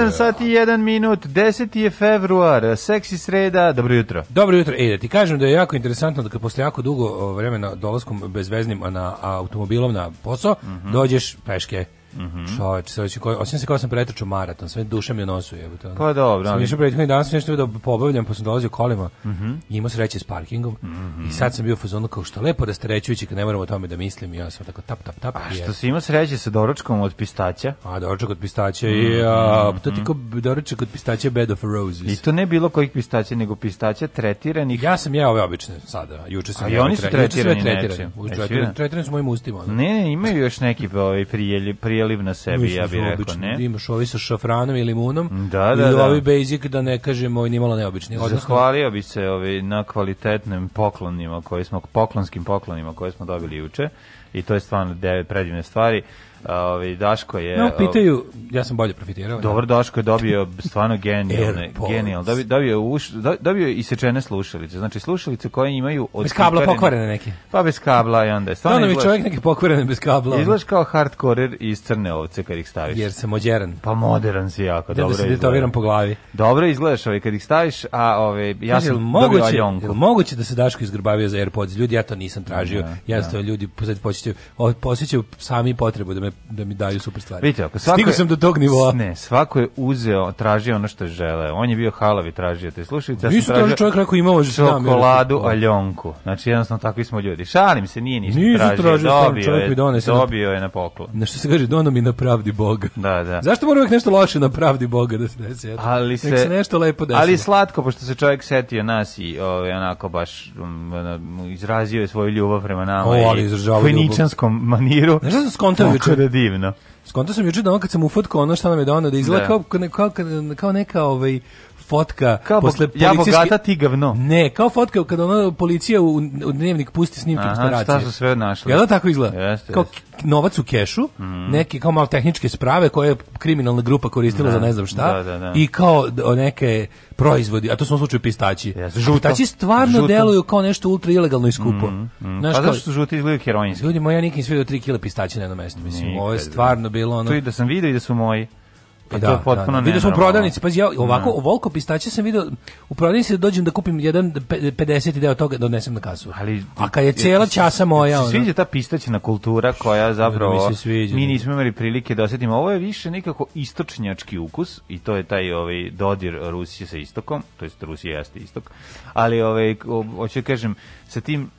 7 da. sati i 1 minut, 10. je februar, seksi sreda, dobro jutro. Dobro jutro, e, da ti kažem da je jako interesantno da kad posle jako dugo vremena dolaskom bezveznim na automobilom na posao, mm -hmm. dođeš peške Mhm. Mm Čoveče, sve ću, osim se kao da sam pretrčao maraton, sve duša mi je nosu jebote. Pa dobro. Sam išao prethodni dan, sam nešto da pobavljam, pa sam dolazio kolima mm i imao sreće s parkingom mm -hmm. i sad sam bio u fazonu kao što lepo rasterećujući kad ne moramo o tome da mislim ja sam tako tap, tap, tap. A što se ima sreće sa doručkom od pistaća? A doručak od pistaća mm -hmm. i mhm, a, mhm, to mhm. ti kao doručak od pistaća bed of roses. I to ne bilo kojih pistaća, nego pistaća tretiranih. Ja sam jeo ove obične sada, juče sam A oni su tretirani, tretirani. Tretirani su mojim ustima. Ne, imaju još neki ovaj, prijelj, prijelj preliv na sebi, Mislim, ja bih rekao, obični. ne? Imaš ovi sa šafranom i limunom, da, da, i da. ovi basic, da ne kažemo, ovi nimalo neobični. Odnosno, Zahvalio bi se ovi na kvalitetnim poklonima koji smo, poklonskim poklonima koje smo dobili juče, i to je stvarno devet predivne stvari. Ovi, Daško je... No, pitaju, ja sam bolje profitirao. Da. Dobro, Daško je dobio stvarno genijalne, genijal. Dobio, dobio, uš, dobio je isečene slušalice. Znači, slušalice koje imaju... Od bez kabla pokvarene, neke. Pa bez kabla i onda je stvarno... Da, mi čovjek neke pokvarene bez kabla. Izgledaš kao hardkorer iz crne ovce kad ih staviš. Jer sam mođeran. Pa moderan si jako, da, dobro da se izgleda. po glavi. Dobro izgledaš ovaj kad ih staviš, a ovaj, ja sam moguće, aljonku. Jel moguće da se Daško izgrbavio za AirPods? Ljudi, ja to nisam tražio. Da, ja da. ljudi posjećaju, posjećaju sami potrebu da me da mi daju super stvari. Vidite, ako svako Stigo sam do tog nivoa. Ne, svako je uzeo, tražio ono što žele. On je bio halavi, tražio te slušalice. Ja Nisu tražio čovjek rekao imao že Čokoladu, znam, aljonku. Znači, jednostavno takvi smo ljudi. Šalim se, nije ništa Nisu tražio. tražio dobio, čovjek je, mi Dobio je na poklon. Nešto se kaže, dono mi na pravdi Boga. Da, da. Zašto mora uvek nešto loše na pravdi Boga da se desi? Ali se, se nešto lepo desi. Ali slatko, pošto se čovjek setio nas i ovaj, onako baš um, izrazio je svoju ljubav prema nama. O, ali izražavao ljubav. maniru. Znaš da sam skontao juče da divno. Skonto sam juče da on kad sam ufotkao ono što nam je donao da izgleda da. Kao, kao, kao, kao neka ovaj fotka kao posle ja bogata ti gavno. Ne, kao fotka kada ona policija u, u dnevnik pusti snimke Aha, Šta su sve našli? Jel tako izgleda? Jeste, kao novac u kešu, mm. neke kao malo tehničke sprave koje je kriminalna grupa koristila da, za ne znam šta da, da, da. i kao neke proizvodi, a to su u slučaju pistaći. Yes, žuto, pistaći stvarno žuto. deluju kao nešto ultra ilegalno i skupo. Mm, mm. Znaš, pa zašto su žuti izgledaju heroinski? Ljudi moji, ja nikim svidio 3 kila pistaći na jednom mestu. Mislim, Nikad, ovo je stvarno bilo ono... To i da sam vidio i da su moji. Pa da, to je da, potpuno da, da. Vidio sam u prodavnici, pazi, ja ovako, mm. Da. ovoliko pistaća sam vidio, u prodavnici da dođem da kupim jedan 50 i deo toga da odnesem na kasu. Ali, A kad je cijela časa moja... Se sviđa ta pistaćina kultura koja zapravo... Mi, se sviđa, mi da. nismo imali prilike da osetimo. Ovo je više nekako istočnjački ukus i to je taj ovaj, dodir Rusije sa istokom, to jest Rusija jeste istok, ali ovaj, hoću kažem, sa tim...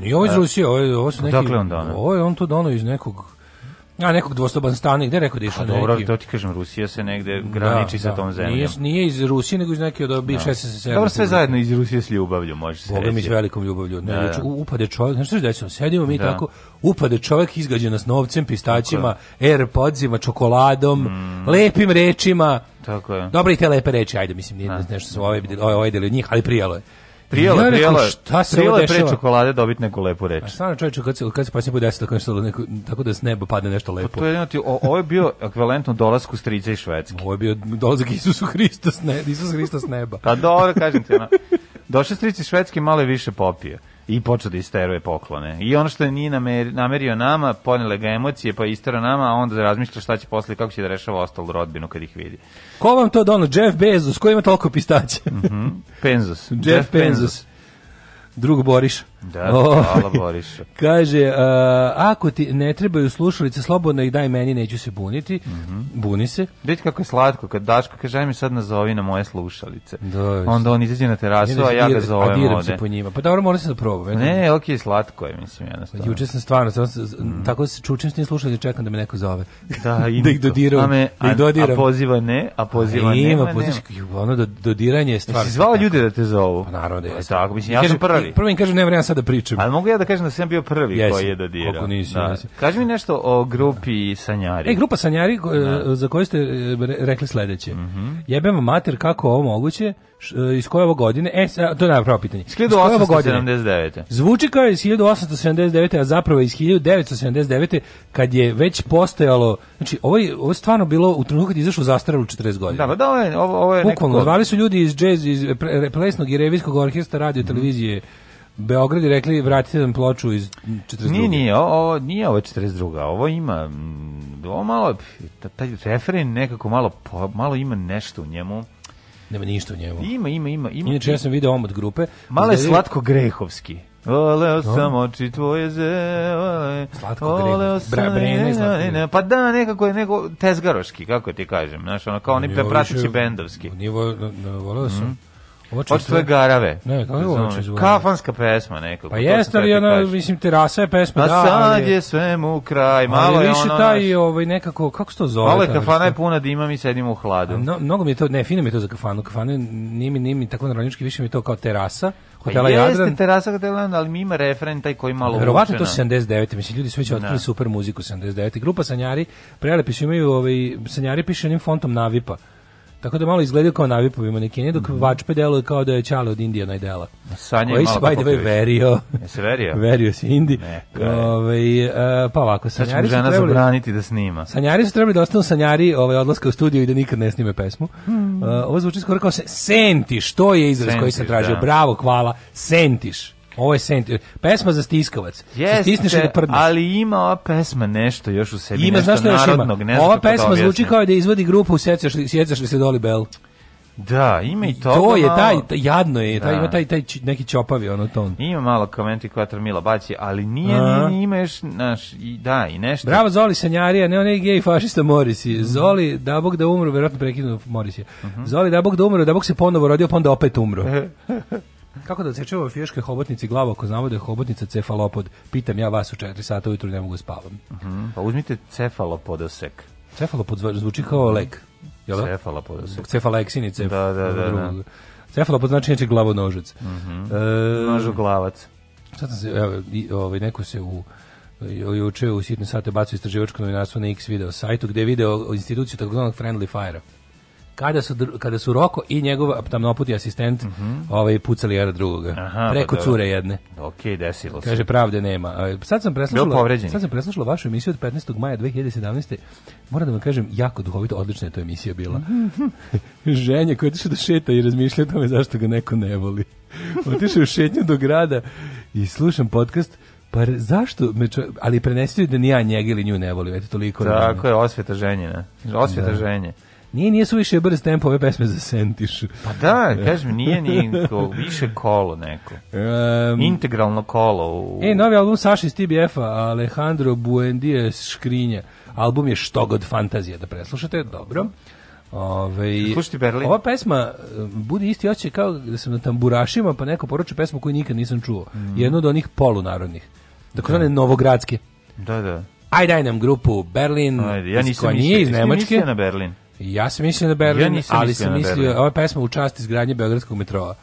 Nije ovo iz Rusije, ovo, ovo su neki... Dakle on dono? Ovo je on to dono iz nekog A nekog dvostoban stan, gde rekao da išao pa neki? Dobro, to ti kažem, Rusija se negde da, graniči da, sa tom zemljom. Nije, nije iz Rusije, nego iz neke od da. bivše SSSR. Dobro, sve zajedno iz Rusije s ljubavlju, može se reći. mi s velikom ljubavlju. Ne, da, da. Upade čovjek, znaš što je desilo? Sedimo mi da. tako, upade čovjek izgađe nas novcem, pistaćima, airpodsima, čokoladom, mm. lepim rečima. Tako je. Dobro i te lepe reči, ajde, mislim, nije da. nešto su ovaj, ovaj, ovaj od njih, ali prijalo je. Prijela, ja prijela, šta se prijela pre čokolade da dobiti neku lepu reč. A stvarno čovječe, kad se, kad se poslije podesilo, tako, nešto, neko, tako da s neba padne nešto lepo. Pa to je jedno ti, o, ovo je bio ekvivalentno dolasku strica i švedski. Ovo je bio dolazak Isusu Hristu s neba. Isus Hrista s neba. Pa dobro, kažem ti, ona, došao strici švedski, male više popije i počeo da isteruje poklone. I ono što je nije namerio nama, ponele ga emocije, pa istera nama, a onda razmišlja šta će posle, kako će da rešava ostalu rodbinu kad ih vidi. Ko vam to dono? Da Jeff Bezos, ko ima toliko pistaća? Mm -hmm. Penzos. Jeff, Jeff Penzos. Penzos. Drug Boriš. Da, o, ovaj, hvala Kaže, uh, ako ti ne trebaju slušalice, slobodno ih daj meni, neću se buniti. Mm -hmm. Buni se. Vidite kako je slatko, kad Daško kaže, aj mi sad nazovi na moje slušalice. Da, Onda on izađe na terasu, ne, da a ja ga zovem ovde. A se po njima. Pa dobro, moram se da probam. Ne, okej, okay, slatko je, mislim, jednostavno. Juče sam stvarno, sam, mm. tako se čučim s njim slušali, čekam da me neko zove. Da, da ih dodiram. A, me, da ih dodiram. a, poziva ne, a poziva a, ne. Ima, poziva, ono dodiranje je stvarno. Jesi zvala ljude da te zovu? Pa naravno da je. Tako, mislim, ja sam prvi. Prvo im kažem, ne vremena sada da pričam. Ali mogu ja da kažem da sam bio prvi yes, koji je dodirao. Da koliko nisi, da. nisi. Kaži mi nešto o grupi Sanjari. E, grupa Sanjari da. E, za koju ste e, rekli sledeće. Mm -hmm. Jebemo mater kako ovo moguće, e, iz koje ovo godine, e, to je pravo pitanje. Iz 1879. Zvuči kao iz 1879. a zapravo iz 1979. kad je već postojalo, znači ovo je, ovo je stvarno bilo u trenutku kad je izašao zastaralo 40 godina. Da, pa da, ovo je, ovo je Bukvalno, zvali su ljudi iz džez, iz plesnog i revijskog orkestra radio, mhm. televizije, mm -hmm Beograd je rekli vratite nam ploču iz 42. Nije, nije, ovo, nije ovo 42. Ovo ima, mm, ovo malo, taj referen nekako malo, malo ima nešto u njemu. Nema ništa u njemu. Ima, ima, ima. ima. Inače, ja sam video omot grupe. Malo je slatko grehovski. Oleo sam oči tvoje zele. Slatko greh. Bra, brene, slatko Pa da, nekako je nego tezgaroški, kako ti kažem. Znaš, ono, kao oni prepratići bendovski. Nivo, voleo sam. Mm Očito tvoje garave. Ne, kako je zvuči? Kafanska pesma neka. Pa jeste, ali ona, mislim, terasa je pesma, da. sad je svemu kraj, malo je Ali više taj, ovaj, nekako, kako se to zove? Malo je kafana je puna dima, mi sedimo u hladu. No, mnogo mi je to, ne, fino mi je to za kafanu. Kafana nije mi, nije mi tako naronički, više mi je to kao terasa. Pa hotela pa jeste Jadran. terasa Hotel Jadran, ali mi ima refren taj koji malo Verovatno to 79. Mislim, ljudi su već da. otkrili super muziku 79. Grupa Sanjari, prelepi su imaju, ovaj, Sanjari piše onim fontom Navipa. Tako da malo izgleda kao navipovima neki, dok mm -hmm. Vačpe deluje kao da je Čale od Indija najdela. Sanje koji je malo tako verio. Jesi verio? verio si Indi. Ove, ovaj, a, pa ovako, sanjari Sad će žena trebali, zabraniti da snima. Sanjari su trebali da ostanu sanjari ovaj, odlaska u studiju i da nikad ne snime pesmu. Mm. A, e, ovo zvuči skoro kao se, sentiš, to je izraz sentiš, koji sam tražio. Da. Bravo, hvala, sentiš. Ovo je Saint, pesma za stiskavac. Jeste, stisneš i da prdneš. ali ima ova pesma nešto još u sebi, ima, nešto, nešto narodnog, nešto Ova da pesma zvuči kao da izvodi grupu Sjecaš li, sjecaš li se Doli Bell. Da, ima i to. To je malo. taj, taj jadno je, taj da. ima taj taj neki čopavi ono ton. Ima malo komenti kvatar Mila Baci, ali nije ni imaš naš i da i nešto. Bravo Zoli Sanjarija, ne onaj gej fašista Morisi. Mm -hmm. Zoli da bog da umro, verovatno prekinuo Morisi. Mm -hmm. Zoli da bog da umro, da bog se ponovo rodio, pa onda opet umro. Kako da odseče ovoj fijoškoj hobotnici glavu ako znamo da je hobotnica cefalopod? Pitam ja vas u 4 sata ujutru ne mogu da spavam. Uh mhm, -huh. Pa uzmite cefalopodosek. Cefalopod zvuči kao mhm. lek. Jel? Da? Cefalopodosek. Zbog cefaleksin i cef... Da, da, da. da. Cefalopod znači neče glavonožac. Uh mhm. -huh. e... Nožoglavac. Sad se, evo, ovaj, neko se u juče u sitne sate bacio istraživačko novinarstvo na X video sajtu gde je video instituciju takozvanog Friendly Fire-a kada su, kada su Roko i njegov tamnoputi asistent mm -hmm. ovaj, pucali jedan drugoga. Aha, pa preko pa cure jedne. Ok, desilo se. Kaže, pravde nema. Sad sam preslušao. sad sam preslušala vašu emisiju od 15. maja 2017. Moram da vam kažem, jako duhovito, odlična je to emisija bila. Mm Ženja koja tiše da šeta i razmišlja o tome zašto ga neko ne voli. Otišao u šetnju do grada i slušam podcast pa zašto me čo... ali prenesite da ni ja njega ili nju ne volim, eto toliko. Tako je, osveta ženjena. Osveta da. ženje. Nije, nije su više brz tempo ove pesme za sentiš. Pa da, kažem, nije ni ko, više kolo neko. Um, Integralno kolo. U... E, novi album Saši iz TBF-a, Alejandro Buendije Škrinja. Album je Štogod fantazija da preslušate, dobro. Ove, Slušati Berlin. Ova pesma budi isti oče kao da sam na tamburašima, pa neko poručuje pesmu koju nikad nisam čuo. Mm. Jednu od onih polunarodnih. Dakle, da. one novogradske. Da, da. Aj daj nam grupu Berlin, Ajde, ja nisam koja nije iz Nemačke. na Berlin. Ja sam mislio na Berlin, ja ali sam mislio, ova pesma u čast izgradnje Beogradskog metroa.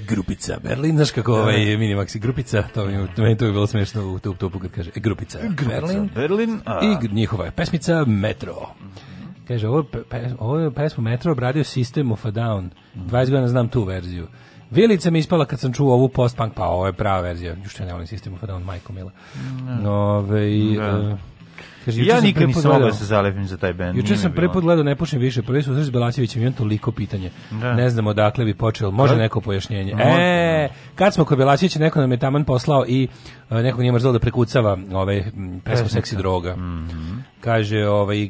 grupica Berlin, e, znaš kako da, da. ovaj mini maxi grupica, to mi to to je bilo smešno u tup tupu kad kaže e, grupica, e, grupica Berlin, Berlin a... i njihova je pesmica Metro. Kaže, ovo, pe, ovo je pesmu Metro obradio System of a Down. 20 godina znam tu verziju. Vilica mi ispala kad sam čuo ovu post-punk, pa ovo je prava verzija. Još ne volim System of a Down, majko mila. No, ove, ovaj, da. Uh, Kaže, ja nikad nisam mogao da se zalepim za taj bend. Juče sam prvi put gledao Ne pušim više, prvi susret s Belačevićem, imam toliko pitanje. Da. Ne znam odakle bi počeo, može neko pojašnjenje. Može, e, Kad smo kod Belačića, neko nam je taman poslao i e, nekog nije mrzelo da prekucava ovaj pesmu seksi droga. Mm -hmm. Kaže, ovaj, e,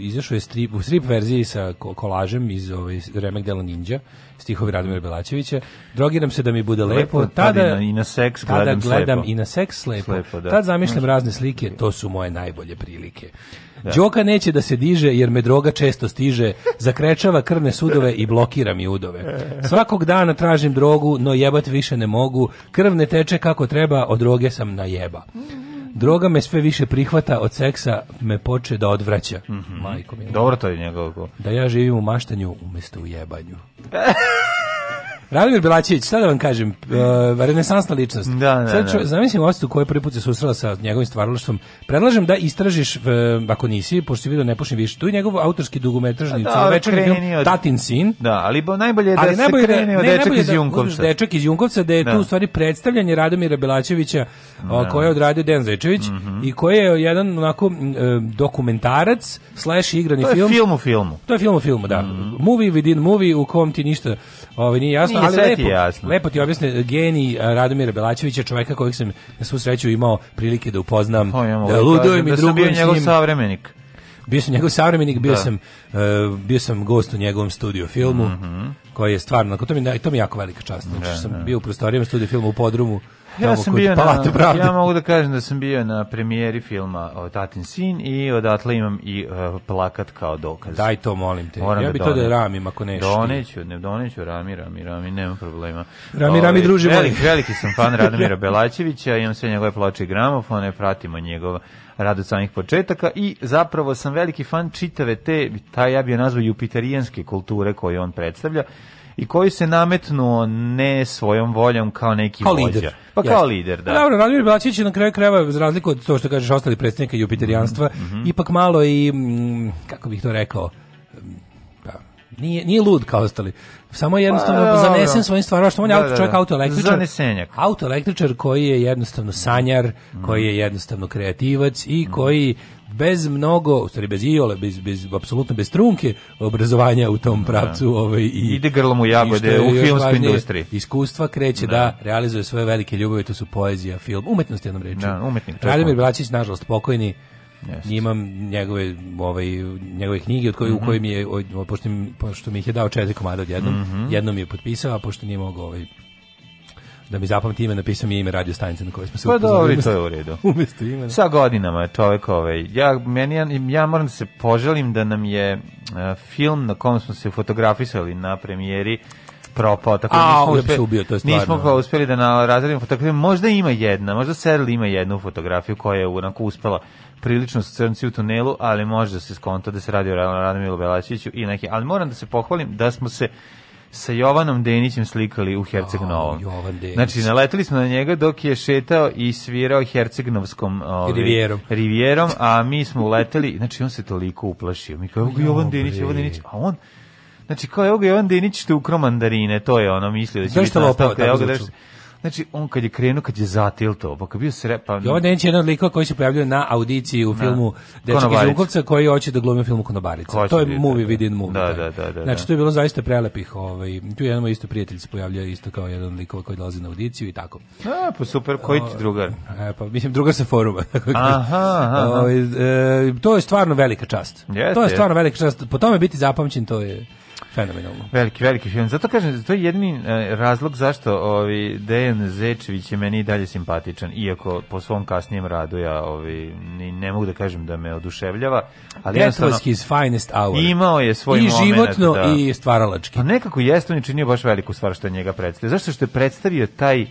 izašao je strip, u strip verziji sa kolažem iz ovaj, Remek Dela Ninja, stihovi Radomira Belačevića. Drogiram se da mi bude lepo, lepo tada, tada, i na seks gledam, tada gledam slepo. i na seks lepo. slepo da. Tad zamišljam razne slike, to su moje najbolje prilike. Da. Đoka neće da se diže jer me droga često stiže, zakrečava krvne sudove i blokira mi udove. Svakog dana tražim drogu, no jebat više ne mogu. Krv ne teče kako treba, od droge sam na jeba. Droga me sve više prihvata, od seksa me poče da odvraća. Mm -hmm. Majko mi. Dobro to je njegov. Da ja živim u maštanju umesto u jebanju. Radomir Belačević, šta da vam kažem, uh, renesansna ličnost. Da, da, Sad ću, da. Zamislim ostu koji prvi put se susrela sa njegovim stvaralaštvom. Predlažem da istražiš, uh, ako nisi, pošto si vidio Ne više, tu je njegov autorski dugometražni pa da, večerni film od... Tatin sin. Da, ali najbolje je da ali se najbolje, da- kreni ne, od Dečak iz da Junkovca. Da, dečak iz Junkovca, da je da. tu u stvari predstavljanje Radomira Belačevića, da. koje je odradio Dejan Zečević, mm -hmm. i koji je jedan onako uh, dokumentarac slash igrani film. To je film u filmu. To je film u filmu, da. Mm -hmm. Movie within movie u kom ti ništa ovaj, nije jasno, ali sve lepo, ti jasno. Lepo ti objasne geni Radomira Belačevića, čoveka kojeg sam na svu sreću imao prilike da upoznam. Pa, ja da ludujem i da sam bio njegov savremenik. Bio sam njegov savremenik, bio da. sam uh, bio sam gost u njegovom studiju filmu. Mm -hmm koji je stvarno, to mi, to mi je jako velika čast. Znači, da, sam da. bio u prostorijama studiju filma u Podrumu Ja sam bio na, pravde. ja mogu da kažem da sam bio na premijeri filma o Tatin sin i odatle imam i uh, plakat kao dokaz. Daj to molim te. Moram ja da bi to da ramim ako nešto. Doneću, ne doneću, rami, rami, rami, nema problema. Rami, rami, ovaj, druže, veliki, veliki sam fan Radomira Belačevića, imam sve njegove ploče i gramofone, pratimo njegova rad od samih početaka i zapravo sam veliki fan čitave te, taj ja bih nazvao jupiterijanske kulture koje on predstavlja i koji se nametnuo ne svojom voljom kao neki kao vođa. Lider. Pa kao Jasne. lider, da. Pa dobro, Radomir Blačić je na kraju krajeva, za razliku od to što kažeš ostali predstavnika jupiterijanstva, mm -hmm. ipak malo i, m, mm, kako bih to rekao, mm, pa, nije, nije lud kao ostali. Samo pa jednostavno pa, zanesen svojim stvarima, što on je da, auto da, čovjek, da, da. autoelektričar. Zanesenjak. Autoelektričar koji je jednostavno sanjar, mm. koji je jednostavno kreativac i mm. koji bez mnogo, u stvari bez iole, bez, bez, apsolutno bez trunke obrazovanja u tom da. pravcu. Da. Ovaj, i, Ide grlom u jagode u filmskoj industriji. Iskustva kreće da. da. realizuje svoje velike ljubove, to su poezija, film, umetnost jednom reču. Da, umetnik. Radimir Bračić, nažalost, pokojni, Yes. Imam njegove ovaj njegove knjige od koje mm -hmm. u mhm. kojim je pošto, pošto mi ih je dao četiri komada odjednom, mm -hmm. jednom je potpisao, a pošto nije mogao ovaj da mi zapamti ime, napisao mi je ime radio stanice na kojoj smo se pa upoznali. Pa to je u redu. Umesto imena. Sa godinama je čovek ovaj. Ja, meni, ja, ja moram da se poželim da nam je uh, film na kom smo se fotografisali na premijeri propao, tako da nismo uspeli, ubio, to je stvarno. nismo kao uspeli da na razredimo fotografiju, možda ima jedna, možda Sedl ima jednu fotografiju koja je onako uspela prilično sa crnci u tunelu, ali može da se skonta da se radi o Radomilu Belačiću i neki, ali moram da se pohvalim da smo se sa Jovanom Denićem slikali u Herceg Novom. Oh, znači, naletili smo na njega dok je šetao i svirao Hercegnovskom ovi, ovaj, rivjerom. rivjerom, a mi smo uleteli, znači on se toliko uplašio. Mi kao, Jovan Denić, Jovan Denić, a on... Znači, kao, evo ga Jovan Denić što je ukrao mandarine, to je ono, mislio da će biti nastavka. Evo ga, Znači, on kad je krenuo, kad je zatilto, pa kad bio sre... Pa... Jovan Denić je jedan od likova koji se pojavljuje na audiciji u da. filmu Dečak iz Vukovca, koji hoće da glumi u filmu Konobarica. to je biti, movie da, within movie. Da, da, da, da, da Znači, da. to je bilo zaista prelepih. Ovaj, tu je jedan moj isto prijatelj se pojavljuje isto kao jedan od likova koji dolazi na audiciju i tako. A, pa super, koji ti drugar? E, pa, mislim, drugar sa foruma. aha, aha. O, ovaj, e, to je stvarno velika čast. Jeste, to je stvarno velika čast. Po tome biti zapamćen, to je... Fenomenalno. Veliki, veliki film. Zato kažem, to je jedini e, razlog zašto ovi Dejan Zečević je meni dalje simpatičan, iako po svom kasnijem radu ja ovi, ni, ne mogu da kažem da me oduševljava. Ali That was his finest hour. Imao je svoj I moment. I životno da, i stvaralački. Pa nekako jeste, on je činio baš veliku stvar što je njega predstavio. Zašto što je predstavio taj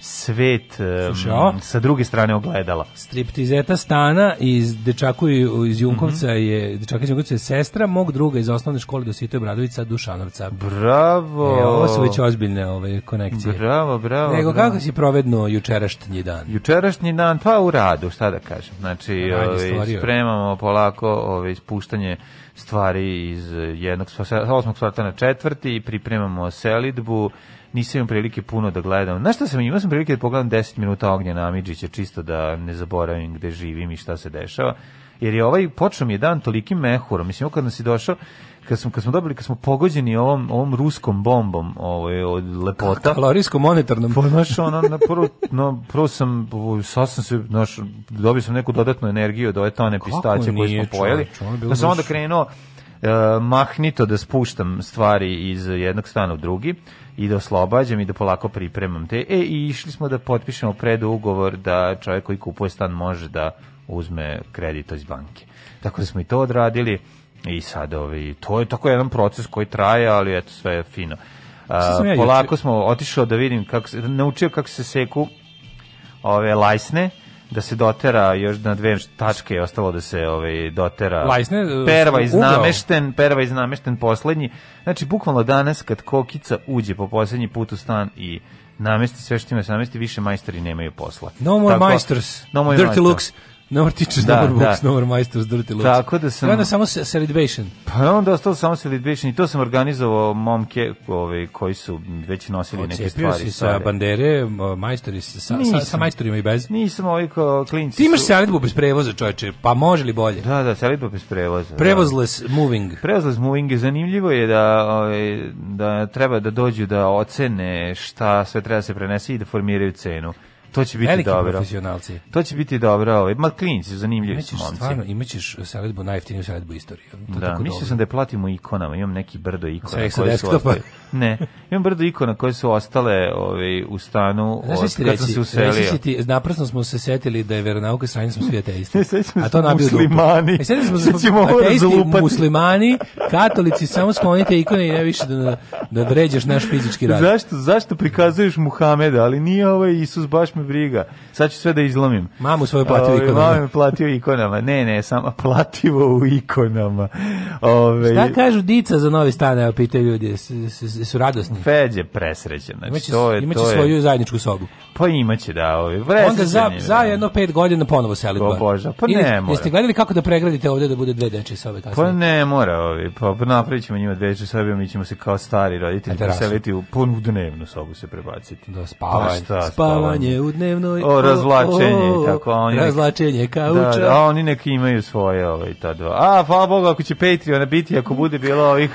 svet Slušaj, sa druge strane ogledala. Striptizeta Stana iz Dečaku iz Junkovca mm -hmm. je Dečaka iz Junkovca je sestra mog druga iz osnovne škole Dosito Obradovića Dušanovca. Bravo. E, ovo su već ozbiljne ove konekcije. Bravo, bravo. Nego bravo. kako si provedno jučerašnji dan? Jučerašnji dan pa u radu, šta da kažem. Znači, ove, ovaj, spremamo polako ove ovaj, ispuštanje stvari iz jednog osmog sata na četvrti, i pripremamo selidbu nisam imao prilike puno da gledam. Znaš šta sam imao? sam prilike da pogledam 10 minuta Ognja Amidžića, čisto da ne zaboravim gde živim i šta se dešava. Jer je ovaj, počeo mi je dan tolikim mehurom. Mislim, kad nas je došao, kad smo kad smo dobili kad smo pogođeni ovom ovom ruskom bombom ovaj od lepota kalorijskom monetarnom pa znaš ono na prvo no prvo sam ovaj, sasvim se naš dobio sam neku dodatnu energiju od ove tone pistaće koje smo pojeli da sam onda krenuo uh, mahnito da spuštam stvari iz jednog stana u drugi i da oslobađam i da polako pripremam te. E, i išli smo da potpišemo predugovor da čovjek koji kupuje stan može da uzme kredit iz banke. Tako da smo i to odradili i sad ovi, ovaj, to je tako jedan proces koji traje, ali eto sve je fino. A, ja polako smo otišao da vidim kako se, naučio kako se seku ove lajsne da se dotera još na dve tačke je ostalo da se ovaj dotera Lajsne, uh, perva iz namešten perva iz namešten poslednji znači bukvalno danas kad kokica uđe po poslednji put u stan i namesti sve što ima da se namesti više majstori nemaju posla no more Tako, majstors no more dirty majstor. looks No more teachers, da, no more books, da. no more majstors, dirty looks. Tako da sam... onda samo celebration. Pa da, onda ostalo samo celebration i to sam organizovao momke ove, koji su već nosili Ocepio neke stvari. Ocepio si sa bandere, majstori, sa, sa, sa majstorima i bez. Nisam ovi ko klinci Ti imaš su... selitbu bez prevoza, čovječe, pa može li bolje? Da, da, selitbu bez prevoza. Da. Prevozless da. moving. Prevozless moving je zanimljivo je da, ove, da treba da dođu da ocene šta sve treba da se prenese i da formiraju cenu. To će biti Veliki dobro. profesionalci. To će biti dobro. Ovaj. Ma klinici su zanimljivi su momci. Stvarno, imaćeš seledbu, najeftiniju seledbu istorije. To da, mislio sam da je platimo ikonama. Imam neki brdo ikona. Sa koje su ostale, ne, imam brdo ikona koje su ostale ovaj, u stanu Znaš, od, kad reći, sam se uselio. Reći ti, naprasno smo se setili da je veronauka sranjena smo svi ateisti. A to nabio muslimani. E, sad da smo ateisti, muslimani, katolici, samo sklonite ikone i ne više da, da vređaš naš fizički rad. Zašto, zašto prikazuješ Muhameda, ali nije ovaj Isus baš me briga. Sad ću sve da izlomim. Mamu svoju platio Ove, ovaj, ikonama. Mamu platio ikonama. Ne, ne, samo plativo u ikonama. Ove, ovaj, Šta kažu dica za novi stan? Evo, pitaju ljudi. Su radosni? je presrećen. Znači, imaće, to je, imaće to je... svoju zajedničku sobu. Pa imaće, da. Ove, Onda za, za da. jedno pet godina ponovo selitba. Oboža. Pa ne I, mora. Jeste gledali kako da pregradite ovde da bude dve dečje sobe? Kasnije? Pa ne mora. Ovi. Pa napravit ćemo njima dve dečje sobe, mi ćemo se kao stari roditelji preseliti u punu dnevnu sobu se prebaciti. Da, spavanje. Pa šta, spavanje, spavanje dnevnoj... O, razvlačenje, o, tako. Oni razvlačenje da, kauča. Da, da, oni neki imaju svoje, ovaj, ta dva. A, fa bog ako će Patreon biti, ako bude bilo ovih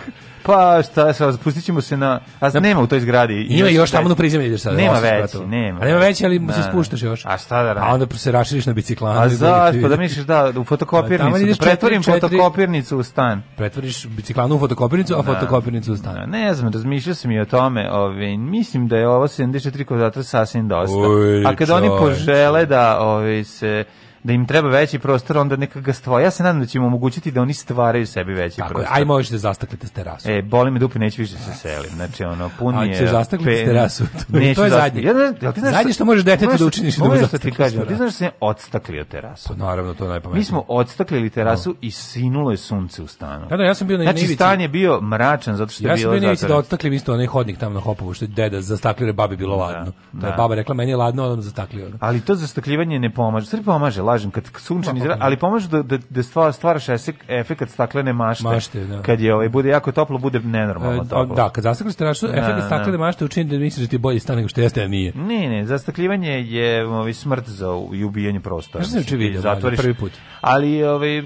Pa šta se, spustićemo se na... A na, nema u toj zgradi. Ima još tamo na prizemlju ideš sada. Nema veći, nema. A nema veći, ali da, se da. spuštaš još. A šta da pa radim? A onda se raširiš na biciklanu. A za, pa da misliš da, u fotokopirnicu. Da pretvorim četiri, fotokopirnicu u stan. Pretvoriš biciklanu u fotokopirnicu, a da, fotokopirnicu u stan. Da, ne znam, razmišljao sam i o tome. Ove, ovaj, mislim da je ovo 74 kvadrata sasvim dosta. Uj, a kada oni požele da ove, ovaj, se da im treba veći prostor, onda neka ga stvore. Ja se nadam da ćemo omogućiti da oni stvaraju sebi veći Tako prostor. Tako, aj možeš da zastaklite s terasu. E, boli me dupe, da neću više da se selim. Znači, ono, pun je... Ali ćeš zastakliti s terasu. to je zadnje. Ja, ja, ti znaš, zadnje što možeš detetu da učiniš da mu da zastakliš Ti znaš da se odstaklio terasu. Pa naravno, to je najpametnije. Mi smo odstaklili terasu no. i sinulo je sunce u stanu. Da, da, ja sam bio na Znači, nivici. stan je bio mračan zato što ja je bilo... Ja sam bio na da odstaklim isto onaj hodnik tamo na Hopovu, što je deda zastaklio, babi bilo da, ladno. Da, da. baba rekla, meni je ladno, on zastaklio. Ali to zastakljivanje ne pomaže. Sve pomaže, lažem, kad sunčani zrak, da. ali pomaže da, da, da stvara, stvaraš efekt staklene mašte, mašte da. kad je ovaj, bude jako toplo, bude nenormalno e, toplo. Da, kad zastakliš strašno, da, efekt da, staklene mašte učini da misliš da ti je bolji stan nego što jeste, a nije. Ne, ne, zastakljivanje je ovaj, smrt za ubijanje prostora. Znaš znači, vidio, zatvoriš, prvi put. Ali ovaj,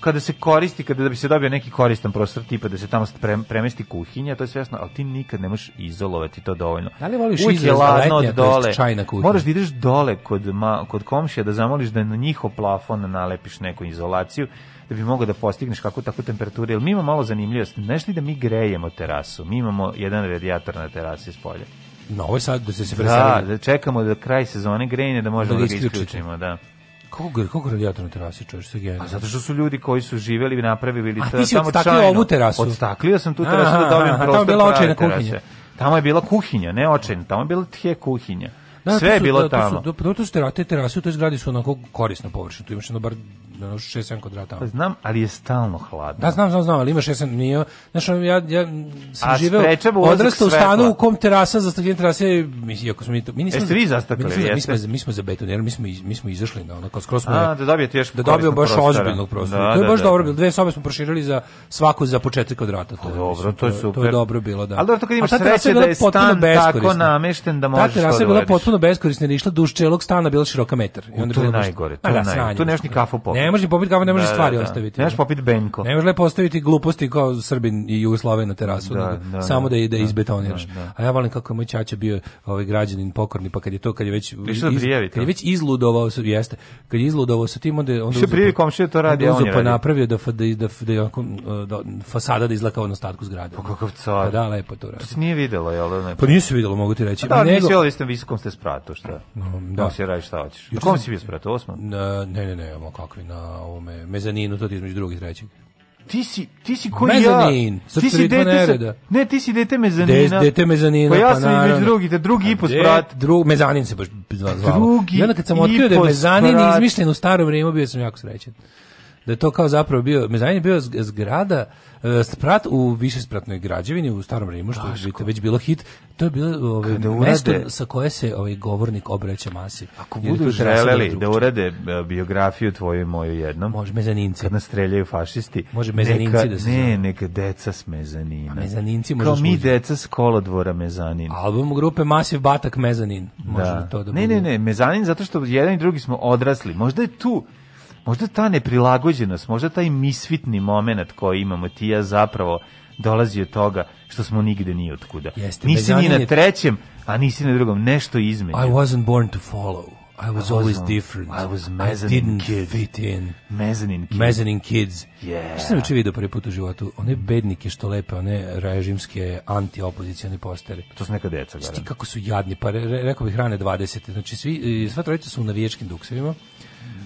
kada se koristi, kada da bi se dobio neki koristan prostor, tipa da se tamo pre, premesti kuhinja, to je svjesno, al ti nikad ne možeš izolovati to dovoljno. Da li voliš izolazno dole? Možeš da ideš dole kod, ma, kod komšija da zamoliš da na njihov plafon nalepiš neku izolaciju da bi mogao da postigneš kakvu takvu temperaturu. Jer mi imamo malo zanimljivost. Znaš li da mi grejemo terasu? Mi imamo jedan radijator na terasi iz polja. Na ovoj sad da se se Da, da čekamo da kraj sezone grejne da možemo da, da ga isključimo. Da. Kako kako radijator na terasi čuješ se genijalno. A zato što su ljudi koji su živeli i napravili ili to samo čajno. ovu terasu. Odstaklio sam tu terasu aha, da dobijem prostor. Tamo je bila očajna kuhinja. Tamo je bila kuhinja, ne očajna, tamo je bila tje kuhinja. Sve je bilo tamo. To su terase, terase u toj zgradi su onako korisno površine. Tu imaš jedno bar Da, ono 6-7 kvadrata. Pa znam, ali je stalno hladno. Da, znam, znam, znam, ali ima 6-7, nije, znaš, ja, ja sam A živeo, odrastao u stanu u kom terasa, zastavljena terasa, iako smo mi Mi nismo, Jeste vi zastakljeli, mi, mi smo, mi smo, mi smo za betonirali, mi smo, mi smo izašli na ono, kao skroz smo... A, da dobijete još Da dobio baš ozbiljnog prostora. Da, to je da, baš da, dobro da. bilo, dve sobe smo proširili za svaku za po 4 kvadrata. To, je, dobro, to je super. To je dobro bilo, da. Ali dobro, to kad imaš sreće da je stan tako namešten da možeš to da Ta terasa je bila potpuno beskorisna, išla duš celog stana, bila široka metar. I onda to je najgore, to je da, najgore. Tu nemaš ni kafu popiti. Ne može popiti kafu, ne može da, da, stvari da, ostaviti. Ne da. može popiti benko. Ne može lepo ostaviti gluposti kao Srbin i Jugoslaven na terasu, da, nego, samo da, da, izbetoniraš. A ja volim kako je moj ćaća bio ovaj građanin pokorni, pa kad je to, kad je već, iz, kad je već izludovao, jeste, kad je izludovao sa tim, onda je... Onda prijevi pa- komšije to radi, on je pa napravio da, da, da, e, da, fasada da izlaka od ostatku zgrade. Pa kakav car. Pa da, lepo to radi. To pa se nije videlo, jel da? Pa nije se videlo, mogu ti reći. Pa da, nisi ali vi visokom ste spratu, šta? Mm, da. Kako se radi, šta hoćeš? U kom si bio spratu, osmom? Ne, ne, ne, kakvi, na ovome mezaninu, to ti između drugih i trećeg. Ti si, ti si koji mezanin, ja. Ti si dete, sa, ne, ti si dete mezanina. De, dete mezanina, pa ja pa sam pa među drugi, da drugi ipos brat. Drug, mezanin se baš zvalo. Drugi I onda kad sam otkrio da je mezanin izmišljen u staro vrijeme, bio sam jako srećen da je to kao zapravo bio, Mezajin je bio zgrada, e, sprat u višespratnoj građevini u Starom Rimu, što je već bilo hit. To je bilo ovaj, mesto sa koje se ovaj govornik obraća masi. Ako budu želeli da urade e, biografiju tvoju i moju jednom, može mezaninci. Kad nastreljaju fašisti, može mezaninci neka, da se Ne, neka deca s mezanina. A mezaninci Kao mi uzeti. deca s kolodvora mezanin. Album grupe Masiv Batak mezanin. Može da. to da Ne, ne, ne, mezanin zato što jedan i drugi smo odrasli. Možda je tu možda ta neprilagođenost, možda taj misfitni moment koji imamo ti ja zapravo dolazi od toga što smo nigde ni otkuda. Jeste, nisi ni na trećem, a nisi na drugom, nešto izmenio. I wasn't born to follow. I was, always different. I was mezzanine I didn't fit in. Mezzanine kid. Mezzanine kids. Yeah. Šta sam učin vidio prvi put u životu? One bednike što lepe, one režimske anti-opozicijane postere. To su neka deca, garan. Sti kako su jadni, pa re, rekao bih hrane 20. Znači, svi, e, sva trojica su u navijačkim duksevima.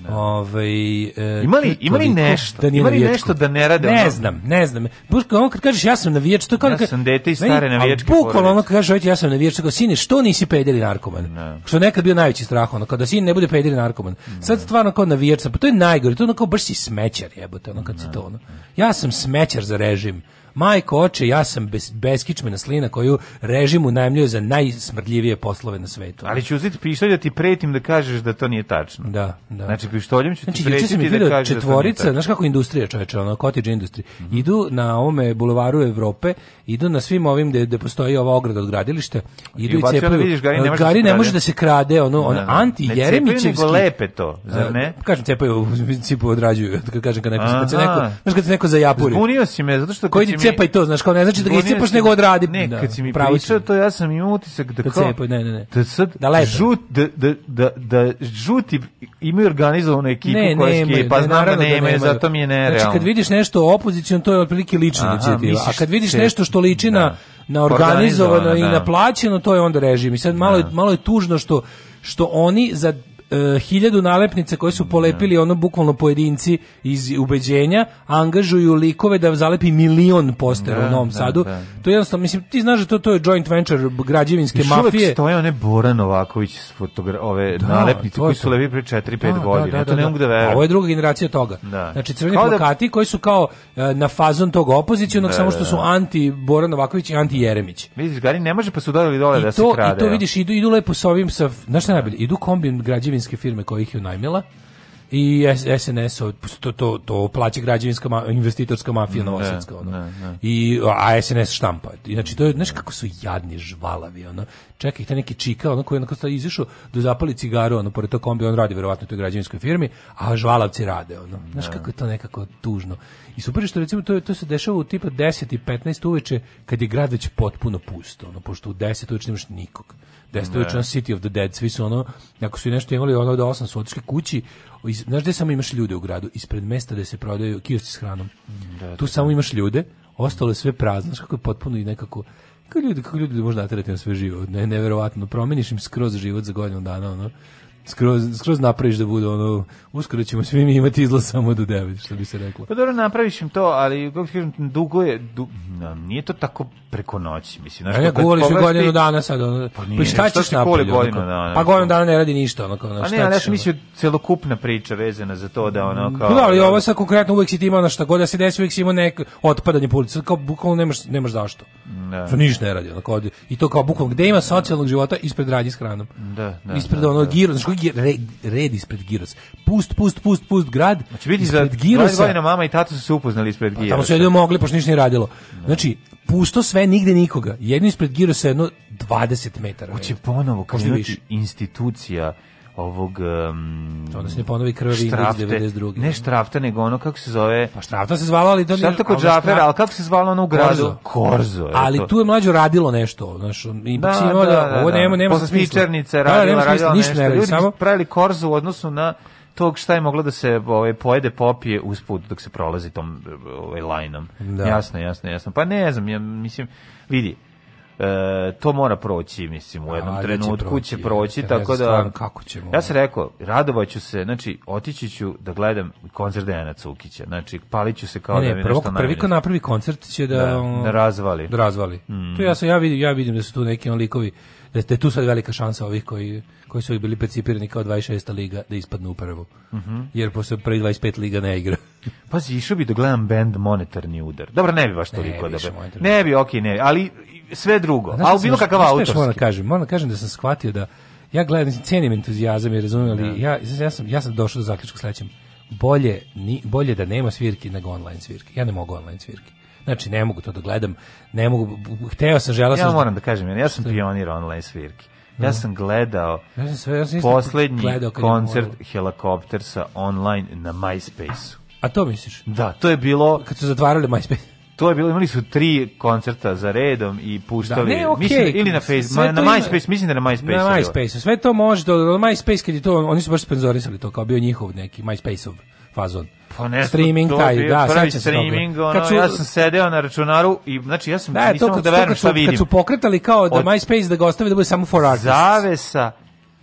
Da. Ovaj e, ima li nešto, da ima li nešto da ne rade. Ne ono... znam, ne znam. Baš on kad kažeš ja sam navijač, to kao ja sam dete i stare navijačke. Bukvalno ono kad kaže ja sam navijač, kao sine, što nisi peder narkoman? Ne. Da. Što nekad bio najveći strah ono da sin ne bude peder narkoman. Ne. Sad da. stvarno kao navijač sam, pa to je najgore, to je ono kao baš si smećar, jebote, ono kad ne. si to ono. Ja sam smećar za režim. Majko, oče, ja sam bez, beskičmena slina koju režimu najmljuje za najsmrdljivije poslove na svetu. Ali ću uzeti pištolj da ti pretim da kažeš da to nije tačno. Da, da. Znači, pištoljem ću znači, ti pretiti da kažeš četvorica, da to znaš kako industrija čoveče, ono, cottage industry, mm -hmm. idu na ovome bulevaru Evrope, idu na svim ovim gde, gde postoji ova ograda od gradilišta, idu i, i cepaju. Gari, ne, da gari ne može da se krade, ono, da, on, anti-jeremićevski. Da. Ne lepe to, zar ne? Kažem, cepaju, u principu odrađuju, kad kažem kad neko, kad se neko, znaš kad se neko zajapuri. Zbunio si me, zato što cepaj to, znaš, kao ne znači da ga iscepaš nego odradi. Ne, da, kad si mi pričao to, ja sam imao utisak da kad da kao... Cepaj, ne, ne, ne. Da sad da žut, da, da, da, da žuti imaju organizovanu ekipu ne, koja skipa, pa znam da, da nemaju, zato mi je nerealno. Znači, kad vidiš nešto opozicijom, to je otprilike lična inicijativa. A kad vidiš nešto što liči da. na na pa organizovano i na plaćeno, to je onda režim. I sad malo je, malo je tužno što što oni za uh, hiljadu nalepnica koje su da. polepili ono bukvalno pojedinci iz ubeđenja, angažuju likove da zalepi milion postera u da, Novom da, Sadu. Da. To je jednostavno, mislim, ti znaš da to, to je joint venture građevinske mafije. Još stoje one Bora Novaković s ove da, nalepnice koji su levi pre 4-5 da, godina. Ja to ne mogu da verujem. Ovo je druga generacija toga. Znači, crveni kao plakati koji su kao eh, na fazon tog opozicionog, samo što su anti Bora Novaković i anti Jeremić. Vidiš, Gari ne može pa su dodali dole I da to, se krade. I to vidiš, idu, idu lepo sa ovim, sa, znaš šta najbolje, idu kombin građevinske građevinske firme koja ih je unajmila i SNS to to to plaća građevinska ma, investitorska mafija mm, da, novosadska ono. Ne, da, ne. Da. I a SNS štampa. I znači to je znaš kako su jadni žvalavi ono. Čekaj, taj neki čika ono koji onako sta izišao da zapali cigaru ono pored tog kombi on radi verovatno u toj građevinskoj firmi, a žvalavci rade ono. Znaš kako je to nekako tužno. I super što recimo to, to se dešava u tipa 10 i 15 uveče kad je grad već potpuno pusto, ono, pošto u 10 uveče nemaš nikog. 10 uveče na City of the Dead, svi su ono, ako su i nešto imali ono da 8 su otišli kući, iz, znaš gde samo imaš ljude u gradu? Ispred mesta gde se prodaju kiosci s hranom. Da, da, tu da, samo da. imaš ljude, ostalo je sve prazno, znaš kako je potpuno i nekako kako ljudi, kako ljudi možda naterati na sve živo, ne, neverovatno, promeniš im skroz život za godinu dana, ono, skroz, skroz napraviš da bude ono, uskoro ćemo svi mi imati izlaz samo do 9, što bi se reklo. Pa dobro, napraviš im to, ali kako kažem, dugo je, du, no, nije to tako preko noći, mislim. Znaš, A ja govoriš ti... godinu dana sad, ono, pa, nije, pa šta, šta ćeš napraviti? Da, pa da, godinu dana, pa godinu dana ne radi ništa, ono, kao, ono, šta ne, ali ja sam mislio celokupna priča vezana za to da ono mm, kao... Pa da, ali da- ovo sad konkretno uvek si ti imao na šta god da se desi, uvek si imao neko otpadanje police, kao bukvalno nemaš, nemaš zašto. Da. Što ništa ne radi, ono, kao, i to kao bukvalno, gde ima socijalnog života? Ispred radnji s hranom. Da, da, ispred da, onog da koji je red, red ispred Girosa? Pust, pust, pust, pust grad. Znači vidi za godina mama i tata su se upoznali ispred pa Girosa. Tamo su jedino mogli, pošto ništa nije radilo. Znači, pusto sve, nigde nikoga. Jedno ispred Girosa, jedno 20 metara. Hoće ponovo krenuti institucija ovog um, onda se ne ponovi krvi štrafte, 92. Ne štrafta, nego ono kako se zove... Pa štrafta se zvala, ali... Štrafta kod Džafera, ali kako se zvala ono u gradu? Korzo. Korzo je ali to. tu je mlađo radilo nešto. Znaš, i da, da, da, da, ovo da. nema, nema Posle smisla. Posle da, da, radila, radila ništa nešto. Ljudi samo... pravili Korzo u odnosu na tog šta je moglo da se ovaj pojede popije usput dok se prolazi tom ovaj lajnom. Da. Jasno, jasno, jasno. Pa ne znam, ja mislim vidi, e, to mora proći, mislim, u jednom A, trenutku će proći, će proći ja, tako da... Stvarno, kako ćemo? Ja sam rekao, radovaću se, znači, otići ću da gledam koncert Dejana Cukića, znači, palit ću se kao ne, da mi prvog, nešto Prvi ko napravi koncert će da... Da, da razvali. Da razvali. Mm. To ja, sam, ja, vidim, ja vidim da su tu neki on likovi, da, da je tu sad velika šansa ovih koji, koji su bili percipirani kao 26. liga da ispadnu u prvu. Mm -hmm. Jer posle prvi 25 liga ne igra. Pazi, išao bi da gledam band Monetarni udar. Dobro, ne bi baš toliko. Ne, da bi, ne bi, ok, ne Ali sve drugo. A, a bilo kakav autorski. Moram da kažem, moram da kažem da sam shvatio da ja gledam, cenim entuzijazam i razumijem, ali ja, da. ja, ja, sam, ja sam došao do zaključka sledećem. Bolje, ni, bolje da nema svirki nego online svirke. Ja ne mogu online svirke. Znači, ne mogu to da gledam, ne mogu, hteo sam, želao sam... Ja moram da kažem, ja sam pionir online svirki. Ja sam gledao ja sam sve, ja sam poslednji gledao koncert Helikoptersa online na MySpace-u. A to misliš? Da, to je bilo... Kad su zatvarali MySpace to je bilo imali su tri koncerta za redom i puštali da, ne, okay. mislim ili na Facebook na MySpace mislim da na MySpace na MySpace sve to može do da- MySpace kad je to oni su baš sponzorisali to kao bio njihov neki MySpaceov fazon pa ne streaming taj da sad streaming ono, kad su, ja sam sedeo na računaru i znači ja sam da, nisam to, kad, da verujem šta vidim kad su pokretali kao da Od, MySpace da ga ostave da bude samo for artists zavesa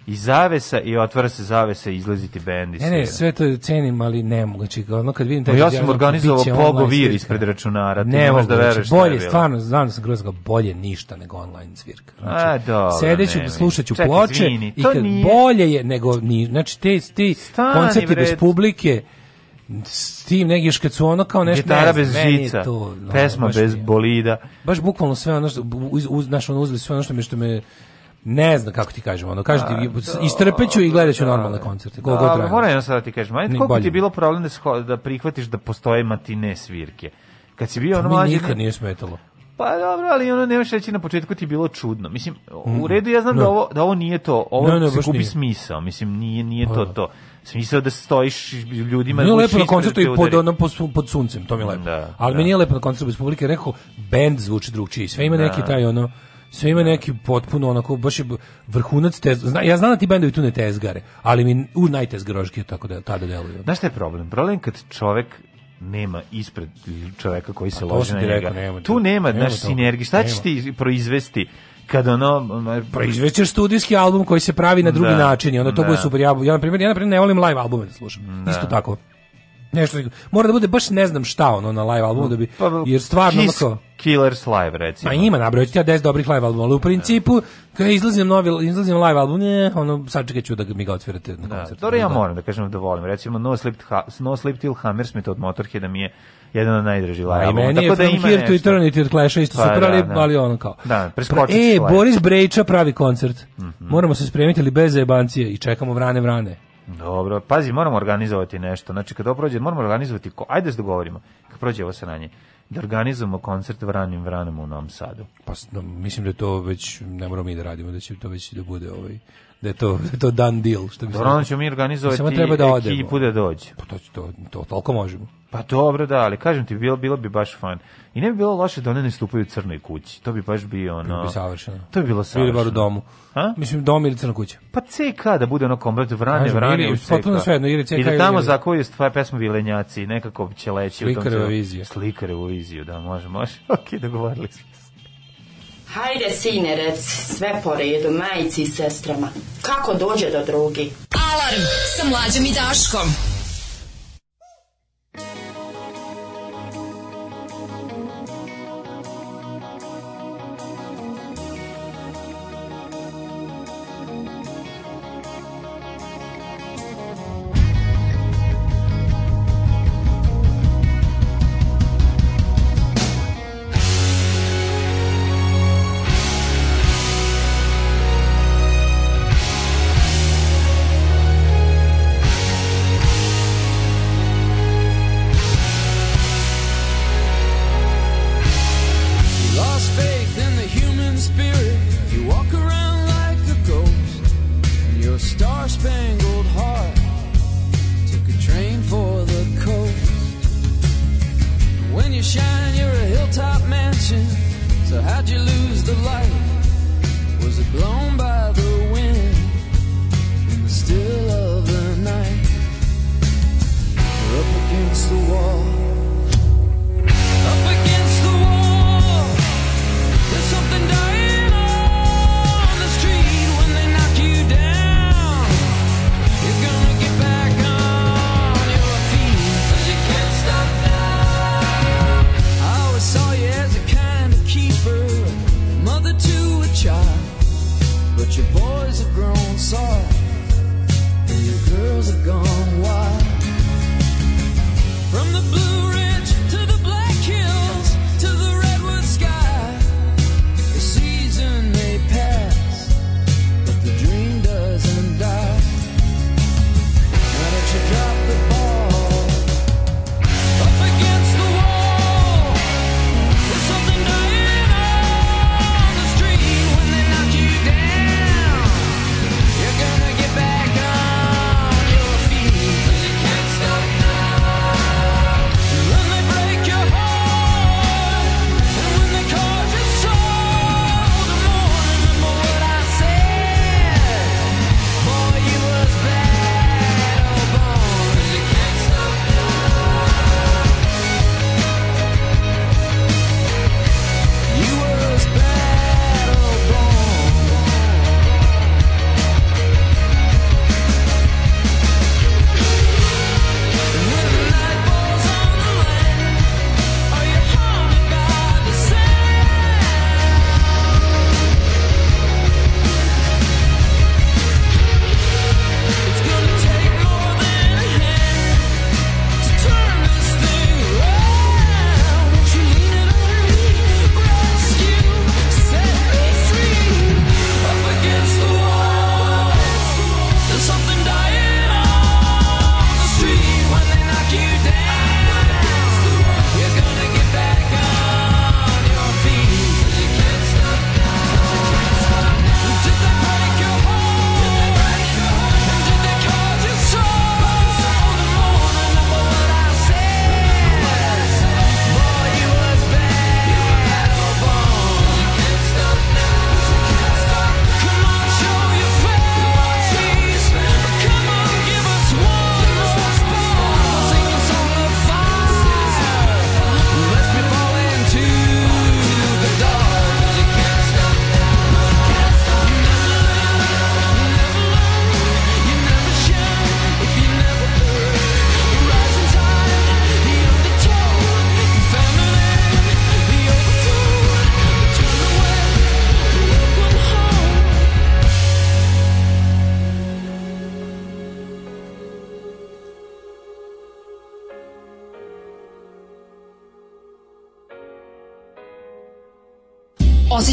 i zavesa i otvara se zavesa i izlazi ti bend iz Ne, ne, sve to cenim, ali ne mogu. Znači, ono kad vidim taj no, ja sam organizovao pogo vir ispred računara, ne, ne možeš da znači, veruješ. Bolje, stvarno, znam da sam grozga, bolje ništa nego online zvirka. Znači, A, dobro, sedeću, ne, slušaću čekaj, ploče zvini, i kad nije... bolje je nego ni, znači te ti koncerti bez publike s tim negdje kad su ono kao nešto Gitara ne bez žica, to, no, pesma bez bolida baš bukvalno sve ono što uz, uz, naš ono uzeli sve ono što me, što me ne znam kako ti kažem, ono kaže ti da, istrpeću i gledaću da, normalne koncerte. Koliko god da, traje. Moram jednostavno da ti kažem, ajde koliko ti je bilo problem da da prihvatiš da postoje matine svirke. Kad si bio pa ono mlađi, nikad nije smetalo. Pa dobro, ali ono nemaš reći na početku ti je bilo čudno. Mislim, u mm. redu ja znam no. da ovo da ovo nije to, ovo no, no, se gubi smisao. Mislim nije nije pa to to. Smisao da stojiš ljudima Nije lepo na koncertu i pod onom pod suncem, to mi je lepo. Da, ali da. meni je lepo na koncertu bez publike, rekao bend zvuči drugčije, sve ima neki taj ono sve ima da. neki potpuno onako baš je vrhunac te zna, ja znam da ti bendovi tu ne tezgare ali mi u najtezgaroški tako da tada deluju znaš šta je problem problem kad čovek nema ispred čoveka koji se loži na njega. Nema, tu nema, nema naš sinergije. Šta ćeš ti proizvesti? kad ono proizvećeš pa studijski album koji se pravi na drugi da, način i onda to da. bude super ja ja na primjer ja na primjer ne volim live albume da slušam da. isto tako nešto mora da bude baš ne znam šta ono na live albumu da bi pa, jer stvarno Kiss onako, Killers live recimo. Pa ima nabrojati ti ja 10 dobrih live albuma, ali u principu kad izlazim novi izlazim live album, ne, ono sačekaj da mi ga otvorite na da, koncertu. Da, dobro ja da. moram da kažem da volim. Recimo No Sleep No Sleep Till Hammersmith od da mi je jedan od najdražih live pa albuma. Tako je da From ima Here to Eternity od Clash isto pa, super, da, ali, da, da. ali ono kao. Da, preskočiti. E, Boris Brejča pravi koncert. Mm -hmm. Moramo se spremiti ali bez jebancije i čekamo vrane vrane. Dobro, pazi, moramo organizovati nešto. Znači, kad prođe, moramo organizovati... Ko... Ajde da se dogovorimo, kad prođe ovo sranje da organizujemo koncert Vranim Vranom u Novom Sadu. Pa no, mislim da to već ne moramo mi da radimo, da će to već da bude ovaj da je to da je to done deal što bi. Dobro, ćemo mi organizovati samo da treba da, da ekipu da dođe. Pa to to to toliko možemo. Pa dobro, da, ali kažem ti, bilo, bilo bi baš fan. I ne bi bilo loše da one ne stupaju u crnoj kući. To bi baš bio ono... To bi savršeno. To bi bilo savršeno. Ili bar u domu. A? Mislim, dom ili crna kuća. Pa CK da bude ono kombrat vrane, Kažem, vrane ili, u CK. Potpuno svejedno, ili CK ili... Da ili tamo za koju stvar pesma Vilenjaci, nekako će leći Slikare u tom celu. viziju. Slikare u viziju, da, može, može. ok, dogovorili smo se. Hajde, sinerec, sve po redu, majici i sestrama. Kako dođe do drugi? Alarm sa mlađom i Daškom.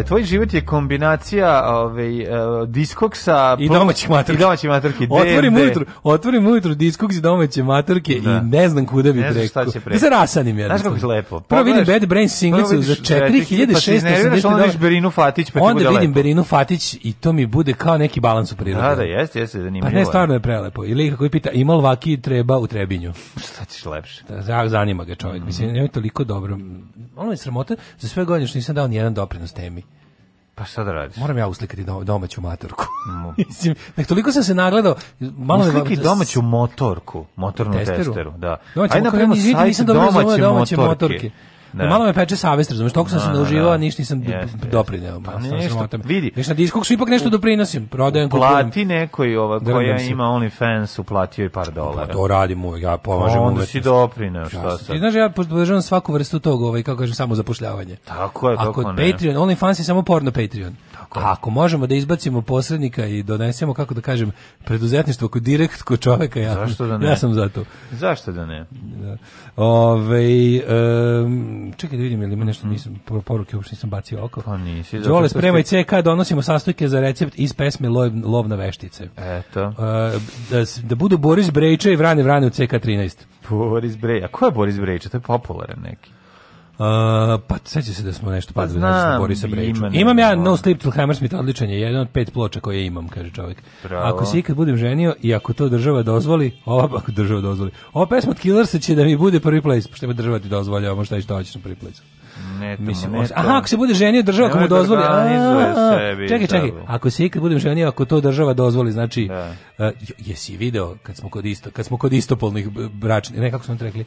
Dale, tvoj život je kombinacija ovaj, uh, diskoksa i domaćih matorki. I domaćih matorki. Otvorim ujutru, otvorim ujutru diskoks i domaće matorke da. i ne znam kuda bi preko. Da se rasanim ja. Znaš kako je lepo. Prvo vidim Bad Brain singlicu za 4680. Pa, pa onda da- Berinu Fatić, pa Onda vidim Berinu Fatić i to mi bude kao neki balans u prirodi. Da, da, jeste, jeste zanimljivo. Pa ne, stvarno je prelepo. Ili kako pita, ima vaki treba u Trebinju? Šta ćeš lepše? Da, zanima ga čovjek. Mislim, mhm. je toliko dobro. Ono je sramota, za sve godine što nisam dao nijedan doprinos temi. Pa šta da radiš? Moram ja uslikati domaću motorku. Mislim, nek toliko sam se nagledao, malo Usliki je da domaću motorku, motornu testeru, testeru da. Domaću Ajde napravimo sajt domaće, domaće motorke. motorke. Da. Malo me peče savest, razumiješ, toliko sam se da, da, nauživao, da. ništa nisam doprineo. Pa nešto, vidi. Viš na diskog su ipak nešto doprinosim, prodajem, kupujem. Plati nekoj ova koja ima OnlyFans, uplatio i par dolara. Pa to radim uvek, ja pomažem uvek. Onda si doprineo, šta sad? Ti znaš, ja podržavam svaku vrstu tog, ovaj, kako kažem, samo zapošljavanje. Tako je, tako ne. Patreon, OnlyFans je samo porno Patreon. Tako. A ako možemo da izbacimo posrednika i donesemo, kako da kažem, preduzetništvo kod direkt kod čoveka, ja, Zašto da ne? ja sam za to. Zašto da ne? Da. Ove, ovaj, um, čekaj da vidim ili ima nešto mhm. nisam poruke uopšte nisam bacio oko. Pa nisi. Đole sprema i CK donosimo sastojke za recept iz pesme Lov, lov na veštice. Eto. Uh, da, da budu Boris Brejča i Vrane Vrane u CK 13. Boris Brejča. A ko je Boris Brejča? To je popularan neki. Uh, pa seća se da smo nešto pa padali pa, znam, na Borisa Brejića. Imam ja No Sleep Till Hammersmith odličan je jedan od pet ploča koje imam, kaže čovjek. Bravo. Ako se ikad budem ženio i ako to država dozvoli, ova ako država dozvoli. Ova pesma od Killersa će da mi bude prvi place, pošto ima država ti dozvolja, a možda i šta hoćeš na prvi place. Ne, to, Mislim, ne, aha, ako se bude ženio, država ako mu da dozvoli. A, sebi, čekaj, čekaj, ako se ikad budem ženio, ako to država dozvoli, znači, da. uh, jesi video kad smo kod isto, kad smo kod istopolnih bračnih, ne, kako smo rekli,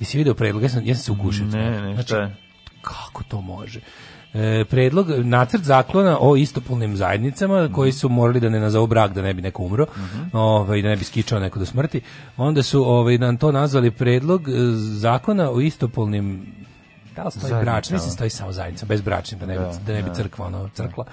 I si video predlog? Ja sam, ja sam se ugušio. Ne, ne, znači, šta je? Kako to može? E, predlog, nacrt zaklona o istopolnim zajednicama koji su morali da ne nazovu brak da ne bi neko umro mm -hmm. ovaj, da ne bi skičao neko do smrti onda su ovaj, nam to nazvali predlog e, zakona o istopolnim da li stoji bračni, mislim da. stoji samo zajednica, bez bračni, da ne bi, da, da ne bi da. crkva, ono, crkla. Da.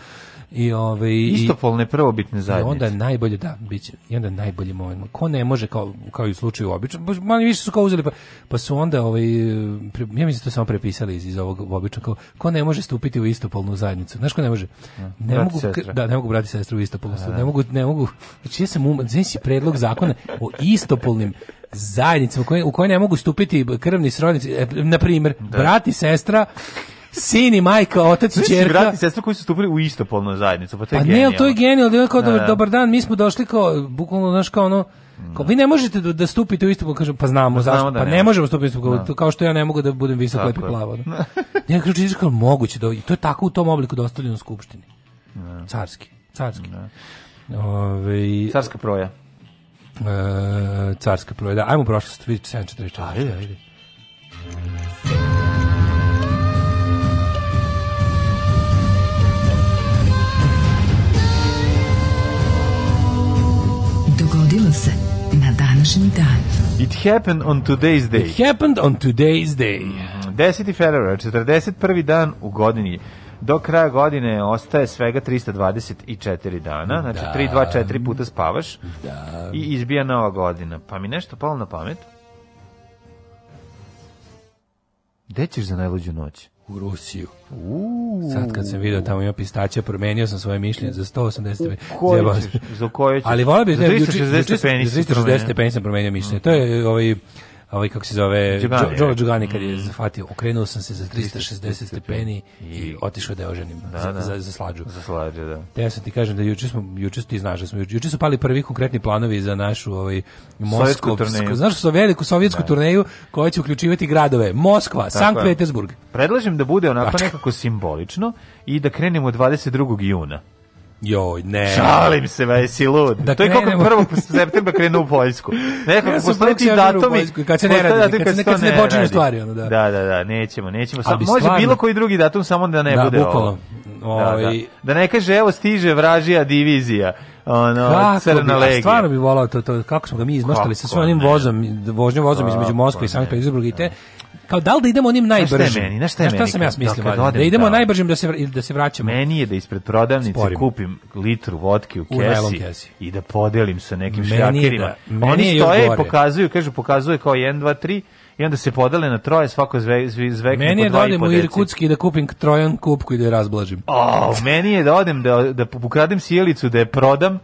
I ovaj istopolne prvobitne zajednice. I onda najbolje da biće i onda najbolji moment. Ko ne može kao kao i u slučaju obično, malo više su kao uzeli pa, pa su onda ovaj ja mislim da to samo prepisali iz, iz ovog obično ko ne može stupiti u istopolnu zajednicu. Znaš ko ne može? Mm, ne mogu da ne mogu brati sestru u istopolnu. zajednicu. Da, da. Ne mogu ne mogu. Znači ja sam um, znači predlog zakona o istopolnim zajednicama u koje ne mogu stupiti krvni srodnici, e, na primer brat i sestra sin i majka, otac i ćerka. Brat i sestra koji su stupili u istopolnu zajednicu, pa to je pa genijalno. ne, to je genijalno, da kao da, da. dobar dan, mi smo došli kao bukvalno znaš kao ono Kao, vi ne možete da, da stupite u istu, pa kažem, pa znamo, pa znamo zašto, da pa ne, možemo stupiti u istu, no. Da. kao što ja ne mogu da budem visoko lepi plavo. No. Da. ja kažem, kao moguće, da, to je tako u tom obliku dostavljeno skupštini. No. Carski, carski. Ove, carska proja. E, carska proja, da, ajmo prošlost, vidite 7.44. Ajde, ajde. se na današnji dan. It happened on today's day. It happened on today's day. 10. Mm, februar, 41. dan u godini do kraja godine ostaje svega 324 dana, znači da. 3, 2, 4 puta spavaš da. i izbija nova godina. Pa mi nešto palo na pamet. Gde ćeš za najluđu noć? u Rusiju. Uuu. Sad kad sam video tamo ima pistaća, promenio sam svoje mišljenje za 180 stepeni. Za koje ćeš? Ali volio bih... Za 360 da stepeni. Za 360 sam promenio mišljenje. To je ovaj ovaj kako se zove Đugani, Đorđe Đugani kad je mm. zafatio okrenuo sam se za 360 stepeni i, otišao da oženim da, za, da. za za slađu za slađu da te ja sam ti kažem da juče smo juče ti znaš da smo juče su pali prvi konkretni planovi za našu ovaj Moskovsku znaš sa veliku sovjetsku da. turneju koja će uključivati gradove Moskva Tako Sankt Petersburg predlažem da bude onako nekako simbolično i da krenemo 22. juna Joj, ne. Šalim se, va, jesi lud. Dakle, to je kako ne, prvog septembra krenu u Poljsku. Nekako ja postoji ti datumi. Kad se ne radi, kad, kad, se, kad se ne, ne počinju stvari. Ono, da. da, da, da, nećemo, nećemo. Sam, može stvarno, bilo koji drugi datum, samo da ne da, bude bukvalno. ovo. Da, da. Ovaj- da ne kaže, evo stiže vražija divizija ono kako crna legija. Stvarno bi volao to, to kako smo ga mi izmaštali sa svojim vozom, vožnjom vozom između Moskve i Sankt Peterburga i te da kao da li da idemo onim najbržim? na šta je meni? Na šta sam ja smislio? Da, da idemo tamo. najbržim da se da se vraćamo. Meni je da ispred prodavnice Sporim. kupim litru vodke u kesi, i da podelim sa nekim šljakerima. Da, Oni stoje i pokazuju, kažu pokazuje kao 1 2 3 i onda se podele na troje svako zve, zve, zvekne meni je da odem u Irkutski da kupim trojan kupku i da je razblažim o, meni je da odem da, da ukradim sjelicu da je prodam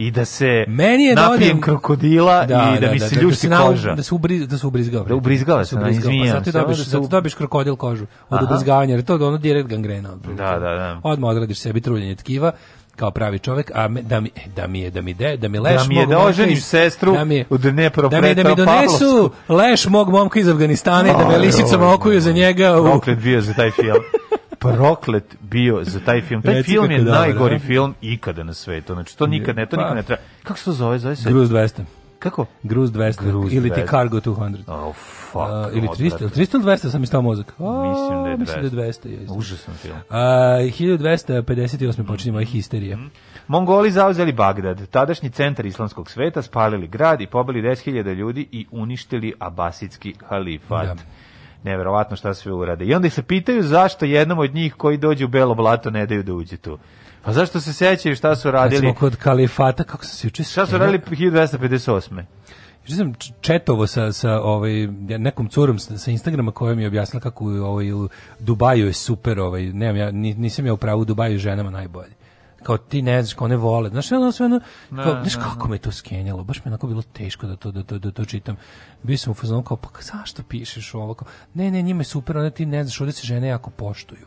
i da se Meni je napijem da krokodila da, i da, da mi da, se da, ljušti koža. Da se ubri, da se ubrizgao. Da ubrizgao se, izvinjam se. Pa zato dobiš, zato dobiš krokodil kožu od ubrizgavanja, jer to je ono direkt gangrena. Da, da, da. Odmah odradiš sebi truljenje tkiva, kao pravi čovjek, a me, da mi e, da mi je da mi de, da mi leš da mi je da oženiš sestru da mi je, od Dnepro da mi, da mi donesu leš mog momka iz Afganistana i da me lisicama okuju za njega. U... Proklet bio za taj film. proklet bio za taj film. Taj film je dobro, najgori ne? Da. film ikada na svetu. Znači to nikad ne, to nikad ne pa. treba. Kako se to zove? Zove se Gruz 200. Kako? Gruz 200 Gruz ili ti Cargo 200. Oh fuck. Uh, ili 300, 300 ili 200 sam istao mozak. Oh, mislim da je 200. Mislim da je 200 je. Užasan film. Uh, 1258 mm. počinje moja histerija. Mm. Mongoli zauzeli Bagdad, tadašnji centar islamskog sveta, spalili grad i pobili 10.000 ljudi i uništili abasidski halifat. Da neverovatno šta sve urade. I onda ih se pitaju zašto jednom od njih koji dođe u belo blato ne daju da uđe tu. Pa zašto se sećaju šta su radili? smo kod kalifata, kako se juče... Šta su radili 1258. Juče sam četovo sa, sa ovaj, nekom curom sa Instagrama koja mi je objasnila kako ovaj, u Dubaju je super, ovaj, nemam ja, nisam ja u pravu, u Dubaju ženama najbolje kao ti ne znaš, kao ne vole. Znaš, ono sve ono, kao, ne, znaš ne, kako ne. me to skenjalo, baš mi onako bilo teško da to, da, da, da to čitam. Bio sam u fazonu kao, pa zašto pišeš ovo? Kao, ne, ne, njima je super, onda ti ne znaš, ovdje se žene jako poštuju.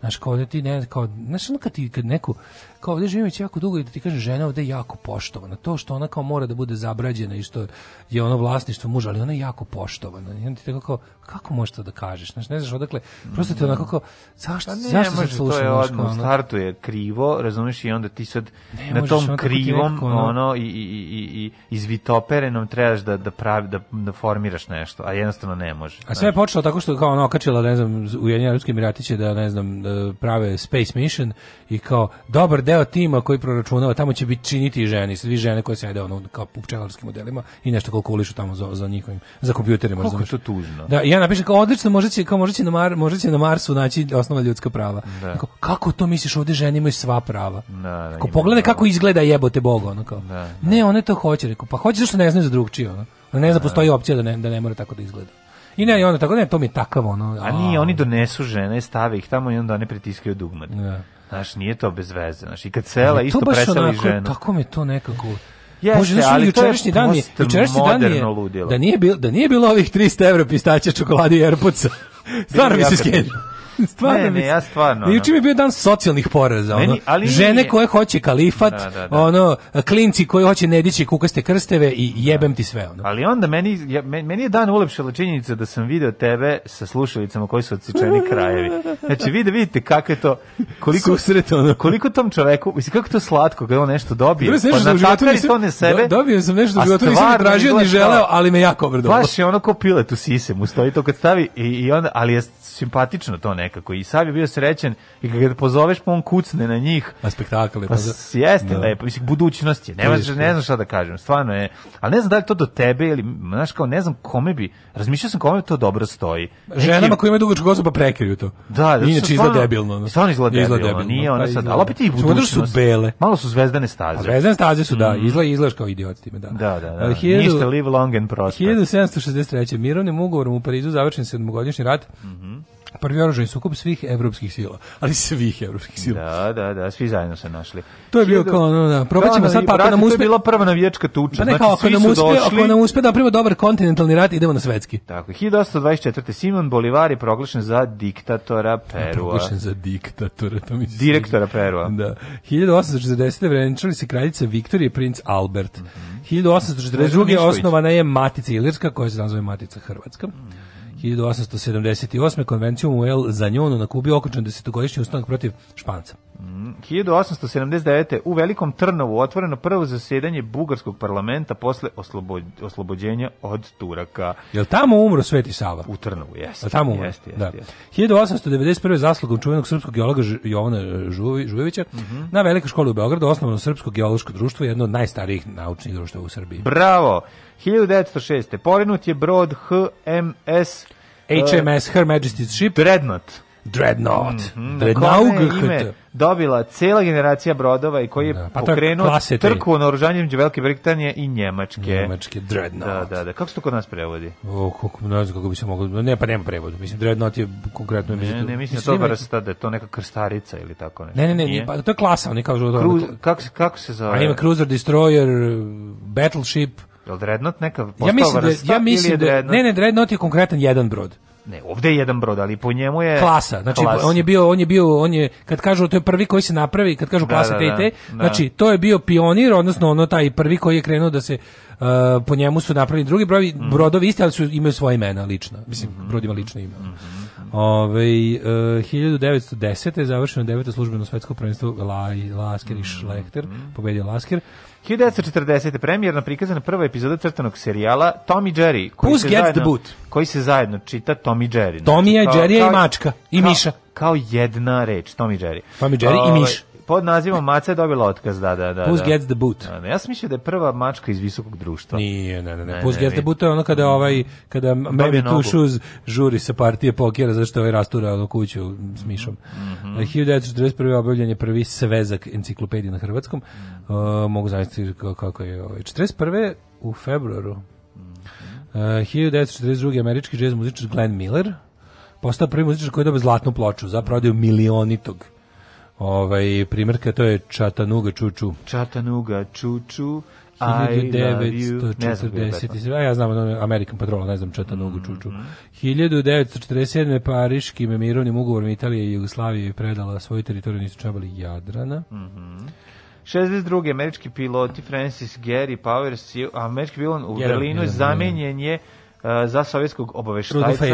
Znaš, kao da ti ne, kao, znaš, ono kad ti, kad neku, kao ovdje živim već jako dugo i da ti kaže žena ovde jako poštovana. To što ona kao mora da bude zabrađena i što je ono vlasništvo muža, ali ona je jako poštovana. I onda ti tako kao, kako možeš to da kažeš? Znaš, ne znaš odakle, prosto ti onako kao, zašto, pa ne, zašto ne, se slušam? To je odmah, ono? startu je krivo, razumiješ, i onda ti sad ne, na tom ono krivom nekako, ono, ono, i, i, i, i izvitoperenom trebaš da, da, pravi, da, da formiraš nešto, a jednostavno ne može. A sve je počelo tako što kao ono okačila, ne znam, Ujedinjeni Arabski Emirati da, ne znam, da prave Space Mission i kao, dobar deo tima koji proračunava tamo će biti činiti i žene, svi žene koje sede ono kao u modelima i nešto koliko kalkulišu tamo za za njihovim za kompjuterima, Kako je to tužno. Da, ja napišem kao odlično, možda će kao možda će na Mar, možda će na Marsu naći osnova ljudska prava. Da. Kako, kako to misliš ovde žene imaju sva prava? Da, da, pogledaj kako izgleda jebote bog ono kao. Da, da. Ne, one to hoće, rekao, pa hoće zašto ne znaju za drugčije ono. Ne zna da postoji opcija da ne, da ne mora tako da izgleda. I ne, i onda tako, ne, to mi je takav, ono... A, a nije, oni donesu žene, stave ih tamo i onda ne pritiskaju dugmad. Da. Znaš, nije to bez veze. Znaš, i kad sela ali isto preseli onako, ženu. Tako mi to nekako... Jeste, Bože, znaš, ali jučerašnji dan je, jučerašnji dan je, ludilo. da nije bilo, da nije bilo ovih 300 evra pistaća, čokolade i airpodsa. Stvarno mi se skenio. stvarno ne, ne, ja stvarno. Juče mi je bio dan socijalnih poreza, ono. Meni, ali Žene koje hoće kalifat, da, da, da. ono, klinci koji hoće nedići kukaste krsteve i jebem ti sve, ono. Ali onda meni, ja, meni je dan ulepšala činjenica da sam video tebe sa slušalicama koji su odsečeni krajevi. Znači, vi da vidite kako je to, koliko, Susret, ono. koliko tom čoveku, mislim, kako to slatko kad on nešto dobije, Dobre, pa natakari to ne sebe. dobio sam nešto u životu, nisam tražio ni želeo, ali me jako obrdovalo. Baš je ono ko pilet u sise, mu stoji to kad stavi i, i onda, ali je simpatično to nekako nekako. I Sav je bio srećen i kad pozoveš pa on kucne na njih. A spektakle. Pa, pa da. jeste da. lepo. Da pa mislim, budućnost je. Ne, ne znam šta da kažem, stvarno je. Ali ne znam da li to do tebe ili, znaš, kao ne znam kome bi, razmišljao sam kome to dobro stoji. Ženama Neki... koje imaju dugačku kosu pa prekirju to. Da, da. Inače izgleda debilno. No. Stvarno izgleda debilno. debilno. Nije pa ona sad, ali opet i da budućnost. su bele. Malo su zvezdane staze. A zvezdane staze su, da, mm. izgleda, izgledaš kao idiot time, da. Da, da, da. Ništa live long and prosper. 1763. Mirovnim ugovorom u Parizu završen sedmogodišnji rat. Mhm. Mm prvi oružani sukob svih evropskih sila, ali svih evropskih sila. Da, da, da, svi zajedno se našli. To je bilo kao, no, da, da probaćemo sad pa da, ako nam uspe... To je bila prva navijačka tuča, pa ne, znači, kao, znači ako nam uspe, došli... Ako nam uspe da prima dobar kontinentalni rat, idemo na svetski. Tako, 1824. Simon Bolivar je proglašen za diktatora Perua. Proglašen za diktatora, to mi se Direktora Perua. Da. 1840. vrenčali se kraljica Viktorije i princ Albert. Mm -hmm. 1842. osnovana je Matica Ilirska, koja se nazove Matica Hrvatska. Mm -hmm. 1878. konvencijom u El Zanjonu na Kubi okončan desetogodišnji ustanak protiv Španca. 1879. u Velikom Trnovu otvoreno prvo zasedanje bugarskog parlamenta posle oslobođenja od Turaka. Jel tamo umro Sveti Sava? U Trnovu, jeste. Jel tamo umro? Jeste, jeste, da. jeste. 1891. zaslugom čuvenog srpskog geologa Jovana Žujevića mm -hmm. na Velikoj školi u Beogradu osnovano Srpsko geološko društvo, jedno od najstarijih naučnih društava u Srbiji. Bravo! 1906. Porinut je brod HMS HMS Her Majesty's Ship Dreadnought Dreadnought. Mm -hmm, Dreadnought ime dobila cela generacija brodova i koji je da, pa pokrenuo je trku naoružanjem Velike Britanije i Njemačke. Njemačke Dreadnought. Da, da, da. Kako se to kod nas prevodi? O, kako, ne znam kako bi se moglo. Ne, pa nema prevodu. Mislim Dreadnought je konkretno ne, ne, ne, mislim da to vrsta da je to neka krstarica ili tako nešto. Ne, ne, ne, nije? pa to je klasa, oni kažu da- Kruz, kako, kako se zove? A ima Cruiser Destroyer, Battleship. Je li Dreadnought neka postava ja mislim da, ja mislim ili je da- Dreadnought? Da, ne, ne, Dreadnought je konkretan jedan brod. Ne, ovdje je jedan brod, ali po njemu je klasa. Znači klasa. on je bio on je bio on je kad kažu to je prvi koji se napravi, kad kažu da, klasa da, te, da, da, znači to je bio pionir, odnosno ono taj prvi koji je krenuo da se uh, po njemu su napravili drugi brodovi, mm. brodovi isti, ali su imaju svoje imena lična. Mislim mm -hmm. brod ima lično ime. Mm -hmm. Ove, uh, 1910. je završeno deveto službeno svetsko prvenstvo Lasker i Schlechter, mhm. mhm. pobedio Lasker. 1940. premijerno prikazana prva epizoda crtanog serijala Tommy Jerry. Koji Puss se gets zajedno, the boot. Koji se zajedno čita Tommy i Jerry. Znači, Tommy je, Jerry i mačka. I kao, miša. Kao jedna reč, Tommy Jerry. Tom i Jerry i ovaj, miš. Pod nazivom Maca je dobila otkaz, da, da, da. Puss da. gets the boot. Da, da, ja sam mislio da je prva mačka iz visokog društva. Nije, ne, ne, ne. Puss gets the boot je ono kada mm. ovaj kada Memi Shoes žuri sa partije pokera zašto ovaj rastura ono kuću s Mišom. Mm -hmm. 1941. objavljen je prvi svezak enciklopedije na hrvatskom. Mm -hmm. uh, mogu zamisliti kako je ovaj 41. u februaru. Mm -hmm. uh, 1942. američki džez muzičar Glenn Miller postao prvi muzičar koji je dobio zlatnu ploču za prodaju milionitog ovaj, primjerka, to je Čatanuga Čuču. Čatanuga Čuču. 1940. A ja znam American Patrol, ne znam Čatanugu mm -hmm. Čuču. 1947. Pariškim mirovnim ugovorom Italije i Jugoslavije predala svoju teritoriju nisu čabali Jadrana. Mm -hmm. 62. američki piloti Francis Gary Powers, američki pilot u Gerard, Berlinu, zamenjen da. je Uh, za sovjetskog obaveštajca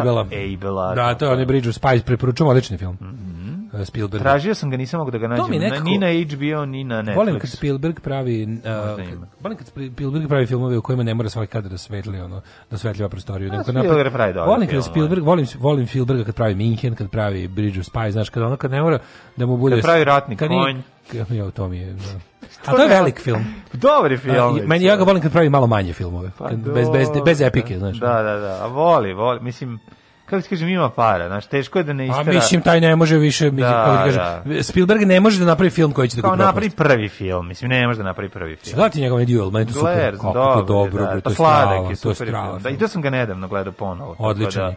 Abela. Da, to je onaj Bridge of Spies, preporučujem odlični film. Mm -hmm. Spielberg. Tražio sam ga, nisam mogao da ga nađem, nekako, ni na HBO, ni na Netflix. Volim kad Spielberg pravi, uh, volim kad Spielberg pravi filmove u kojima ne mora svaki kadar da svetli, ono, da svetljava prostoriju. Da, Spielberg pravi dobro. Volim, kad Spielberg, volim, volim Spielberga kad pravi Minhen, kad pravi Bridge of Spies, znaš, kad ono kad ne mora da mu bude... Kad pravi ratni konj. Kad, jo, to mi je... Da. A to je velik film. Dobri film. Meni ja ga volim kad pravi malo manje filmove, pa bez bez bez epike, znaš. Da, da, da. A voli, voli, mislim kako ti kažem, ima para, znaš, teško je da ne pa istara. A mislim, taj ne može više, mislim, da, kako ti kažem, da. Spielberg ne može da napravi film koji će da ga Kao napravi prvi film, mislim, ne može da napravi prvi film. Gledaj ti njegov duel, meni to super, kako dobro, dobro, da, to je strava, to je strava. Da, I to sam ga nedavno gledao ponovo. Odličan da je.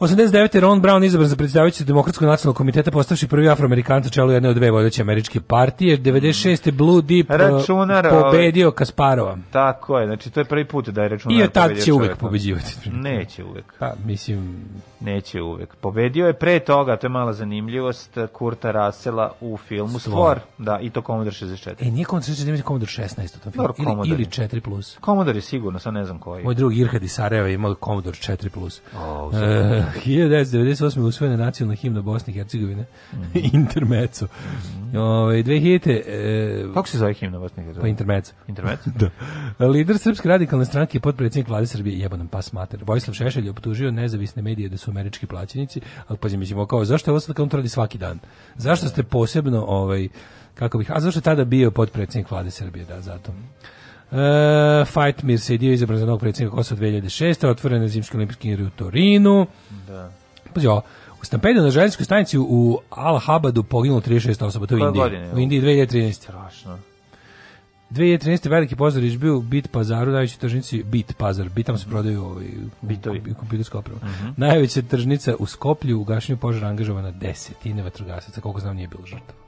89. Ron Brown izabran za predsjedavajući Demokratskog nacionalnog komiteta postavši prvi afroamerikanc u čelu jedne od dve vodeće američke partije. 96. Blue Deep eh, računar, ovaj- pobedio Kasparova. Tako je, znači to je prvi put da je računar I od tad će uvek pobeđivati. Neće uvek. Pa, mislim... Neće uvek. Pobedio je pre toga, to je mala zanimljivost, Kurta Rasela u filmu Stvor. Stvor. Da, i to Commodore 64. E, nije Commodore 64, nije Commodore 16 u tom filmu. Dobro, ili, ili 4+. Plus. Commodore je sigurno, sad ne znam koji. Moj drug Irhad iz Sarajeva imao Commodore 4+. Plus. O, oh, 1998. usvojena nacionalna himna Bosne i Hercegovine. Mm -hmm. Intermeco. Mm -hmm. Ove, ovaj, 2000... E, Kako se zove himna Bosne i Hercegovine? Pa Intermeco. Intermeco? da. Lider Srpske radikalne stranke i potpredsjednik vlade Srbije, jebanom pas mater. Vojislav Šešelj je optužio nezavisne medije da su američki plaćenici, ali pazi, mislimo kao, zašto je ovo sad kontroli svaki dan? Zašto ste posebno, ovaj, kako bih, a zašto je tada bio potpredsjednik vlade Srbije, da, zato. E, Fight Mir se je dio izabran za novog predsjednika Kosova 2006. Otvoren na zimski olimpijskim igre u Torinu. Da. Pazi ovo, u stampedu na željezničkoj stanici u Al-Habadu poginulo 36 osoba, to je u Indiji. Godine, u Indiji 2013. Strašno. 2013. veliki pozor je bio u Bit Pazaru, najvećoj tržnici Bit Pazar, Bitam se prodaju ovaj, Bitovi. kompjuterska oprema. Uh mhm. -huh. Najveća tržnica u Skoplju u gašenju požara angažovana desetine vatrogasaca, koliko znam nije bilo žrtava.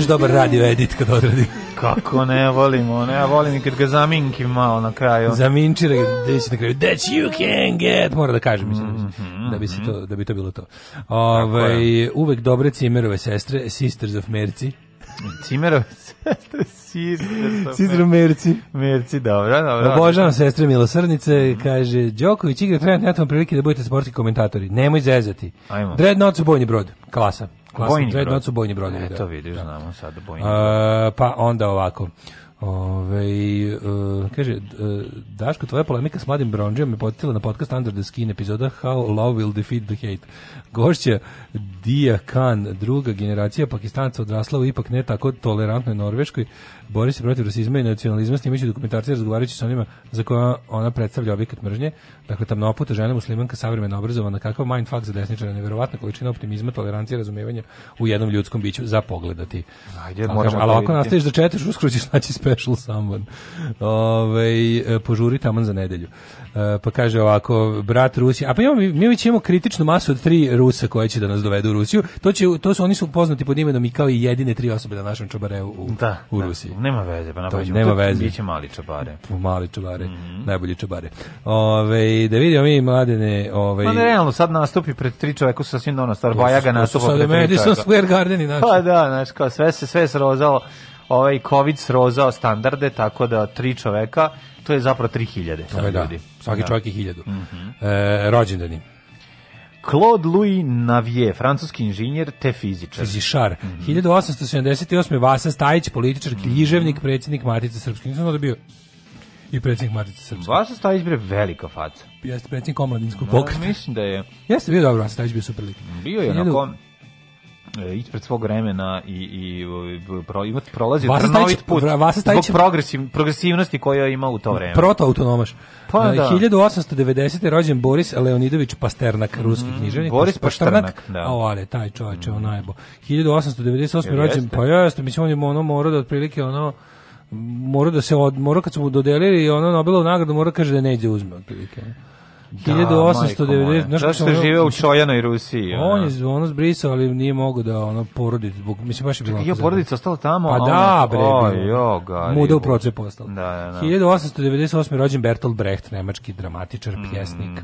voliš dobar radio edit kad odradi. Kako ne volimo, ne, ja volim i kad ga zaminkim malo na kraju. Zaminčira ga, da se na kraju, that you can get, mora da kažem, mislim, da, bi se mhm, da mhm. to, da bi to bilo to. Ove, ovaj, uvek dobre cimerove sestre, Sisters of Mercy. Cimerove sestre, Sisters of Mercy. Mercy, dobro, dobro. Obožavam sestre Milosrdnice, kaže, Đoković igra trenutno netom prilike da budete sportski komentatori, nemoj zezati. Ajmo. Dreadnought su bojni brod, klasa vojni trade not su bojni brodovi. E, to da. vidiš, da. znamo sad bojni uh, pa onda ovako. Ove, uh, kaže, uh, Daško, tvoja polemika s mladim Bronđijom je potitila na podcast Under the Skin epizoda How Love Will Defeat the Hate. Gošća Dia Khan, druga generacija pakistanca odrasla u ipak ne tako tolerantnoj Norveškoj, bori se protiv rasizma i nacionalizma snimajući dokumentarce razgovarajući sa onima za koja ona predstavlja objekat mržnje. Dakle, tamnoputa žena muslimanka savremeno obrazovana, kakav mindfuck za desničara, neverovatna količina optimizma, tolerancije, razumevanja u jednom ljudskom biću za pogledati. Ajde, ali, kažem, ali da ako nastaviš da četeš, uskoro ćeš naći special someone. Ove, e, požuri taman za nedelju. E, pa kaže ovako, brat Rusije, a pa imamo, mi već imamo kritičnu masu od tri Rusa koje će da nas dovedu u Rusiju. To, će, to su, oni su poznati pod imenom i kao i jedine tri osobe na našem čobareu u, da, u da. Rusiji nema veze, pa napravimo. Nema veze. Biće mali čabare. Mali čabare, mm -hmm. najbolji čabare. Ove, da vidimo mi mladene... Ove... Ma ne, realno, sad nastupi pred tri čoveka, su sasvim dono stvar, Bajaga nastupa pred tri čoveka. Madison Square Garden i naši. Pa da, znači, kao sve se sve srozalo, ovaj COVID srozao standarde, tako da tri čoveka, to je zapravo 3000 da, ljudi. Da, svaki da. čovjek je 1000. Mm -hmm. e, rođendani. Claude Louis Navier, francuski inženjer te fizičar. Fizišar. Mm -hmm. 1878. Vasa Stajić, političar, književnik, mm -hmm. predsjednik Matice Srpske. Nisam znao da bio i predsjednik Matice Srpske. Vasa Stajić bre velika faca. Jeste predsjednik omladinskog pokreta. Mislim da je. Jeste bio dobro, Vasa Stajić bio super lik. Bio je 1000... onako E, ispred svog vremena i i e, pro, ima prolazi trnovit put Vasa Stajić zbog progresiv, progresivnosti koja ima u to vreme. Protoautonomaš. Pa e, da. 1890. je rođen Boris Leonidović Pasternak, ruski mm, književnik. Boris Pasternak, Pasternak da. O, ale, taj čovjek je mm. onajbo. 1898. Jer rođen, jeste? pa jeste, mislim, on je ono mora da otprilike ono, mora da se, od, mora kad su mu dodelili ono Nobelovu nagradu, mora da kaže da neđe uzme otprilike. Da, 1890, zašto je živeo u Čojanoj Rusiji? On je ono zbrisao, ali nije mogao da ono porodicu, zbog mislim baš je bilo. Je porodica ostala tamo, pa da, bre. Oj, Muda u proces postao. Da, da, da. 1898. rođen Bertolt Brecht, nemački dramatičar, mhm. pjesnik.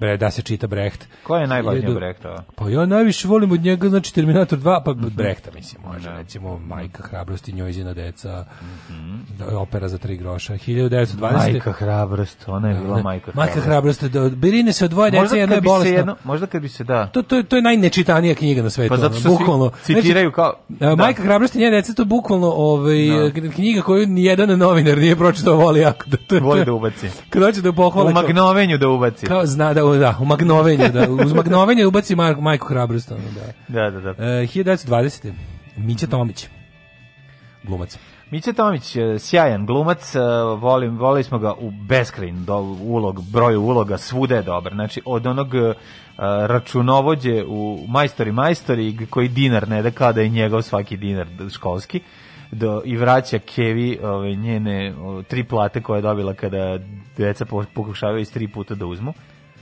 Bre, da se čita Brecht. Ko je najvažniji Brechtova? Pa ja najviše volim od njega, znači Terminator 2, pa mhm. Brechta mislim, može da. recimo Majka hrabrosti, njojzina deca. Mhm. Da, opera za tri groša. 1920. Majka hrabrost, ona je bila da, Majka. Majka hrabrost da brine se o dvoje dece, jedno je bolesno. Jedno, možda kad bi se da. To to to je najnečitanija knjiga na svetu. Pa zato što ono, bukvalno znači, citiraju kao e, da. Majka hrabrosti njene dece to bukvalno ovaj no. Da. knjiga koju ni jedan novinar nije pročitao, voli jako da to. Voli da ubaci. Kad hoće da pohvali. U magnovenju da ubaci. Kao zna da da, u magnovenju da, uz magnovenje da ubaci Marku Majku hrabrosti, da. Da, da, da. E, 1920. Mića Tomić. Glumac. Miće Tomić, e, sjajan glumac, e, volim, volili smo ga u beskrajn do ulog, broju uloga, svude je dobar. Znači, od onog e, računovođe u Majstori Majstori, koji dinar ne da kada je njegov svaki dinar školski, do, i vraća Kevi ove, njene o, tri plate koje je dobila kada deca pokušavaju iz tri puta da uzmu.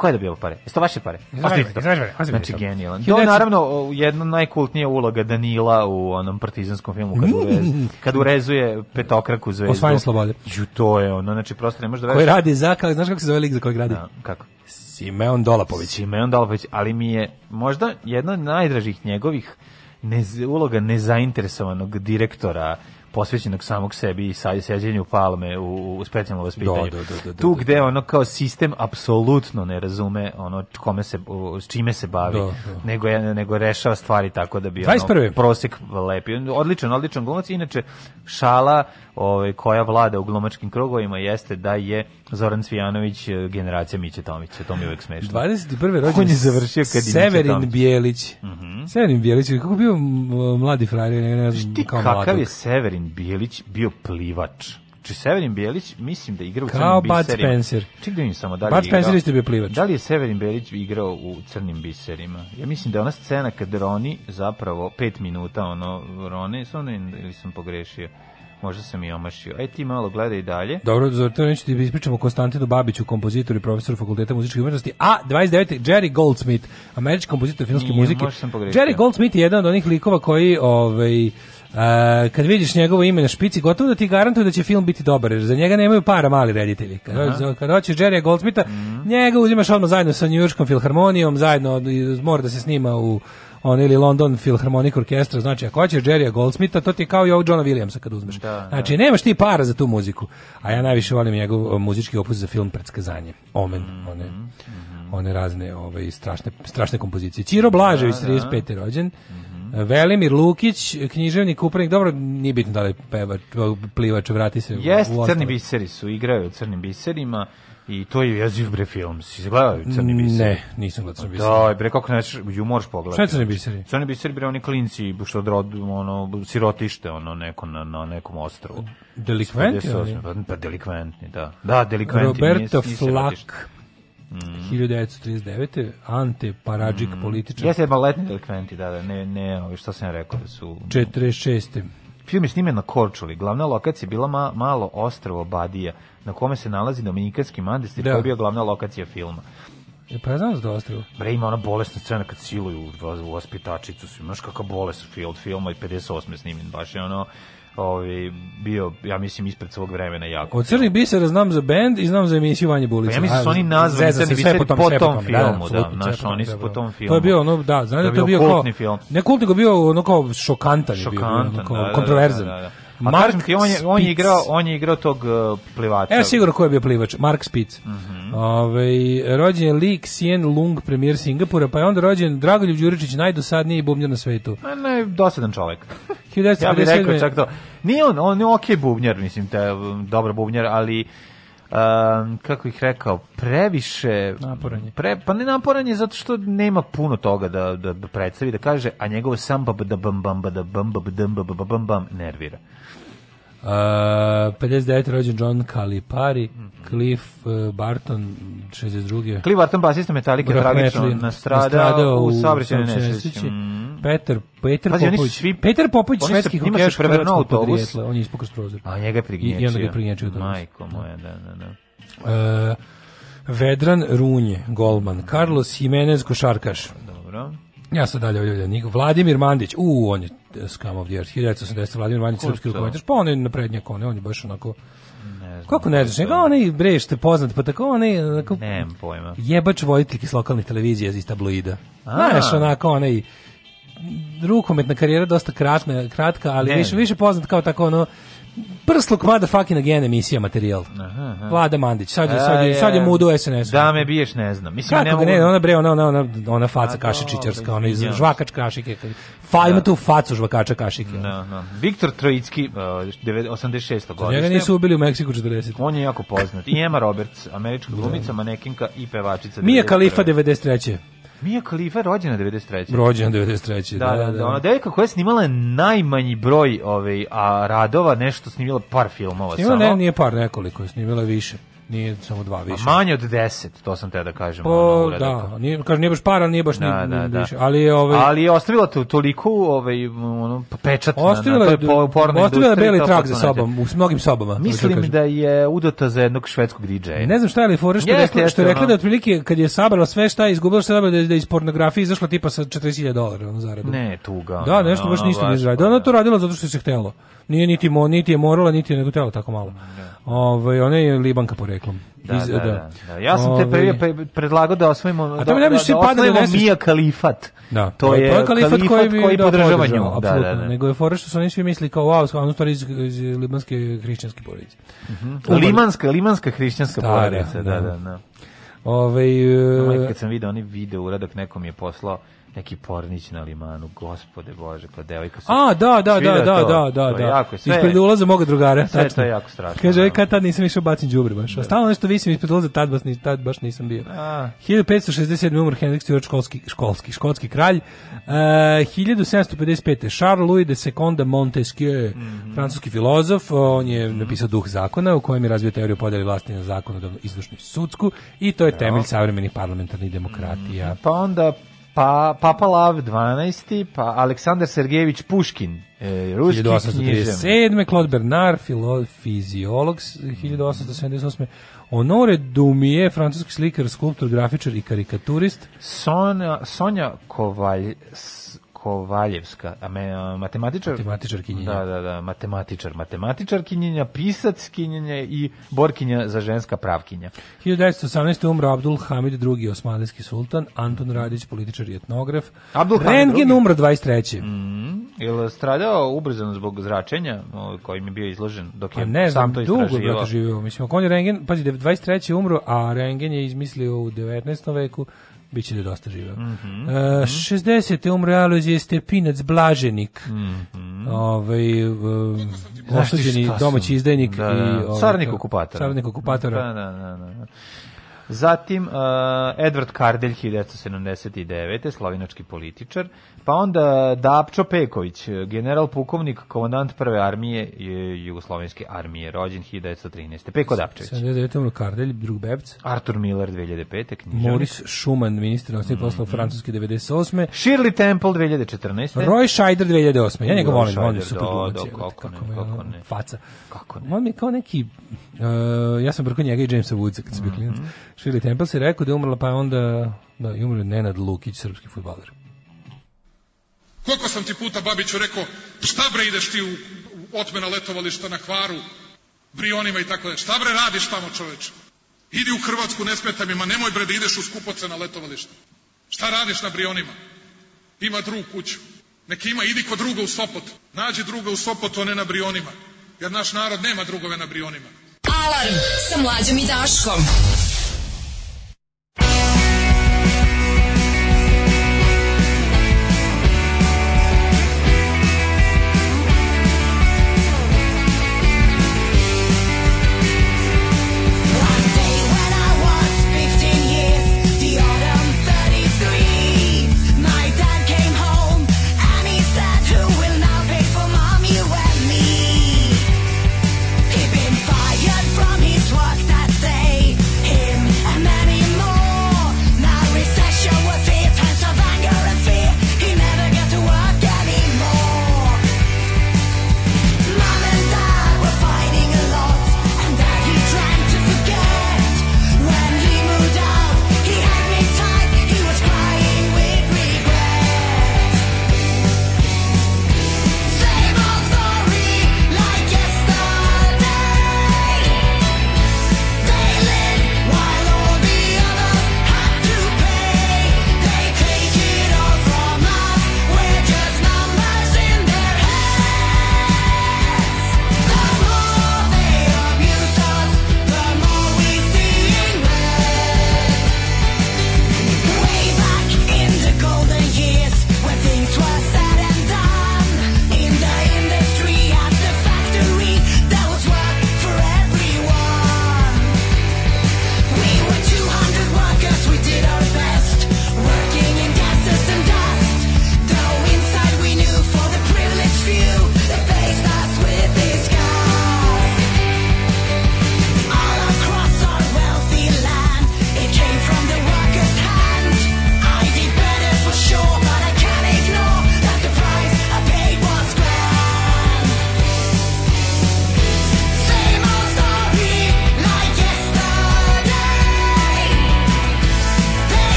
Ko je dobio pare? Jesu to vaše pare? Ostavite to. Znači, genijalan. To je naravno jedna najkultnija uloga Danila u onom partizanskom filmu kad, urez, kad urezuje petokraku zvezdu. Osvajanje slobode. Ju, to je ono, znači prosto ne može da veš. Koji radi za, kao, znaš kako se zove lik za kojeg radi? Da, kako? Simeon Dolapović. Simeon Dolapović, ali mi je možda jedna od najdražih njegovih ne, uloga nezainteresovanog direktora posvećenog samog sebi i sa seđenju palme u, u specijalnom vaspitanju. Da, da, da, tu gde ono kao sistem apsolutno ne razume ono kome se s čime se bavi, do, do. nego nego rešava stvari tako da bi ono 21. prosek lepi. Odličan, odličan glumac. Inače šala ovaj koja vlada u glumačkim krugovima jeste da je Zoran Cvijanović e, generacija Miće Tomića, to mi je uvek smešno. 21. rođendan je završio kad Severin Bijelić. Mm -hmm. Severin Bijelić, kako bio mladi frajer, ne znam, Šti, kakav mladak. je Severin Severin Bijelić bio plivač? Či Severin Bijelić, mislim da igra u Kao crnim Bud biserima. Spencer. Čekaj mi samo, da li Bud Spencer isto bio plivač. Da li je Severin Bijelić igrao u crnim biserima? Ja mislim da je ona scena kad Roni zapravo, pet minuta, ono, Roni, stvarno ili sam pogrešio? Možda sam i omašio. Aj ti malo gledaj dalje. Dobro, za to neću ti da ispričamo o Konstantinu Babiću, kompozitor i profesor Fakulteta muzičke umetnosti, a 29. Jerry Goldsmith, američki kompozitor filmske Nije, muzike. možda sam pogrešio. Jerry Goldsmith je jedan od onih likova koji ovaj, Uh, kad vidiš njegovo ime na špici, gotovo da ti garantuje da će film biti dobar, jer za njega nemaju para mali reditelji. Kad, Aha. kad hoćeš Jerry Goldsmitha, mm -hmm. njega uzimaš odmah zajedno sa Njujorskom filharmonijom, zajedno mora da se snima u on ili London Philharmonic Orchestra, znači ako hoćeš Jerrya Goldsmitha, to ti kao i ovog Johna Williamsa kad uzmeš. Da, da, Znači, nemaš ti para za tu muziku. A ja najviše volim njegov muzički opus za film Predskazanje, Omen, mm -hmm. one, mhm. one razne ovaj, strašne, strašne kompozicije. Ciro Blažević, da, da. 35. rođen, mm Mhm. Velimir Lukić, književnik, upravnik, dobro, nije bitno da li pevač, plivač, vrati se. Jeste, crni biseri su, igraju u crnim biserima. I to je jeziv bre film. Si gledao Crni biser? Ne, nisam gledao Crni pa biser. Da, bre kako ne, ju moraš pogledati. Šta Crni biseri? Znači, crni biseri bre oni klinci što rod ono sirotište ono neko na, na nekom ostrvu. Delikventi? Pa, pa delikventni, da. Da, delikventi. Roberto Flak. Mm. 1939. Ante Paradžik, mm. političar. Jeste baletni delikventi, da, da, ne, ne, ovi što sam ja rekao da su... 46. Film je snimen na Korčuli. Glavna lokacija je bila ma, malo ostrvo Badija, na kome se nalazi Dominikanski manastir, da. koji je bio glavna lokacija filma. E pa ja znam da ostrvo. Bre, ima ona bolesna scena kad siluju u vaspitačicu, su, znaš kakva bolest u filma i 58. snimen, baš je ono ovaj bio ja mislim ispred svog vremena jako. Od crnih bisera znam za bend i znam za emisiju Vanje Bulica. Pa ja mislim da su oni nazvani crni biser po tom, po tom filmu, da, da naš, oni su po tom filmu. To je bio no, da, znači to je da bio, kultni kao film. ne kult, nego bio ono kao šokantan, šokantan je bio, ono, kao da, da, da, kontroverzan. Da, da, da, da. A Mark ti, on je, on, je igrao, on je igrao tog e, plivača. Evo sigurno ko je bio plivač, Mark Spitz. Mm -hmm. Ove, ovaj, rođen je Lee Xien Lung, premijer Singapura, pa je onda rođen Dragoljub Đuričić, najdosadniji bubnjar na svetu. Ma, ne, dosadan čovek. ja bih rekao čak to. Nije on, on je okej okay bubnjar, mislim, te, dobro bubnjar, ali um, kako ih rekao, previše... Naporan Pre, pa ne naporan zato što nema puno toga da, da, da predstavi, da kaže, a njegovo sam bam bam bam bam bam bam bam bam bam bam nervira. Uh, 59. rođen John Calipari, mm -hmm. Cliff uh, Barton, 62. Cliff Barton, basista Metallica, tragično nastradao, nastradao u saobraćenoj nesreći. Mm. Peter, Peter Pazi, Popović, svi, Peter Popović, švedski hokejaš, hrvatsko autobus. on je ispokao s prozor. A njega je prignječio. I, i onda ga je prignječio Majko da. moja, da, da, da. Uh, Vedran Runje, golman. Carlos Jimenez, košarkaš. Dobro. Ja sad dalje ovdje Vladimir Mandić, u, on je scum of the earth, 1980, Vladimir Mandić, srpski rukometaš, pa on je naprednjak, on je, on je baš onako... Kako ne znaš, nego onaj bre što je poznat, pa tako onaj onako Nemam pojma. Jebač vojitelj iz lokalnih televizija iz tabloida. A. Znaš, onako onaj rukometna karijera dosta kratna, kratka, ali ne. više više poznat kao tako ono prsluk motherfucking again emisija materijal. Aha, aha. Vlada Mandić, sad je, sad je, sad je mudu SNS. Da me biješ, ne znam. Mislim, Kako ne, ne, ona bre, ona, ona, ona, ona faca kašičićarska, ona iz žvakač kašike. Fa, ima da. tu facu žvakača kašike. Da, da. Viktor Trojicki, uh, 86. godište. Njega nisu ubili u Meksiku 40. On je jako poznat. I Emma Roberts, američka da. glumica, manekinka i pevačica. Mija Kalifa, 93. Mija Khalifa rođena 93. Rođena 93. Da, da, da. da, da. Ona devojka koja je snimala najmanji broj ovaj a radova, nešto snimila par filmova snimala, samo. Ne, nije par, nekoliko je snimala više. Nije samo dva više. Ma manje od 10, to sam te da kažem. Pa, da, nije, kažem, nije baš para, nije baš da, ni, da, da. Ali, ovaj, ali je ostavila tu toliko ovaj, ono, pečat ostavila, na, na toj po, pornoj Ostavila beli trag za sobom, u mnogim sobama. Da Mislim da je udota za jednog švedskog DJ-a. Ne znam šta je li fora što, rekla, što je rekla da otprilike kad je sabrala sve šta je izgubila što da je da, da iz pornografije izašla tipa sa 40.000 dolara na zaradu. Ne, tuga. Da, nešto baš ništa nije zaradila. Da pa ona to radila zato što se htelo. Nije niti mo, niti je morala, niti je nego tako malo. Ovaj ona je Libanka poreklom. Da, Iz, da, da, da, da, Ja sam te pre, ovaj. predlagao da osvojimo a da, da, da, da osvojimo Mija Kalifat. Da. To je, to je kalifat, kalifat koji, bi, koji da, podržava nju. Da, apsolutno. Da, da, da. Nego je fora što su oni svi misli kao wow, ono stvari iz, iz libanske hrišćanske porodice. Mhm. Uh -huh. Limanska, limanska hrišćanska da, porodica, da, da, da. da. Ove, uh, no, kad sam video, oni video uradak, nekom je poslao neki pornić na limanu, gospode bože, kao pa devojka. A, da, da, da, da, da, da, da. Jako, ispred ulaza moga drugara. Sve tačno. to je jako strašno. Kaže, ovaj kad tad nisam išao bacin đubre baš. Da. Stalno nešto visim ispred ulaza, tad baš, tad baš nisam bio. A. 1567. umr Henrik Stuart, školski, školski, škotski kralj. E, uh, 1755. Charles Louis de Seconda Montesquieu, mm -hmm. francuski filozof, on je napisao duh zakona u kojem je razvio teoriju podeli vlasti na zakonodavnu, izvršnu i sudsku i to je temelj savremenih parlamentarnih demokratija. Mm -hmm. Pa onda pa Papa Lav 12. pa Aleksandar Sergejević Puškin, e, ruski 1837. Claude Bernard, filo, fiziolog 1878. Honore Dumije, francuski slikar, skulptor, grafičar i karikaturist. Sonja, Sonja Kovalj, Kovaljevska, a me, matematičar... Matematičar kinjenja. Da, da, da, matematičar. Matematičar kinjenja, pisac kinjenja i borkinja za ženska pravkinja. 1918. umro Abdul Hamid II. osmanijski sultan, Anton Radić, političar i etnograf. Abdul Rengen umro 23. Mm, -hmm. stradao ubrzano zbog zračenja kojim je bio izložen dok pa je ne, sam to istraživao? Ne znam, dugo je živio. Mislim, on je Rengen, pazi, 23. umro, a Rengen je izmislio u 19. veku Biće da dosta žive. Mm -hmm. e, 60. umre Alojzije Stepinac Blaženik. Mm -hmm. ovaj, e, osuđeni domaći izdajnik. Da, da. I, da. ovaj, carnik da. okupatora. Carnik okupatora. Da, da, da, da. Zatim, uh, Edward Kardelj, 1979. slovinački političar. Pa onda Dapčo Peković, general pukovnik, komandant prve armije Jugoslovenske armije, rođen 1913. Peko Dapčević. 79. umro Kardelj, drug Bebc. Artur Miller, 2005. književnik. Moris Schumann, ministar osnovnih mm -hmm. poslova Francuske, 98. Shirley Temple, 2014. Roy Scheider, 2008. Ja njega volim, volim super glumac. Do, da, da, kako ne, kako, kako ne. Faca. Kako ne. On mi kao neki, uh, ja sam preko njega i Jamesa Woodsa kad sam mm -hmm. bio mhm. klinac. Shirley Temple se rekao da je umrla, pa onda, da, umrla Nenad Lukić, srpski futbaler. Koliko sam ti puta Babiću rekao, šta bre ideš ti u otmena letovališta na kvaru, Brionima i tako dalje. Šta bre radiš tamo čoveče? Idi u Hrvatsku, ne smeta mi, ma nemoj bre da ideš u skupoce na letovališta. Šta radiš na Brionima? Ima drug kuću. Neki ima, idi kod druga u Sopot. Nađi druga u Sopotu, a ne na Brionima. Jer naš narod nema drugove na Brionima. Alarm sa mlađom i Daškom.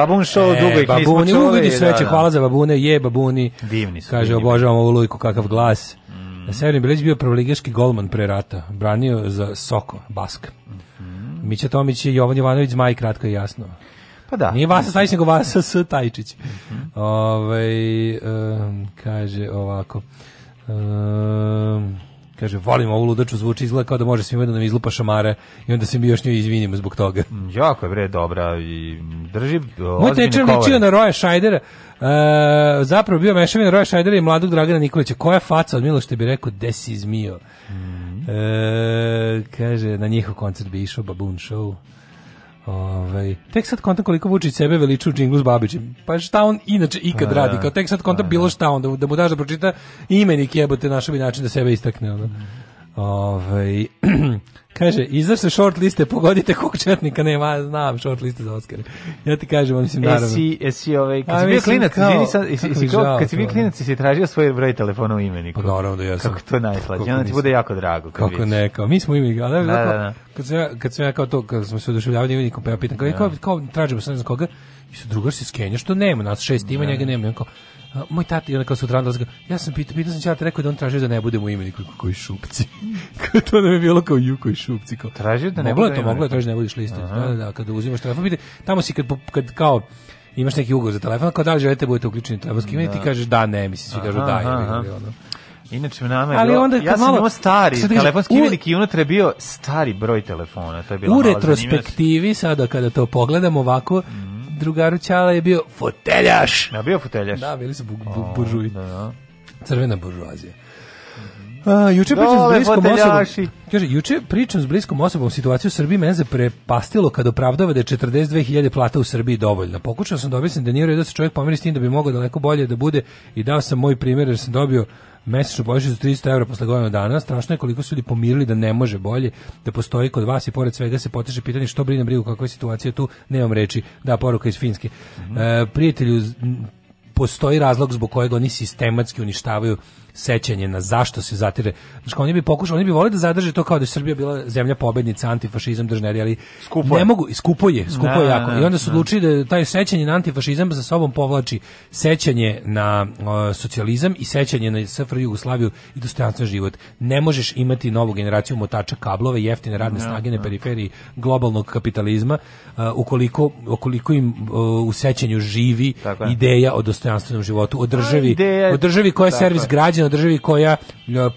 Babun show, e, dugo ih babuni, čuli. Uvidi sveće, da, da. hvala za babune, je babuni. Divni su. Kaže, obožavam ovu lujku, kakav glas. Mm. Severin Bilić bio prvoligaški golman pre rata, branio za Soko, Bask. Mm -hmm. Mića Tomić i Jovan Jovanović, Zmaj, kratko i jasno. Pa da. Nije Vasa Stajić, nego Vasa S. Tajčić. Mm -hmm. Ove, ovaj, um, kaže ovako... Um, Kaže, volim ovu ludaču, zvuči izgleda kao da može svima da nam izlupa šamare i onda se mi još njoj izvinimo zbog toga. Mm, jako je, bre, dobra. I drži e, Moj tečer ličio na Roja Šajdera. E, zapravo bio mešavin Roja Šajdera i mladog Dragana Nikolića. Koja faca od Miloš te bi rekao, desi izmio. Mm. E, kaže, na njihov koncert bi išao Babun Show. Ove, ovaj, tek sad konta koliko Vučić sebe veliču u džinglu s Babićem. Pa šta on inače ikad a, pa, radi? Da. Kao tek sad konta a, pa, bilo da. šta onda da mu daš da pročita imenik jebote našao bi način da sebe istakne ono. Mm. Ovaj Kaže, izašle short liste, pogodite kog četnika nema, znam short liste za Oscar. Ja ti kažem, mislim, e naravno. Esi, esi ovaj, kad A, si bio klinac, kao, izvini sad, esi, esi, kao, kad si bio klinac, da. si tražio svoj broj telefona u imeniku. Pa naravno da jesam. Kako to je najslađe, onda ti bude jako drago. Kako vidiš. ne, kao, mi smo imenik, ali da, da, da. Kad, sam ja, kad sam ja kao to, kad smo se oduševljavali imenikom, pa ja pitan, kao, e, kao, kao tražimo se ne znam koga, I su drugar se skenja, što nema, nas šest ima, njega nema. Kao, moj tata, i onda kao sutra odlazi, ja sam pitao, pitao sam čata, rekao da on traži da ne budemo imeni koji, koji šupci. to nam je bilo kao ju koji šupci. Kao. Tražio da ne bude je to, moglo da traži da ne budeš da listan. Da, da, da, kada uzimaš telefon, pita, tamo si kad, kad kao, imaš neki ugovor za telefon, kao da li želite da budete uključeni u telefonski imen, ti da. kažeš da, ne, misli, svi kažu da, ja bih ono. Inače, nama je ali onda, ja sam malo, imao stari telefonski imenik i unutra je bio stari broj telefona. To je bilo u retrospektivi, sada kada to pogledam ovako, mm drugaru Ćala je bio foteljaš. Ja bio foteljaš. Da, bili su bu, bu, buržuji. Da, da. Crvena buržuazija. Mhm. A, juče pričam s bliskom foteljaši. osobom. Kaže, juče pričam s bliskom osobom situaciju u Srbiji mene prepastilo kad opravdava da je 42.000 plata u Srbiji dovoljna. Pokušao sam da objasnim da nije da se čovjek pomeri s tim da bi mogao daleko bolje da bude i dao sam moj primjer jer sam dobio mesečno bojiše su 300 € posle godinu dana, strašno je koliko su ljudi pomirili da ne može bolje, da postoji kod vas i pored svega se poteže pitanje što brinem brigu kakva je situacija tu, nemam reči, da, poruka iz Finske. Mm -hmm. e, prijatelju, postoji razlog zbog kojeg oni sistematski uništavaju sećanje na zašto se zatire. Znači, oni bi pokušali, oni bi volili da zadrže to kao da je Srbija bila zemlja pobednica, antifašizam, držneri, ali skupo ne mogu, skupo je, skupo je da, jako. I onda su da. odlučili da taj sećanje na antifašizam za sobom povlači sećanje na uh, socijalizam i sećanje na SFR Jugoslaviju i dostojanstven život. Ne možeš imati novu generaciju motača kablove, jeftine radne da, snage na da. periferiji globalnog kapitalizma uh, ukoliko, ukoliko im uh, u sećanju živi ideja o dostojanstvenom životu, o državi, o državi koja je servis građana o državi koja e,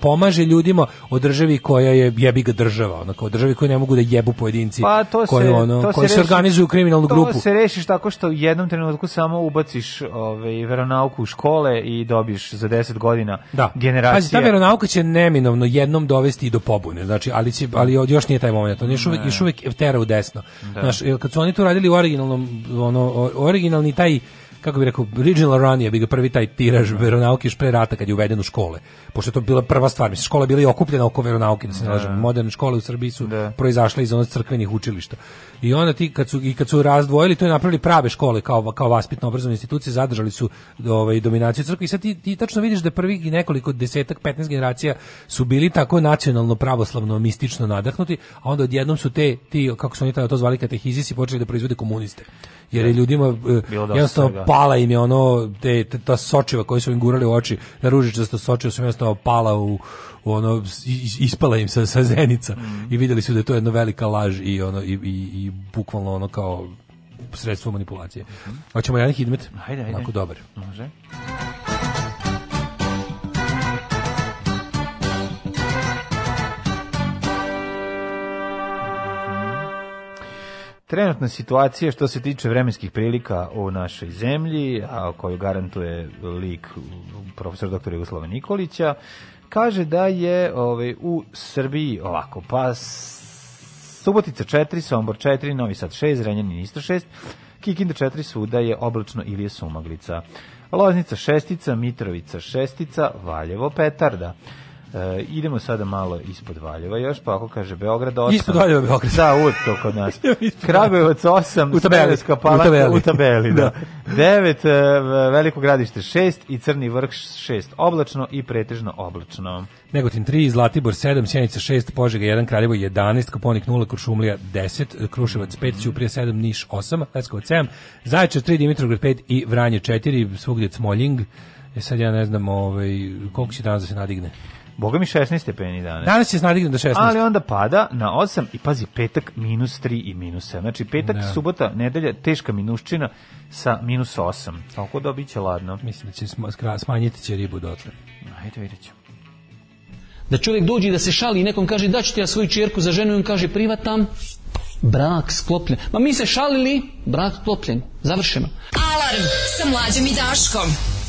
pomaže ljudima, o državi koja je jebi ga država, onako, o državi koju ne mogu da jebu pojedinci, pa, to koji ono, koji se, se organizuju kriminalnu to grupu. To se rešiš tako što u jednom trenutku samo ubaciš ovaj veronauku u škole i dobiješ za 10 godina da. generacije. Pazi, ta veronauka će neminovno jednom dovesti i do pobune, znači, ali će ali još nije taj moment, on još uvek, još uvek tera u desno. Da. Znaš, kad su oni to radili u originalnom ono originalni taj kako bi rekao, original run je bi ga prvi taj tiraž veronauke još pre rata kad je uveden u škole. Pošto je to bila prva stvar, mislim, škola je bila i okupljena oko veronauke, da se ne da. lažem. Moderne škole u Srbiji su da. proizašle iz onih crkvenih učilišta. I onda ti kad su i kad su razdvojili, to je napravili prave škole kao kao vaspitno obrazovne institucije, zadržali su ovaj dominaciju crkve i sad ti, ti tačno vidiš da prvi i nekoliko desetak, 15 generacija su bili tako nacionalno pravoslavno mistično nadahnuti, a onda odjednom su te ti kako su oni tada to zvali katehizisi počeli da proizvode komuniste jer je da. ljudima e, jednostavno svega. pala im je ono te, te, ta sočiva koji su im gurali u oči na ružičasto sočivo su im jednostavno pala u, u ono ispala im se sa zenica mm. i vidjeli su da je to jedna velika laž i ono i, i, i bukvalno ono kao sredstvo manipulacije. Mm. Hoćemo jedan hidmet? Hajde, hajde. Lako dobar. Može. Trenutna situacija što se tiče vremenskih prilika u našoj zemlji, a koju garantuje lik profesor dr. Jugoslava Nikolića, kaže da je ovaj, u Srbiji ovako, pa Subotica 4, Sombor 4, Novi Sad 6, Zrenjanin isto 6, Kikinda 4 svuda je oblačno ili je sumaglica. Loznica šestica, Mitrovica šestica, Valjevo petarda. E, idemo sada malo ispod Valjeva, još pa ako kaže Beograd 8. Ispod Valjeva Beograd. Da, uvijek to kod nas. Da- Kragujevac 8, u tabeli. Palaka, u tabeli. U tabeli, da. 9, da. eh, Veliko gradište 6 i Crni vrh 6, oblačno i pretežno oblačno. Negotin 3, Zlatibor 7, Sjenica 6, Požega 1, Kraljevo 11, Koponik 0, Kuršumlija 10, Kruševac 5, Ćuprija 7, Niš 8, Leskovac 7, Zaječar 3, Dimitrovgrad 5 i Vranje 4, svugdje Cmoljing. E sad ja ne znam ovaj, koliko će danas da se nadigne. Boga mi 16 stepeni danas. Danas će snadignu do 16. Ali onda pada na 8 i pazi, petak minus 3 i minus 7. Znači petak, da. subota, nedelja, teška minuščina sa minus 8. Tako da biće ladno. Mislim da će smanjiti će ribu dotle. Ajde vidjet ćemo. Da čovjek dođe da se šali i nekom kaže da ću ti ja svoju čerku za ženu i on kaže privatam, brak sklopljen. Ma mi se šalili, brak sklopljen. Završeno. Alarm sa mlađom i Daškom.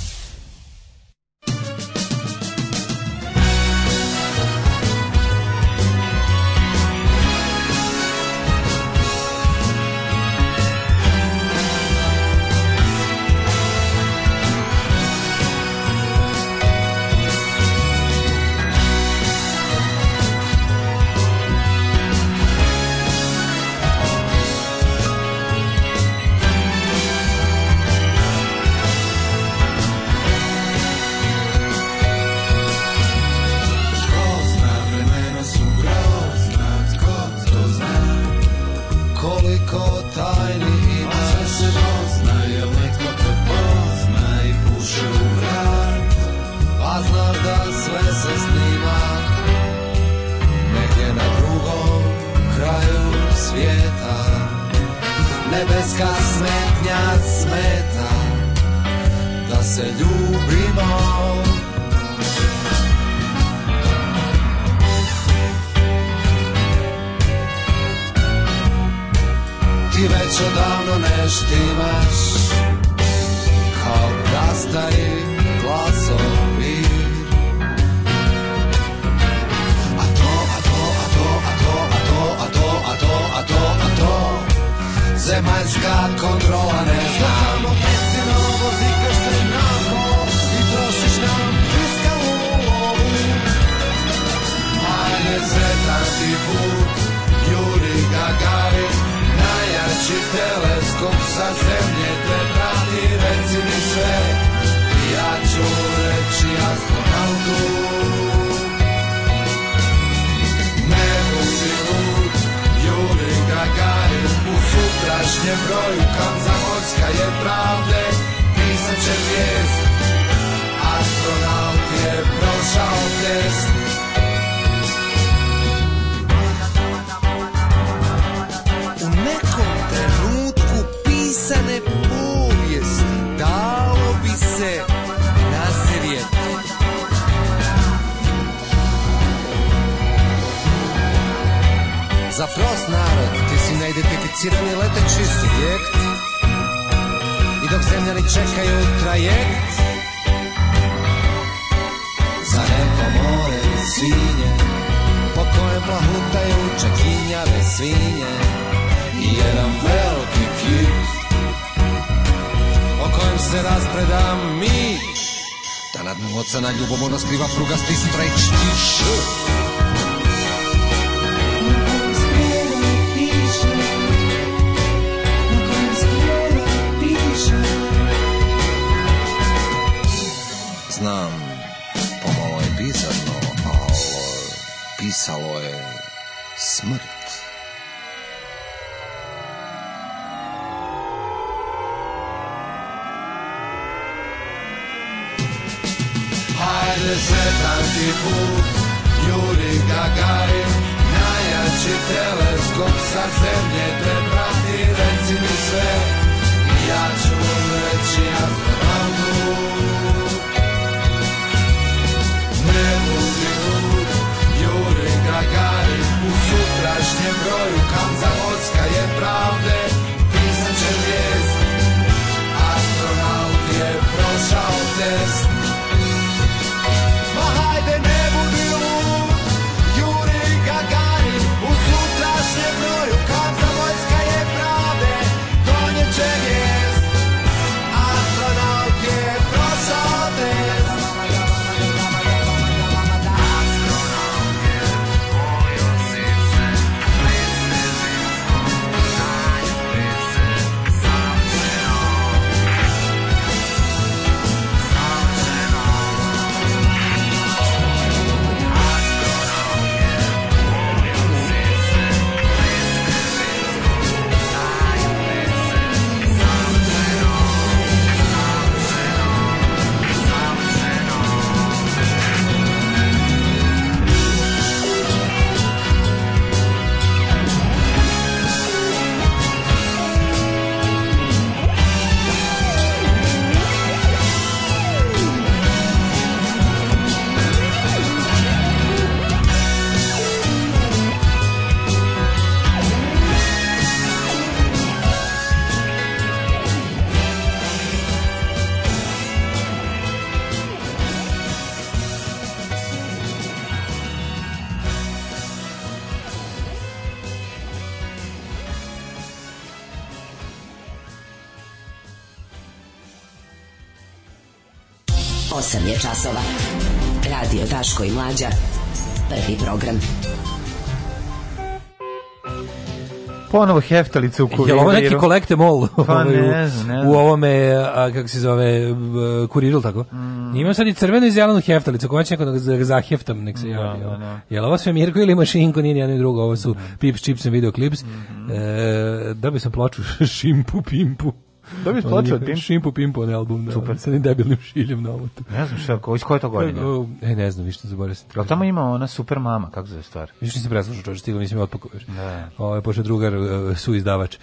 pisalo je smrt. Hajde sretan ti put, Juri Gagarin, najjači teleskop sa zemlje te prati, reci mi sve, ja ću reći jasno. of there. mlađa. Prvi program. Ponovo heftalice u kuriru. Je ovo neki kolekte mol? Pa ovaj ne znam, ne znam. U ovome, a, kako se zove, kuriru, tako? Mm. Ima sad i crvenu i zelenu heftalicu, koja će neko da ga zaheftam, nek se da, javi. Da, da, da. Jel ovo sve Mirko ili Mašinko, nije nijedno i drugo, ovo su mm. Pips, Chips and Videoclips. Mm -hmm. e, da bi sam ploču šimpu, pimpu. Da bi plaćao od ovaj, Pimp? Šimpu Pimpu, on album. Da, Super. Sa debilnim šiljem na omotu. Ne znam šta, ko, iz koje to godine? E, ne znam, ništa, zaboravio sam. Ali tamo ima ona super mama, kako zove stvar? Više se preslušao, čovječ, stigao, nisam je otpakao još. Da. Ovo ovaj, je pošto drugar e, su izdavač.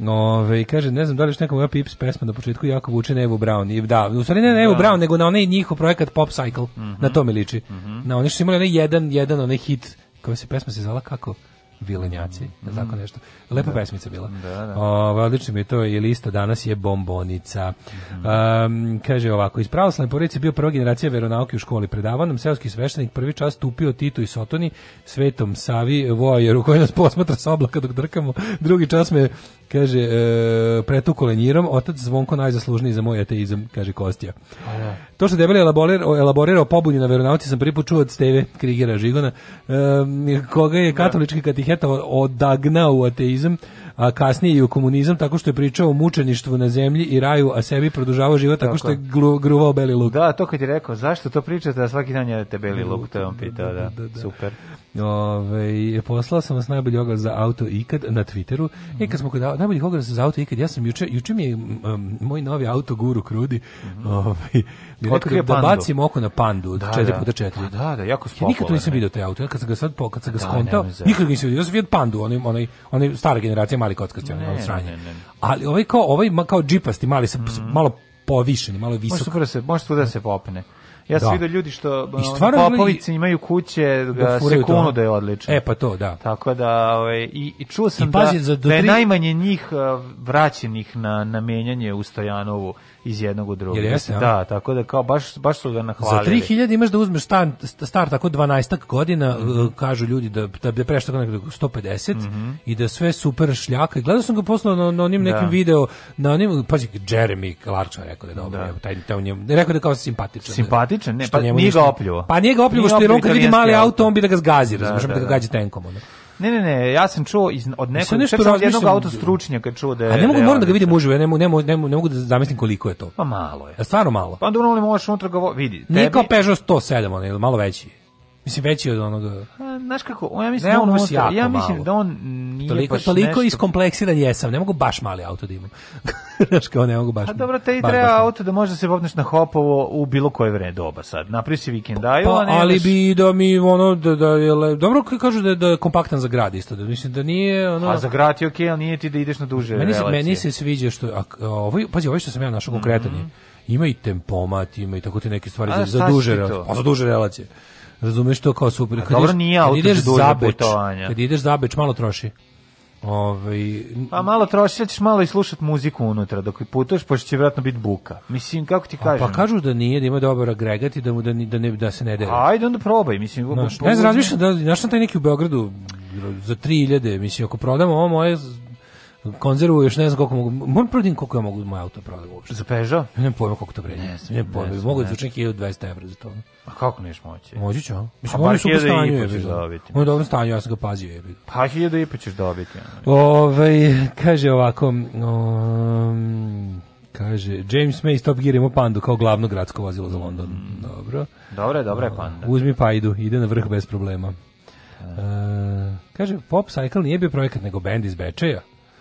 Ove, ovaj, kaže, ne znam da li što neka moja Pips pesma na početku jako vuče na Evo Brown. I, da, u stvari ne na Evo da. Brown, nego na onaj njihov projekat Pop Cycle. Mm -hmm. Na mhm. to mi liči. Mm -hmm. Na oni što su imali onaj jedan, jedan onaj hit. Koja se pesma se zvala kako? vilenjaci, mm. tako nešto. Lepa da. pesmica bila. Da, da. O, ovaj, odlično mi je to, je lista danas je bombonica. Mm. Um, kaže ovako, iz pravoslavne porodice bio prva generacija veronauke u školi predavanom, seoski sveštenik prvi čas tupio Titu i Sotoni, svetom Savi, vojeru koji nas posmatra sa oblaka dok drkamo, drugi čas me Kaže, e, pretuko lenjirom, otac zvonko najzaslužniji za moj ateizam, kaže Kostija. To što debeli elaborirao, elaborirao pobudi na veronauci sam pripučuo od Steve Krigera Žigona, e, koga je da. katolički katiheta odagnao u ateizam, a kasnije i u komunizam tako što je pričao o mučeništvu na zemlji i raju, a sebi produžavao život tako, tako što je glu, gruvao beli luk. Da, to kad je rekao, zašto to pričate, da svaki dan jedete beli luk, to je on da, pitao, da, da, da. da. super. Ove, ovaj, poslao sam vas najbolji oglas za auto ikad na Twitteru. Mm -hmm. E, kad smo kod najboljih oglasa za auto ikad, ja sam juče, juče mi je um, moj novi auto guru Krudi mm ove, ovaj, je otkrio da pandu. bacim oko na pandu da, 4 x 4 da, da, da, jako spopo, ja nikad to nisam vidio taj auto kad sam ga sad po, kad sam ga da, skontao nikad ga nisam vidio ja sam vidio pandu onaj onaj onaj stara generacija mali kockasti onaj on sranje ne, ne, ne. ali ovaj kao ovaj ma kao džipasti mali sa mm. malo povišeni malo visok može super da se može da se popne ja sam da. vidio ljudi što popovici imaju kuće da, da sekundu da je odlično. E pa to, da. Tako da ovaj i, i čuo sam I da, da, da je najmanje njih vraćenih na na menjanje u Stojanovu iz jednog u drugog. jeste, da, tako da kao baš baš su ga nahvalili. Za 3000 imaš da uzmeš stan star tako 12 godina, mm -hmm. kažu ljudi da da je prešta 150 mm -hmm. i da sve super šljaka. gledao sam ga posle na, na onim da. nekim video, na onim pazi Jeremy Clarkson rekao da je dobro, da. taj taj on rekao da kao simpatičan. Da. Simpatičan, ne, pa, pa nije ga opljuvo. Pa nije ga opljuvo što je on kad da vidi mali auto, on bi da ga zgazi, razumeš, da, da, da, ga da. gađa tenkom onda. Ne, ne, ne, ja sam čuo iz, od nekog, nešto čak od jednog da- autostručnjaka čuo da je... A ne mogu, da moram da ga vidim uživo, ja ne, ne, ne, ne, mogu da zamislim koliko je to. Pa malo je. Ja, stvarno malo. Pa onda ono li možeš unutra ga vidi. Nije kao Peugeot 107, on je malo veći. Mislim veći od onoga. A, znaš kako, ja mislim ne, da on, jako ja mislim malo. da on nije toliko, baš toliko nešto... iskompleksiran jesam, ne mogu baš mali auto da imam. znaš kao ne mogu baš. A dobro, te i treba baš auto da može da se popneš na hopovo u bilo koje vreme doba sad. Napravi si vikendaju, pa, pa, ali bi da mi ono da da je dobro kažu da je, da je kompaktan za grad isto, da mislim da nije ono A za grad je okej, okay, ali nije ti da ideš na duže meni se, relacije. Meni se sviđa što a, ovo, ovaj- pazi, ovo ovaj što sam ja našao mm -hmm. konkretan ima i tempomat, ima i tako te neke stvari a, za, za duže, a pa, za duže relacije. Razumeš to kao super. Kad dobro, nije auto ideš za Beč, kad ideš za Beč, malo troši. Ovaj pa malo trošiš, ćeš malo i slušat muziku unutra dok putuješ, pošto će vjerojatno biti buka. Mislim kako ti kažeš. Pa kažu da nije, da ima dobar agregat i da mu da da ne da se ne dere. Ajde onda probaj, mislim. Naš, ne znam, razmišljam da našao taj neki u Beogradu za 3000, mislim ako prodamo ovo moje konzervu još ne znam koliko mogu, moram prodim da koliko ja mogu moj auto prodati uopšte. Za Peugeot? Ja nemam pojma koliko to vredi. Ne, znam, ne, pojma, mogu da zvučim 1200 evra za to. A kako neš moći? Moći ću, mislim, oni su u stanju, je da. bilo. On je u dobrom stanju, ja sam ga pazio, je bilo. Pa hiljada i pa ćeš dobiti. Ove, ovaj, kaže ovako, um, Kaže, James May Top Gear ima pandu kao glavno gradsko vozilo za London. Mm. Dobro. Dobro je, dobro je panda. Uzmi pa idu, ide na vrh bez problema. Uh, kaže, Pop Cycle nije bio projekat nego band iz Bečeja.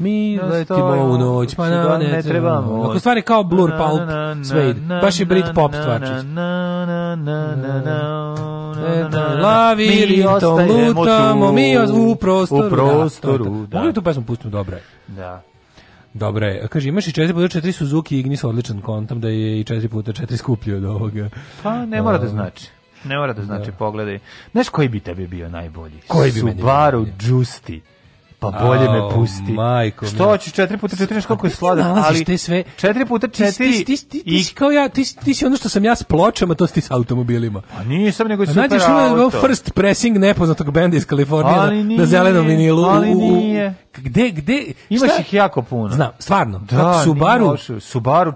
Mi no, da, letimo u noć, pa na, da, ne, ne trebamo. Ako stvari kao Blur Pulp, Suede. ide. Baš je Britpop stvarčić. E, to lutamo, mi u prostoru. U da, prostoru, da. Mogli tu pesmu pustiti, dobro je. Da. Dobro je. Kaže, imaš i 4x4 Suzuki Ignis odličan kontam da je i 4x4 skuplji od ovoga. Pa ne mora da ovaj. znači. Ne mora da znači, pogledaj. Znaš koji bi tebi bio najbolji? Koji bi Subaru Justi. Pa bolje me pusti. Majko, što hoćeš 4 puta četiri, koliko je sladak, ali te sve 4 puta četiri. Ti, ti, ti, si kao ja, ti, ti si ono što sam ja s pločama, to si ti s automobilima. A pa nisam, nego je super Nađeš ono first pressing nepoznatog benda iz Kalifornije na, zelenom vinilu. Ali nije gde, gde... Imaš ih jako puno. Znam, stvarno. Da, kako Subaru... Subaru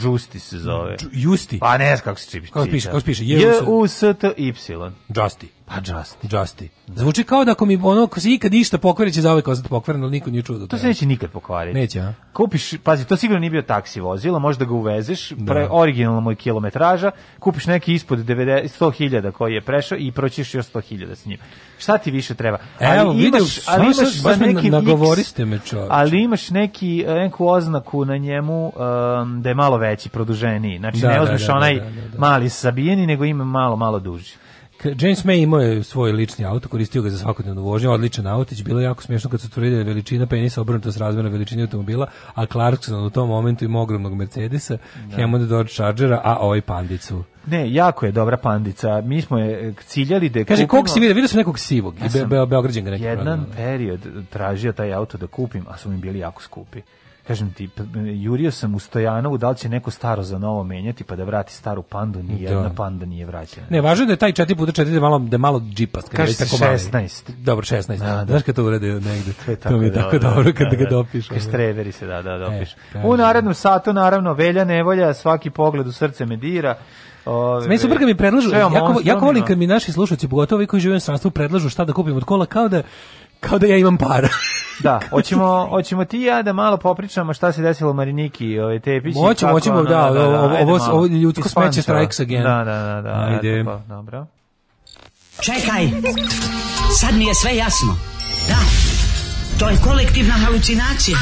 Justi se zove. Justi? Pa ne znam kako se čipiš. Kako piše, kako piše? J-U-S-T-Y. Justi. Pa Justi. Justi. Da. Zvuči kao da ako mi ono, ako se ikad ništa pokvari, će zaovek kozat pokvaren, al niko nije čuo do To se neće nikad pokvariti. Neće, a? Kupiš, pazi, to sigurno nije bio taksi vozilo, da ga uvezeš, da. pre, originalno moj kilometraža, kupiš neki ispod 90 100.000 koji je prešao i proćiš još 100.000 s njim. Šta ti više treba? Ali Evo, imaš, vidim, ali imaš za neki Nagovoriste me čovječe. Ali imaš neki, eh, neku oznaku na njemu um, da je malo veći, produženiji. Znači da, ne da, uzmeš da, da, onaj da, da, mali sabijeni, nego ima malo, malo duži. James May imao je svoj lični auto, koristio ga za svakodnevnu vožnju, odličan autić, bilo je jako smiješno kad su tvrdili da je veličina penisa obrnuta s razmjerna veličini automobila, a Clarkson u tom momentu ima ogromnog Mercedesa, da. Hammond Dodge Chargera, a ovaj pandicu. Ne, jako je dobra pandica. Mi smo je eh, ciljali da je Kaže, kupimo... kog si vidio? Vidio sam nekog sivog. Ja sam Be Beograđan ga Jedan problem. period tražio taj auto da kupim, a su mi bili jako skupi kažem ti, pa, jurio sam u Stojanovu, da li će neko staro za novo menjati pa da vrati staru pandu, ni da. jedna panda nije vraćena. Ne, važno je da je taj 4 x 4 da malo da malo džipast, kad da je 16. Mali. Dobro, 16. Da, da. Znaš kad to urede negde. To je tako, to mi je tako da, dobro kad da, ga dopišu. Kad streveri se da da dopišu. E, u narednom satu naravno velja nevolja, svaki pogled u srce me dira. Ove, Meni su kad mi predlažu, jako, jako volim kad mi naši slušalci, pogotovo ovi koji žive u stranstvu, predlažu šta da kupim od kola, kao da Kao da ja imam para. da, hoćemo, hoćemo ti ja da malo popričamo šta se desilo u Mariniki, ovaj Tepić. Moćemo, hoćemo, da, da, da, ovo, da, ovo, ovo ljudsko smeće strikes again. Da, da, da, da. Ajde. Tako, pa, dobro. Čekaj, sad mi je sve jasno. Da, to je kolektivna halucinacija.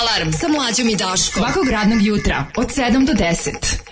Alarm, alarm, sa mlađom i Daškom. Svakog radnog jutra, od 7 do 10.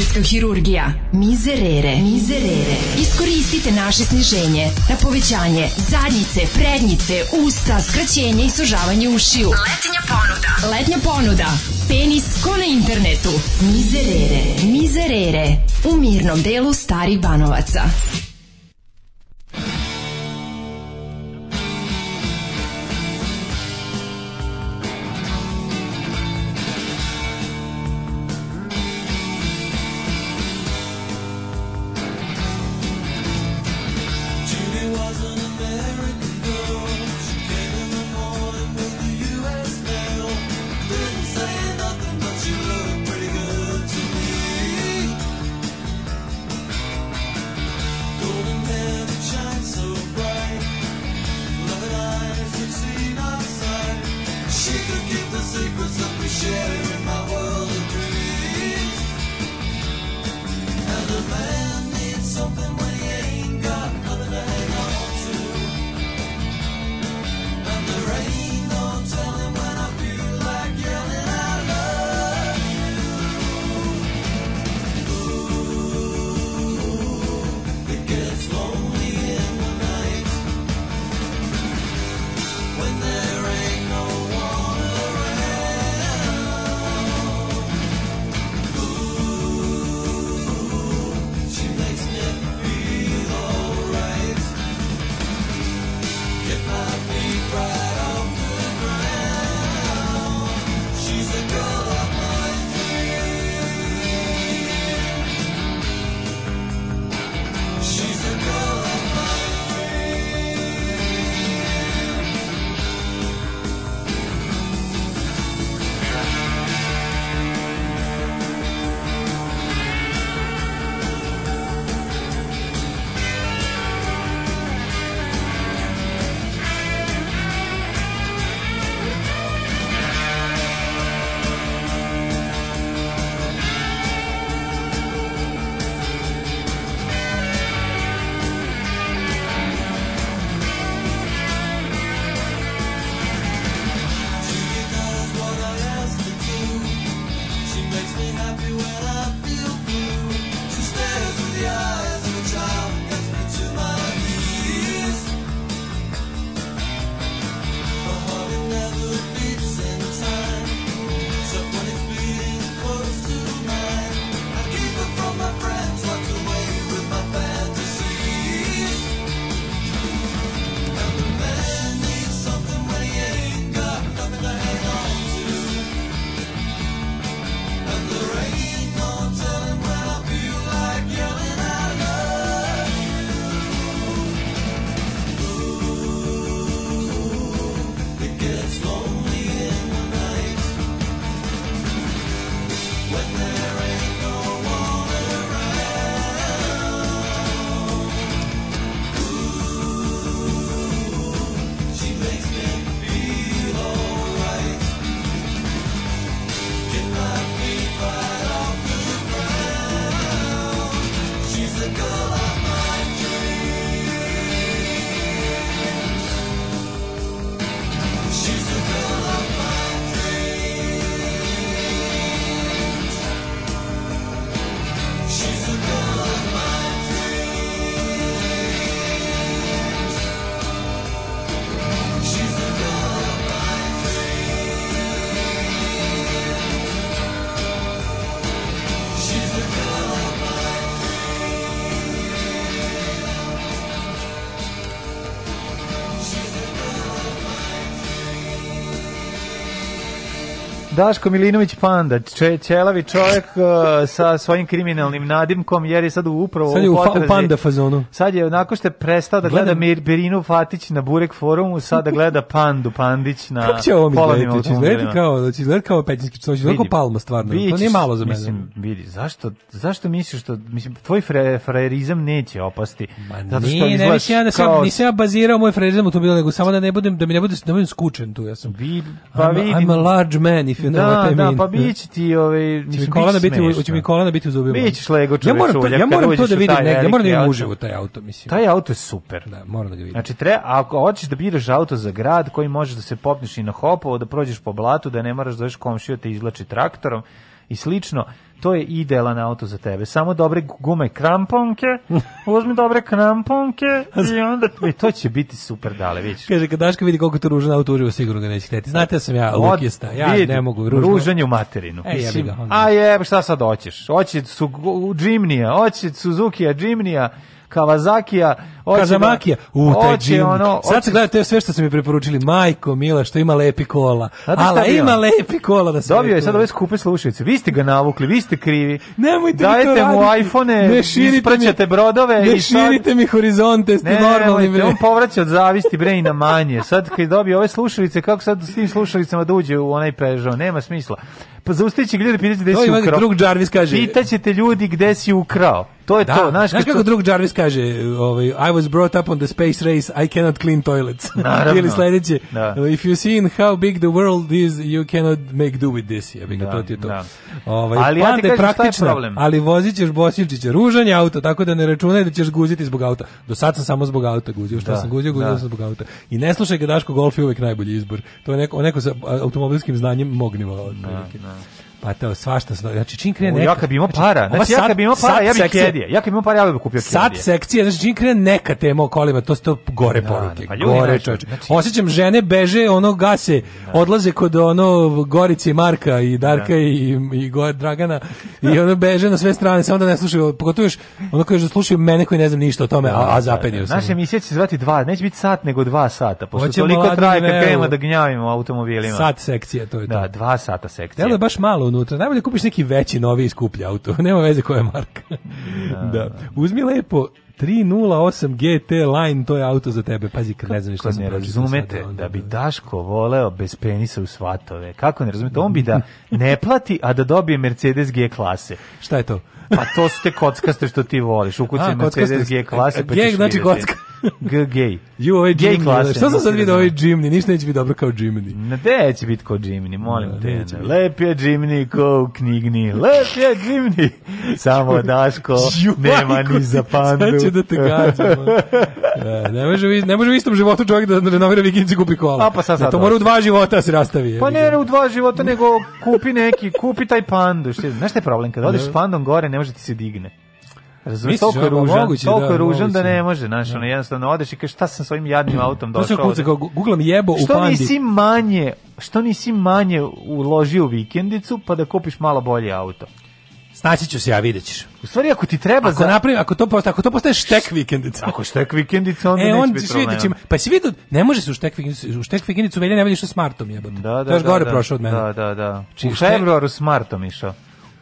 plasticko-hirurgija. Mizerere. Mizerere. Iskoristite naše sniženje na povećanje zadnjice, prednjice, usta, skraćenje i sužavanje ušiju. Letinja ponuda. Letnja ponuda. Penis ko na internetu. Mizerere. Mizerere. U mirnom delu starih banovaca. Daško Milinović Panda, če, čelavi čovjek uh, sa svojim kriminalnim nadimkom, jer je sad upravo sad je u, potrazi, u Panda fazonu. Sad je onako što je prestao da gleda Mir, Fatić na Burek forumu, sad da gleda Pandu Pandić na Kako će ovo mi Će kao, da će izgledati kao pećinski psa, će kao palma stvarno. Vidiš, to nije malo za mene. Mislim, vidi, zašto, zašto misliš što, mislim, tvoj fre, frajerizam neće opasti. Ma zato što nije, ne, mislim ja da sam, kao... nisam ja bazirao moj frajerizam u to bilo, nego samo da ne budem, da mi ne budem, da budem skučen tu, ja sam. Vi, pa I'm, vidim. I'm a large man if you ti da, te da, pa biće ti ovaj mislim kolana biti hoće mi kolana biti u zubima. Bićeš lego čovjek. Ja moram to, ja moram to da vidim negde, ja moram da vidim uživo taj auto mislim. Taj auto je super. Da, moram da ga vidim. Znači tre, ako hoćeš da biraš auto za grad koji možeš da se popneš i na hopovo, da prođeš po blatu, da ne moraš da veš komšiju da te izvlači traktorom i slično, to je idealan auto za tebe. Samo dobre gume kramponke, uzmi dobre kramponke i onda i e, to će biti super dale, vidiš. Kaže, kad Daška vidi koliko to ružan auto uživo, sigurno ga neće hteti. Znate da sam ja lukista, ja ne mogu ružno. Ružanju materinu. E, Mislim, ga, onda. a je, šta sad hoćeš? Hoće su Džimnija, hoće Suzuki-a, Džimnija, Kawasakija, hoće da- Kazamakija, u teđi. Sad se gledate sve što ste mi preporučili. Majko Mila, što ima lepi kola. Ala ima lepi kola da se. Dobio je sad ove skupe slušalice. Vi ste ga navukli, vi ste krivi. Nemojte Dajete mi to mu iPhone, ne širite brodove ne i širite mi horizonte, ste ne, normalni bre. On povraća od zavisti brejna manje. Sad kad dobije ove slušalice, kako sad s tim slušalicama da uđe u onaj Peugeot? Nema smisla pa zaustaviće ljudi pitaće gde to si ukrao. drug Jarvis kaže. Pitaćete ljudi gde si ukrao. To je da. to, znaš, znaš kako to... drug Jarvis kaže, ovaj I was brought up on the space race, I cannot clean toilets. Naravno. Ili sledeće, da. if you seen how big the world is, you cannot make do with this. Ja bih da, to ti je to. Da. Ovaj, ali ja ti kažem praktično, je problem. Ali vozit ćeš Bosilčića, ružan je auto, tako da ne računaj da ćeš guziti zbog auta. Do sad sam samo zbog auta guzio, što da. sam guzio, guzio da. sam zbog auta. I ne slušaj ga Daško, golf je uvek najbolji izbor. To je neko, neko sa automobilskim znanjem mog nivoa. Da, Pa to svašta, znači, znači čim krene neka... Ja kad bi imao znači, para, znači, znači ja kad bi imao para, ja bih kedije. Ja kad bi imao para, ja bih kupio kedije. Sad sekcija, znači čim krene neka tema o kolima, to sto to gore da, da poruke. Pa gore, čoveče. Znači... Osjećam žene beže, ono gase, da. odlaze kod ono Gorice i Marka i Darka da. i, i Gor Dragana i ono beže na sve strane, samo da ne slušaju, pogotovo još, ono kaže da slušaju mene koji ne znam ništa o tome, a, a da, da, zapedio sam. Naša će zvati dva, neće biti sat, nego dva sata, pošto toliko traje kad da gnjavimo automobilima. Sat sekcija, to je to. Da, dva sata sekcija. Delo je baš malo unutra. Najbolje da kupiš neki veći, novi i skuplji auto. Nema veze koja je marka. da. da. da Uzmi lepo 308 GT Line, to je auto za tebe. Pazi, kad ne znam šta sam ne razumete da bi Daško voleo bez penisa u svatove. Kako ne razumete? On bi da ne plati, a da dobije Mercedes G klase. Šta je to? Pa to su te kockaste što ti voliš. Ukuci Mercedes G klase, pa G, ćeš znači vidjeti. kocka. G-gej. Ju, ovaj gej klasa. Da, šta sam sad vidio ovaj Jimny? Ništa neće biti dobro kao Jimny. Na te će biti kao Jimny, molim te. Ne, ne. Lep je Jimny ko u knjigni. Lep je Jimny. Samo Daško nema ni za pandu. Sad ću da te gađam. Da, ne, može, ne može u istom životu čovjek da renovira da vikinci kupi kola. A pa sad, sad to mora u dva života da se rastavi. Pa ne, u dva života, nego kupi neki, kupi taj pandu. Znaš šta je problem? Kad pa odeš s pandom gore, ne može ti se digne. Razumiješ, toliko je ružan, moguće, toliko da, je ružan da ne može, znaš, da. ono jednostavno odeš i kaže šta sam s ovim jadnim autom došao. To se kao Google mi jebo u pandi. Što nisi manje, što nisi manje uložio vikendicu pa da kupiš malo bolji auto? Snaći ću se, ja vidjet ćeš. U stvari, ako ti treba... Ako, za... napravi, ako, to, postaje, ako to postaje štek vikendica. Ako štek vikendica, onda e, neće on biti problema. Će, pa si vidio, ne se u štek vikendicu, u štek vikendicu velje ne vidiš sa smartom jebote. Da, da, to još da, gore da, prošao od mene. Da, da, da. Šte... U februaru smartom išao.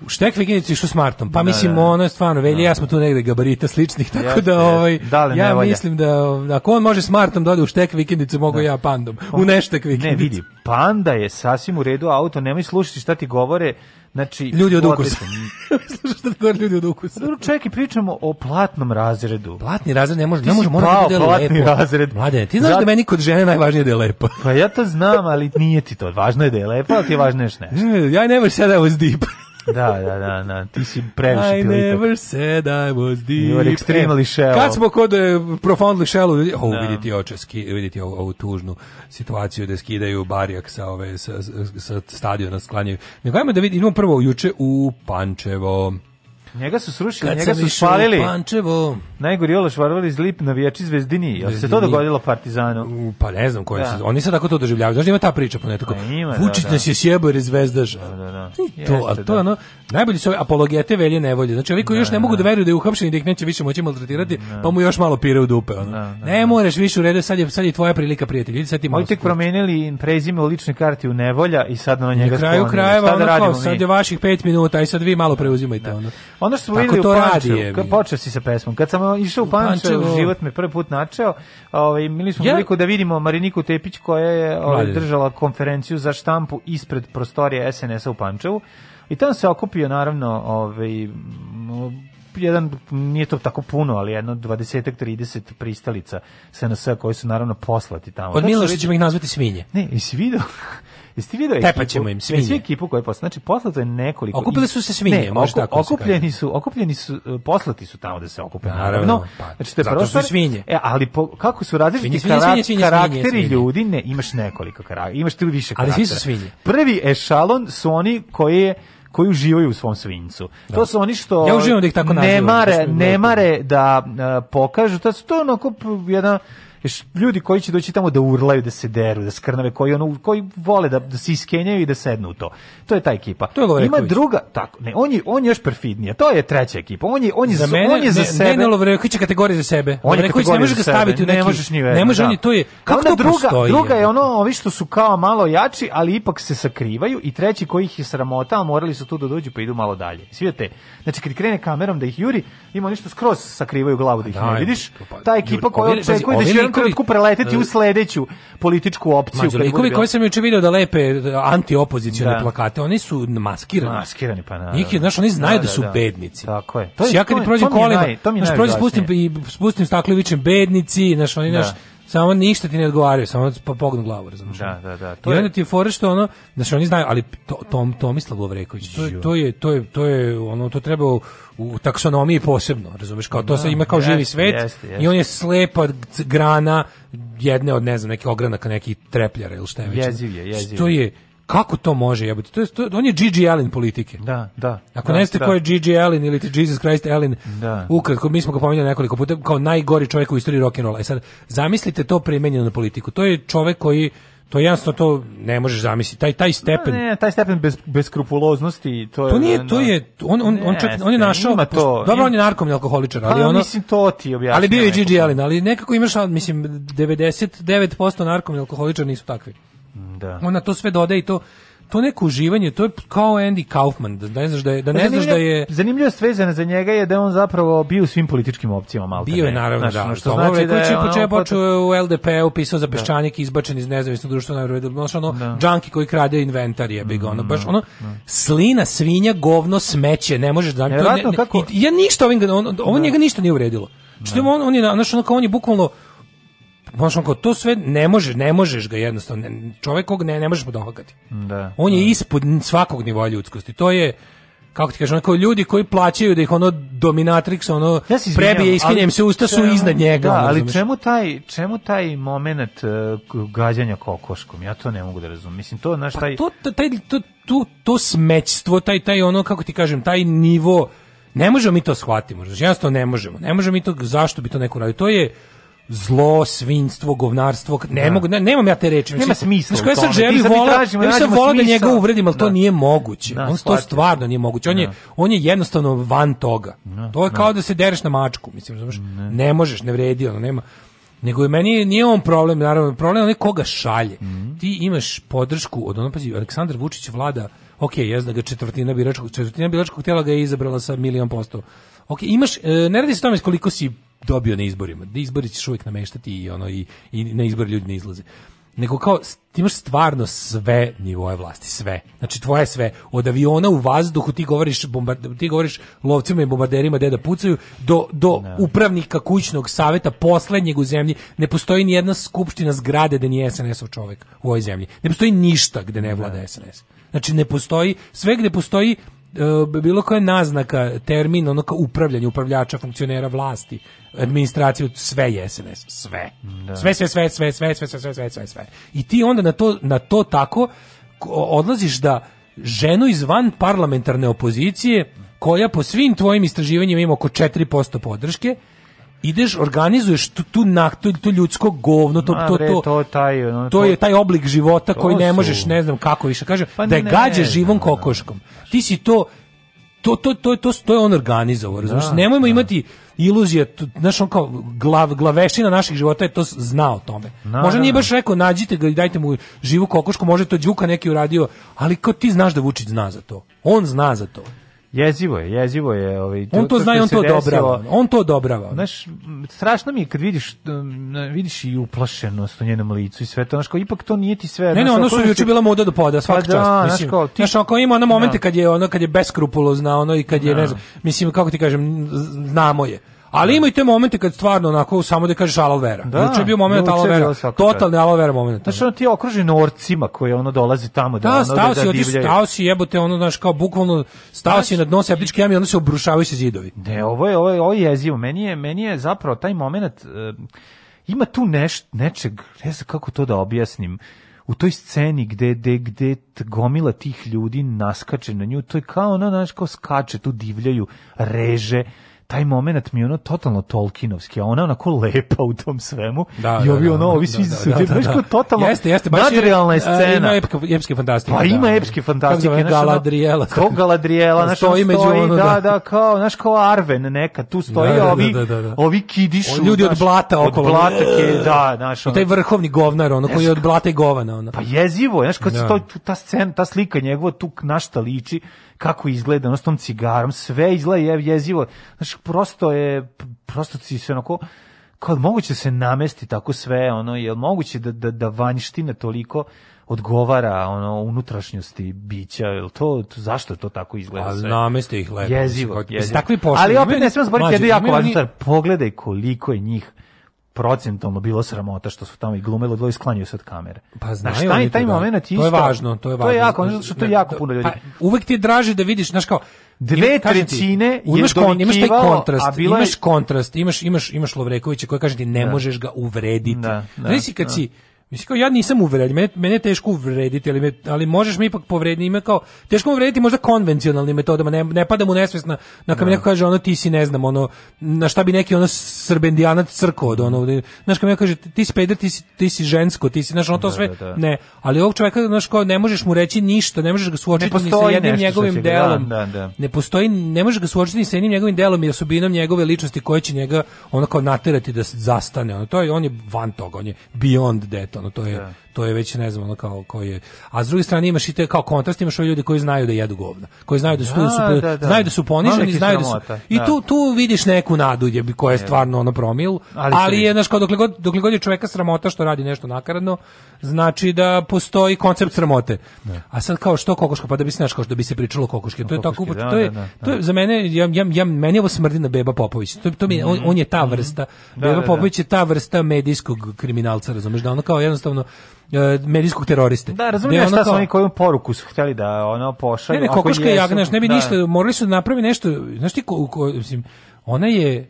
Štek Viginić išao s Martom. Pa da, mislim da, da. ono je stvarno Velja da, ja da. smo tu negde gabarita sličnih tako jeste, da ovaj da ja nevolja? mislim da ovaj, ako on može s Martom da ode u Štek Vikendicu mogu da. ja Pandom. u pa, Neštek Vikendicu. Ne vidi, Panda je sasvim u redu auto, nemoj slušati šta ti govore. Znači, ljudi od ukusa. Slušaj šta ljudi od ukusa. Dobro, čekaj, pričamo o platnom razredu. Platni razred ne može, ne može, mora da platni lepo. razred. Mlade, ti znaš Zat... da meni kod žene najvažnije da je lepo. Pa ja to znam, ali nije ti to. Važno je da je lepo, ali ti je važno je nešto. Ja never said I was deep da, da, da, da, ti si previše I pilitak. never said I was deep. You were extremely shallow. Kad smo kod uh, profoundly shallow, oh, da. vidite oče, ski, vidite ovu, ovu tužnu situaciju da skidaju barijak sa ove sa, sa stadiona sklanjaju. Nego ajmo da vidimo prvo juče u Pančevo. Njega su srušili, Kad njega su spalili. Pančevo. Najgori Ološ varvali iz Lip navijači Zvezdini. Jel se to dogodilo Partizanu? Pa ne znam koje da. se. Oni sad tako to doživljavaju. Znaš da ima ta priča ponetako. Pa ima, da, Vučić da, da. nas je sjebao jer je Zvezdaša. Da, da, da. To, Jeste, a to da. ono, najbolji su ove apologete velje nevolje. Znači ovi koji da, još ne da, mogu da. da veruju da je uhapšen i da ih neće više moći maltretirati, pa mu još malo pire u dupe. Ono. Ne moraš više u redu, sad je, sad je tvoja prilika prijatelji. Sad ti Oni tek promenili prezime u ličnoj karti u nevolja i sad na njega Na kraju krajeva, sad je vaših pet minuta i sad vi malo preuzimajte. Ono. Ono što smo videli u Pančevu, počeo si sa pesmom. Kad sam išao u Pančevu, život me prvi put načeo, ovaj, imali smo priliku da vidimo Mariniku Tepić koja je ovaj, držala konferenciju za štampu ispred prostorije SNS-a u Pančevu. I tamo se okupio, naravno, ovaj, jedan, nije to tako puno, ali jedno 20-30 pristalica SNS koji su naravno poslati tamo. Od Miloša ćemo ih nazvati svinje. Ne, i si Jeste video Tepaćemo im svinje. Svi ekipu koja je poslata. Znači, poslato je nekoliko... Okupili su se svinje, ne, može tako da okupljeni su, okupljeni su, e, poslati su tamo da se okupe. Naravno, pa, znači, to je zato su svinje. E, ali po, kako su različiti svinje, karak, svinje, svinje, karakteri svinje, ljudi, ne, imaš nekoliko karaktera, imaš tu više karaktera. Ali svi su svinje. Prvi ešalon su oni koji je koji uživaju u svom svinjcu. Da. To su oni što ja uživam da ih tako nazivam. Ne mare, ne mare da uh, pokažu, to su to onako jedna Još ljudi koji će doći tamo da urlaju, da se deru, da skrnave, koji, ono, koji vole da, da se iskenjaju i da sednu u to to je ta ekipa. To je Lovreković. Ima druga, tako, ne, on je, on je još perfidnija. To je treća ekipa. On je on je za, za mene, on je za ne, sebe. Ne, Lovreković je kategorija za sebe. On je ne može ga da. staviti u neki. Ne možeš ni Ne može on je to je. Kako to druga, postoji? druga je ono, ovi što su kao malo jači, ali ipak se sakrivaju i treći koji ih je sramota, morali su tu da dođu pa idu malo dalje. Svijete, Znači kad krene kamerom da ih juri, ima nešto skroz sakrivaju glavu da ih ne vidiš. Pa, pa, ta ekipa koja očekuje da će jedan trenutku preleteti u e, sledeću političku opciju. Mađo, likovi koji sam juče video da lepe e, antiopozicione da. plakate brate, oni su maskirani. Maskirani, pa na. Njih je, znaš, oni znaju da, da, da su da, bednici. Tako je. To je, znači, ja kad to, prođem to kolima, naj, to mi znaš, prođem, spustim, i, spustim staklovićem bednici, znaš, oni, znaš, da. samo ništa ti ne odgovaraju, samo pa pognu glavu, razumiješ? Da, da, da. To I onda ti je fora što ono, znači oni znaju, ali to, Tom, Tomislav Lovreković, to to je, to je, to je, ono, to treba u, u taksonomiji posebno, razumiješ, kao to se da, ima kao živi svet jest, jest. i on je slepa grana jedne od, ne znam, nekih ogranaka, nekih trepljara ili šta je već. Jeziv je, jeziv je. To je, kako to može jebote? To je to, on je Gigi Allen politike. Da, da. Ako da, ne znate da. ko je Gigi Allen ili ti Jesus Christ Allen, da. ukratko mi smo ga pominjali nekoliko puta kao najgori čovjek u istoriji rock and rolla. E sad zamislite to premenjeno na politiku. To je čovjek koji to jasno to ne možeš zamisliti taj taj stepen ne, ne taj stepen bez beskrupuloznosti to je to nije to je on on on čak on je našao to, pošto, dobro on je narkoman i alkoholičar ali pa, ono mislim to ti objašnjava ali bio je Gigi Allen ali nekako imaš mislim 99% narkom alkoholičara nisu takvi Da. Ona to sve dodaje i to to neko uživanje, to je kao Andy Kaufman, da, da ne znaš da je, da ne pa znaš da je Zanimljivo vezana za njega je da je on zapravo bio u svim političkim opcijama malo. Bio je naravno, da. Što pa znači ovaj, da je kući ono, počeo u LDP, upisao za da. peščanik, izbačen iz nezavisnog društva na redu, znači ono da. džanki koji krade inventar je big ono, baš mm, ono da. slina, svinja, govno, smeće, ne možeš da ne, ne, ne, kako? ja ništa ovim on, ovo njega ništa nije uvredilo. Što on on je znači ono kao on je bukvalno Znaš, kao, to sve ne možeš, ne možeš ga jednostavno, čovjekog ne, ne možeš podohakati. Da. On je da. ispod svakog nivoa ljudskosti. To je, kako ti kažem, onako ljudi koji plaćaju da ih ono dominatrix ono ja prebije iskinjem se usta su iznad njega. Da, ali čemu taj čemu taj momenat uh, e, gađanja kokoškom? Ja to ne mogu da razumem. Mislim to naš pa taj to taj to to, to smećstvo, taj taj ono kako ti kažem, taj nivo ne možemo mi to shvatiti, možda. Jednostavno ne možemo. Ne možemo mi to zašto bi to neko radio. To je zlo, svinstvo, govnarstvo, ne da. mogu, ne, nemam ja te reči. Nema smisla. Znači, ja sad želi vola, ja sam vola da njega uvredim, ali da. to nije moguće. Da, on to stvarno nije moguće. On, da. je, on je jednostavno van toga. Da, to je da. kao da se dereš na mačku, mislim, znaš, ne. ne možeš, ne vredi, ono, nema. Nego je meni nije on problem, naravno, problem je onaj koga šalje. Mm Ti imaš podršku od ono, pazi, Aleksandar Vučić vlada, ok, jes da ga četvrtina biračkog, četvrtina biračkog tela ga je izabrala sa milion posto. Ok, imaš, e, ne radi se tome koliko si dobio na izborima. Da Izbori ćeš uvijek nameštati i ono i, i na izbor ljudi ne izlaze nego kao ti imaš stvarno sve nivoe vlasti, sve. Znači tvoje sve, od aviona u vazduhu ti govoriš ti govoriš lovcima i bombarderima da da pucaju do, do ne. upravnika kućnog saveta poslednjeg u zemlji. Ne postoji ni jedna skupština zgrade da nije SNS-ov čovjek u ovoj zemlji. Ne postoji ništa gde ne vlada ne. SNS. Znači ne postoji sve gde postoji E, bilo koja naznaka, termin, ono kao upravljanje, upravljača, funkcionera vlasti, administraciju, sve je SNS, sve. Da. Sve, sve, sve, sve, sve, sve, sve, sve, sve, sve. I ti onda na to, na to tako odlaziš da ženu iz van parlamentarne opozicije, koja po svim tvojim istraživanjima ima oko 4% podrške, ideš organizuješ tu tu na tu, tu ljudsko govno to to to to taj ono, to, je taj oblik života koji ne možeš ne znam kako više kaže pa da je gađaš živom da, da. kokoškom ti si to to to to to to je on organizovao razumješ da, nemojmo da. imati iluzije znaš on kao glav glaveština naših života je to znao o tome Naravno. možda nije baš rekao nađite ga i dajte mu živu kokošku može to đuka neki uradio ali ko ti znaš da Vučić zna za to on zna za to Jezivo je, jezivo je. Ovaj, to, on to, to zna i on to odobrava. On to odobrava. Znaš, strašno mi je kad vidiš, um, vidiš i uplašenost u njenom licu i sve to. Znaš, kao, ipak to nije ti sve. Ne, ne, ono su juče si... bila moda do da poda, svaka pa čast. Da, mislim, znaš, ti... znaš, ako ima ono momente no. Da. kad je ono, kad je beskrupulozna, ono i kad je, no. ne znam, mislim, kako ti kažem, znamo je. Ali ima i te momente kad stvarno onako samo da kažeš aloe vera. Da, Juče je bio moment aloe vera, totalni aloe vera moment. Znaš, ono ti je okružen orcima koji ono dolazi tamo da, da ono stao da si, da otiš, stao si jebote, ono znaš kao bukvalno stao znaš, si na dno septičke jame i onda se obrušavaju se zidovi. Ne, ovo je ovo je, ovo je jezivo. Meni je meni je zapravo taj moment uh, ima tu neš, nečeg, ne znam kako to da objasnim u toj sceni gde, gde, gde gomila tih ljudi naskače na nju, to je kao ono, znači kao skače, tu divljaju, reže, taj moment mi je ono totalno tolkinovski, a ona onako lepa u tom svemu. Da, I da, ovi da, ono, ovi da, svi se, su totalno jeste, jeste, baš nadrealna je, scena. Ima epka, epske fantastike. Pa ima epske fantastike. Kao Galadrijela. Kao Galadrijela, znaš, stoji, među ono, da, da, kao, znaš, kao Arven neka, tu stoji, ovi, ovi kidišu. Ljudi od blata okolo. Od blata, da, znaš. Taj vrhovni govnar, ono, koji je od blata i govana, ono. Pa jezivo, znaš, kad se to, ta scena, ta slika njegova tu našta liči, kako izgleda, ono s tom cigarom, sve izgleda je jezivo. Znači, prosto je, prosto si se onako, kao moguće da se namesti tako sve, ono, je moguće da, da, da vanjština toliko odgovara ono unutrašnjosti bića jel to, to zašto to tako izgleda pa sve? A nameste ih lepo. Jezivo, jezivo. Takvi pošli. Ali opet ne smemo zaboraviti jednu jako važnu stvar. Pogledaj koliko je njih procentalno bilo sramota što su tamo i glumelo bilo se od kamere. Pa znaš, znaš taj, taj da. moment isto. To je važno, to je važno. To je jako, znaš, to je jako puno ljudi. Pa, uvek ti je draže da vidiš, znaš kao, dve trećine imaš, kon, imaš taj kontrast, bila... imaš kontrast, imaš, imaš, imaš Lovrekovića koji kaže ti ne da. možeš ga uvrediti. Da, da, znači, kad da. si, Mislim kao ja nisam uvređen, mene, mene teško uvrediti, ali, me, ali možeš mi ipak povrediti, ime kao teško uvrediti možda konvencionalnim metodama, ne, ne pada mu nesvesna, na kad mi da. neko kaže ono ti si ne znam, ono na šta bi neki ono srbendijanac crko od ono, znaš kad mi neko kaže ti si peder, ti si, ti si žensko, ti si, znaš ono to da, sve, da, da. ne, ali ovog čovjeka znaš kao ne možeš mu reći ništa, ne možeš ga suočiti ni sa jednim njegovim da, delom, ne postoji, ne možeš ga suočiti ni sa jednim njegovim delom i osobinom njegove ličnosti koja će njega ono kao naterati da zastane, ono to je, on je van toga, on je beyond that, ono to je da to je već ne znam ono kao koji je a s druge strane imaš i te kao kontrast imaš ove ljude koji znaju da jedu govna koji znaju da su, da, su da, da. znaju da su poniženi znaju da su i da. tu tu vidiš neku nadu je koja je stvarno ono promil ali, ali je znaš kao dokle god dokle god je čoveka sramota što radi nešto nakaradno znači da postoji koncept sramote da. a sad kao što kokoška pa da bi se znaš kao što bi se pričalo kokoške to je tako da, to je to je za mene ja ja, ja meni ovo smrdi na Beba Popović to, to mi on, mhm. on je ta mhm. vrsta Beba Popović je ta vrsta medijskog kriminalca razumeš da ono kao jednostavno E, medijskog teroriste. Da, razumijem da šta su oni koju poruku su htjeli da ono pošalju. Ne, ne, kokoška jagnaš, ne bi da. ništa, morali su da napravi nešto, znaš ti, ko, ko, mislim, ona je,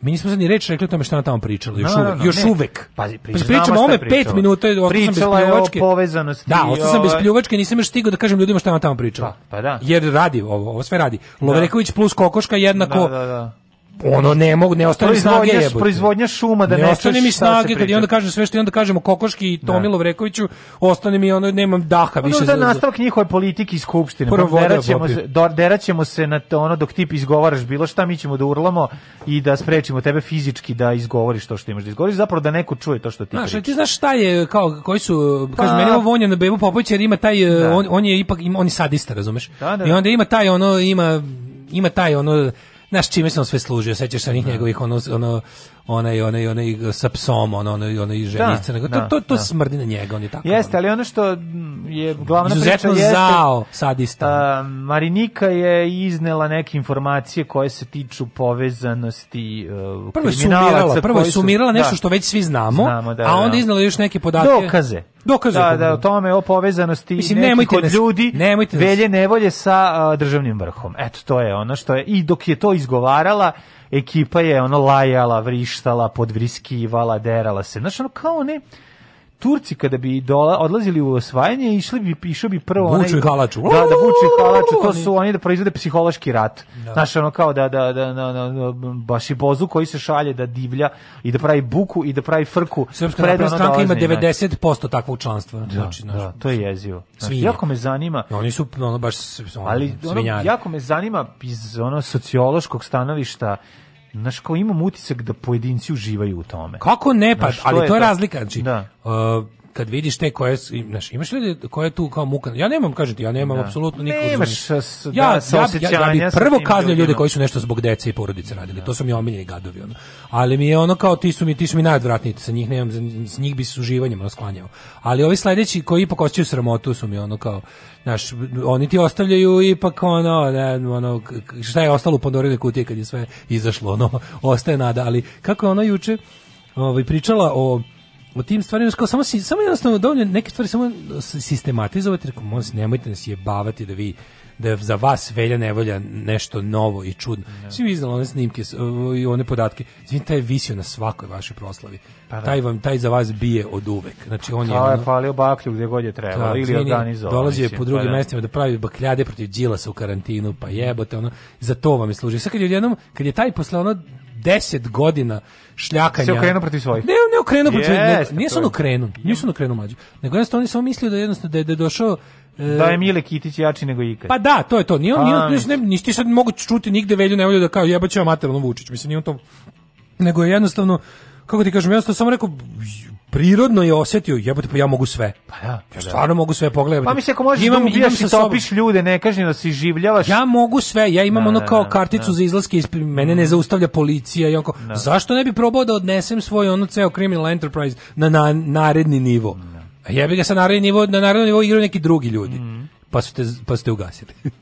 mi nismo sad ni reč rekli o tome šta ona tamo pričala, još, no, no, no, još ne. uvek. Pazi, priča, pričamo ome pet minuta, ostao sam bez pljuvačke. povezanosti. Da, ostao sam bez ovaj- pljuvačke, nisam još stigao da kažem ljudima šta ona tamo pričala. Pa, pa da. Jer radi ovo, ovo sve radi. Da. Lovereković plus Kokoška jednako da, da, da ono ne mogu, ne ostane snage jebote. Proizvodnja šuma da ne, ne ostane mi snage kad i onda kažem sve što i onda kažemo Kokoški i da. Tomilo Vrekoviću, ostane mi ono nemam daha pa više. Onda za, nastavak njihove politike i skupštine. Prvo pa deraćemo se, deraćemo se na to, ono dok tip izgovaraš bilo šta, mi ćemo da urlamo i da sprečimo tebe fizički da izgovoriš to što imaš da izgovoriš, zapravo da neko čuje to što ti znaš, pričaš. ti znaš šta je kao koji su pa, kažem meni vonja na Bebu Popović jer ima taj da. on, on je ipak on je sadista, razumeš? Da, da, I da. onda ima taj ono ima ima taj ono znaš čime sam sve služio, sećaš se onih da. njegovih ono, ono ona onaj ona onaj sa psom, ona ona onaj onaj ženica, da, nego to da, to, to da. smrdi na njega, on je tako. Jeste, ali ono što je glavna Izuzetno priča jeste zao sadista. Uh, Marinika je iznela neke informacije koje se tiču povezanosti uh, prvo sumirala, prvo je sumirala nešto da, što već svi znamo, znamo da, a onda iznela još neke podatke. Dokaze. Dokaze. Da, da, o tome, o povezanosti Mislim, nekih od ljudi, velje nevolje sa uh, državnim vrhom. Eto, to je ono što je, i dok je to izgovarala, ekipa je ono lajala, vrištala, podvriskivala, derala se. Znaš, ono kao ne Turci kada bi dola, odlazili u osvajanje, išli bi išao bi prvo onaj Buču i Halaču. Da, da Buču i to su oni da proizvode psihološki rat. Da. Znaš, ono kao da da da na da, na da, da, baš i bozu koji se šalje da divlja i da pravi buku i da pravi frku. Srpska stranka ima 90% takvog članstva. Da, znači, znaš, da, to je jezivo. Znači, jako me zanima. Oni su ono baš ono, ali ono, jako me zanima iz ono sociološkog stanovišta Znaš, kao imam utisak da pojedinci uživaju u tome. Kako ne, pa, ali to je, to je da. razlika. Znači, da. Uh, kad vidiš te koje znaš imaš ljudi koje tu kao muka ja nemam kažem ti ja nemam da. apsolutno nikog nemaš s, da, ja, sa ja, ja, ja bi prvo kaznio ljude koji su nešto zbog dece i porodice radili da. to su mi omiljeni gadovi ono ali mi je ono kao ti su mi ti su mi najodvratniji sa njih nemam s njih bi se uživanjem rasklanjao ali ovi sledeći koji ipak osjećaju sramotu su mi ono kao znaš, oni ti ostavljaju ipak ono, ne, ono šta je ostalo u Pandorine kutije kad je sve izašlo, ono, ostaje nada, ali kako je ona juče ovaj, pričala o o tim stvarima kao samo si, samo jednostavno dovoljno da neke stvari samo sistematizovati rekao molim nemojte nas jebavati da vi da je za vas velja nevolja nešto novo i čudno. Ja. Svi izdali one snimke ovaj, i one podatke. Znači, taj je visio na svakoj vašoj proslavi. Pa da. taj, vam, taj za vas bije od uvek. Znači, on to je, pa, ono, je palio baklju gdje god je trebalo da, ili organizovao. Dolazi je po drugim pa mestima da pravi bakljade protiv džilasa u karantinu, pa jebote, ono, za to vam je služio. Sad kad je odjednom, kad je taj posle ono 10 godina šljakanja. Se okrenuo protiv svojih. Ne, ne okrenuo protiv svojih. Yes, nije on okrenuo, nisu on okrenuo mlađi. Nego jednostavno oni samo mislio da jednostavno da je, da je došao e, da je Mile Kitić jači nego ikad. Pa da, to je to. Nije on, nije, nisi ti sad mogu čuti nigde Velju Nevolju da kao jebaće materijalno Vučić. Mislim, nije on to. Nego je jednostavno kako ti kažem, ja sam samo rekao, prirodno je osetio, jebote, pa ja mogu sve. Pa da, ja pa da. stvarno da. mogu sve pogledati. Pa mi se ako možeš imam, da ubijaš imam i topiš ljude, ne kažem da si življavaš. Ja mogu sve, ja imam da, ono da, kao da, karticu da. za izlaske, iz, mene ne mhm. zaustavlja policija. I onko, Zašto ne bi probao da odnesem svoj ono ceo criminal enterprise na, na naredni nivo? Da. A jebi ga sa naredni nivo, na naredni nivo igraju neki drugi ljudi. Mm. Pa, su te, pa ste ugasili.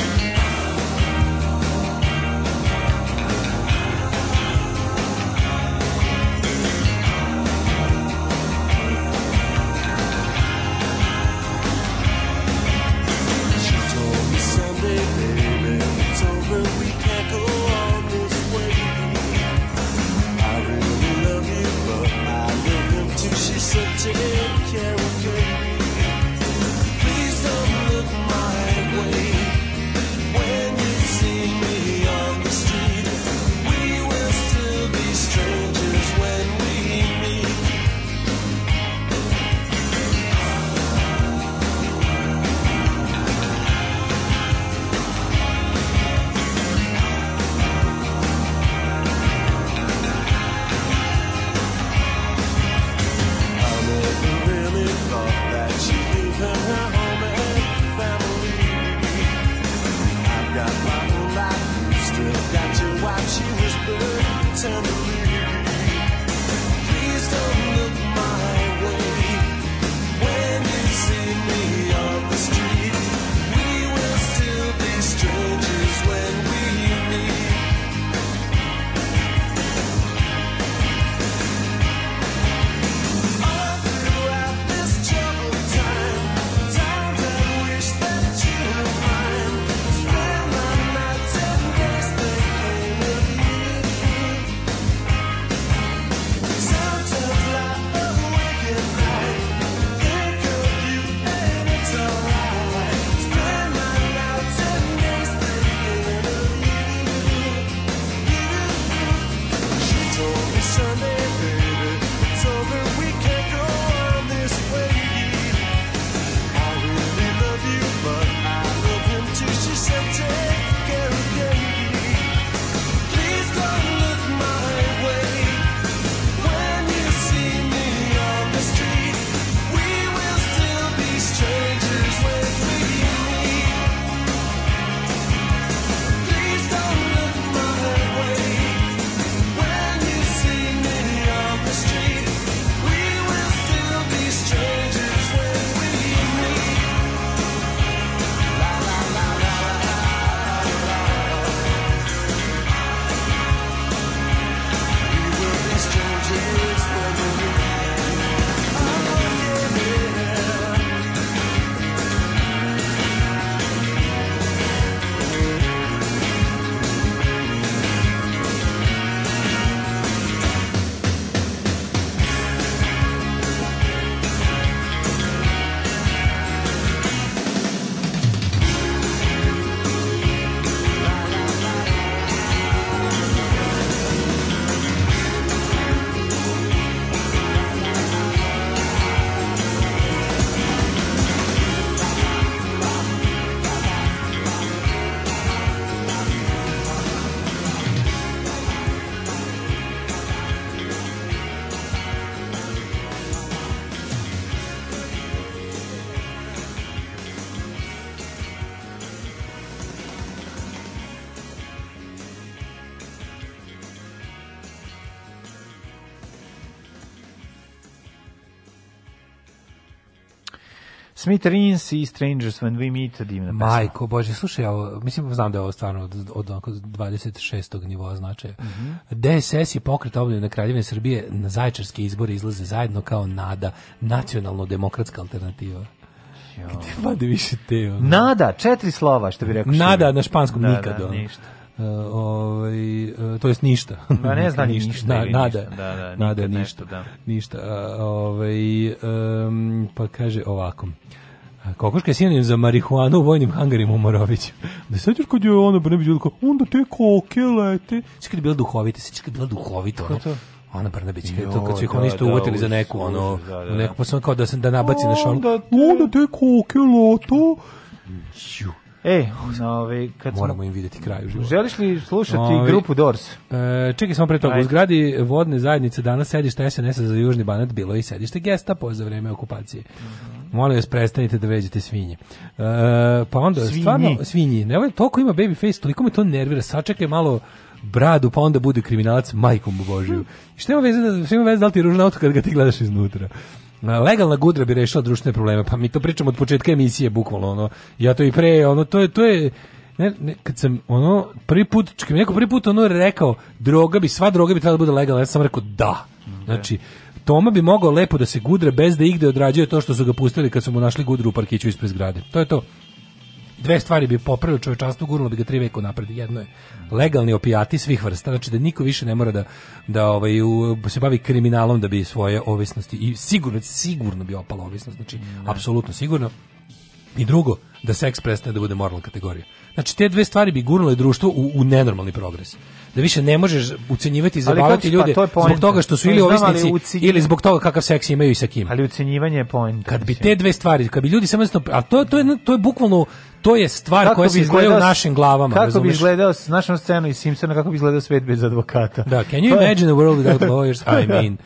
Smith Rins i Strangers When We Meet, divna da pesma. Majko, bože, slušaj, ja, mislim, znam da je ovo stvarno od, od, od 26. nivoa značaja. Mm -hmm. DSS i pokret obljene Kraljevine Srbije na zajčarske izbore izlaze zajedno kao NADA, nacionalno-demokratska alternativa. Jo. Gde više te? Ono? Nada, četiri slova, što bi rekao. Nada na španskom da, nikado. Da, ništa. E, ovaj e, to jest ništa. Da ne dakle, zna ništa, ništa na, nada, ništa, da, da, nada ništa, nešto, da. ništa. Ovaj um, pa kaže ovako. Kokoška je sinonim za marihuanu u vojnim hangarima u Moroviću. Da se sećaš kad je ono, ne bi bilo kao, onda te koke lete. Sjećaš kad je bila duhovita, sjećaš kad je bila duhovita. Kako to? Ana Brnabić, kad, to, kad su ih oni da, isto da, uvatili za neku, ono, da, da. neku, da. pa sam kao da, sam, da nabaci na šalu. Onda te koke lete. Ju, E, ove, ovaj, kad Moramo smo... im vidjeti kraj u životu. Želiš li slušati ove, ovaj, grupu Doors? E, čekaj samo pre toga, u zgradi vodne zajednice danas sedište sns za Južni Banat bilo i sedište Gestapo za vreme okupacije. Mm Molim vas, prestanite da veđete svinje. E, pa onda, svinji. stvarno, svinji. Ne, ovaj, toliko ima baby face, toliko me to nervira. Sačekaj malo bradu, pa onda bude kriminalac majkom božiju. Hm. Šta ima veze, da- šta ima veze da li ti je ružna auto kad ga ti gledaš iznutra? legalna gudra bi rešila društvene probleme. Pa mi to pričamo od početka emisije bukvalno ono. Ja to i pre, ono to je to je ne, ne, kad sam ono prvi put, kad mi neko prvi put ono rekao droga bi sva droga bi trebala da bude legalna, ja sam rekao da. Znači Toma bi mogao lepo da se gudre bez da igde odrađuje to što su ga pustili kad su mu našli gudru u parkiću ispred zgrade. To je to dve stvari bi popravilo čovečanstvo, gurnulo bi ga tri veka napred. Jedno je legalni opijati svih vrsta, znači da niko više ne mora da, da ovaj, u, se bavi kriminalom da bi svoje ovisnosti i sigurno, sigurno bi opala ovisnost, znači mm. apsolutno sigurno. I drugo, da seks prestane da bude moralna kategorija. Znači, te dve stvari bi gurnule društvo u, u nenormalni progres. Da više ne možeš ucenjivati i zabavati pa, ljude to zbog toga što su ili ovisnici ucenjiv... ili zbog toga kakav seks imaju i sa kim. Ali ucenjivanje je point. Kad bi te dve stvari, kad bi ljudi samo... A to, to, je, to je bukvalno to je stvar kako koja se izgleda u našim glavama. Kako razumeš? bi izgledao s našom scenu i Simpsona, kako bi izgledao svet bez advokata. Da, can you imagine a world without lawyers? I mean,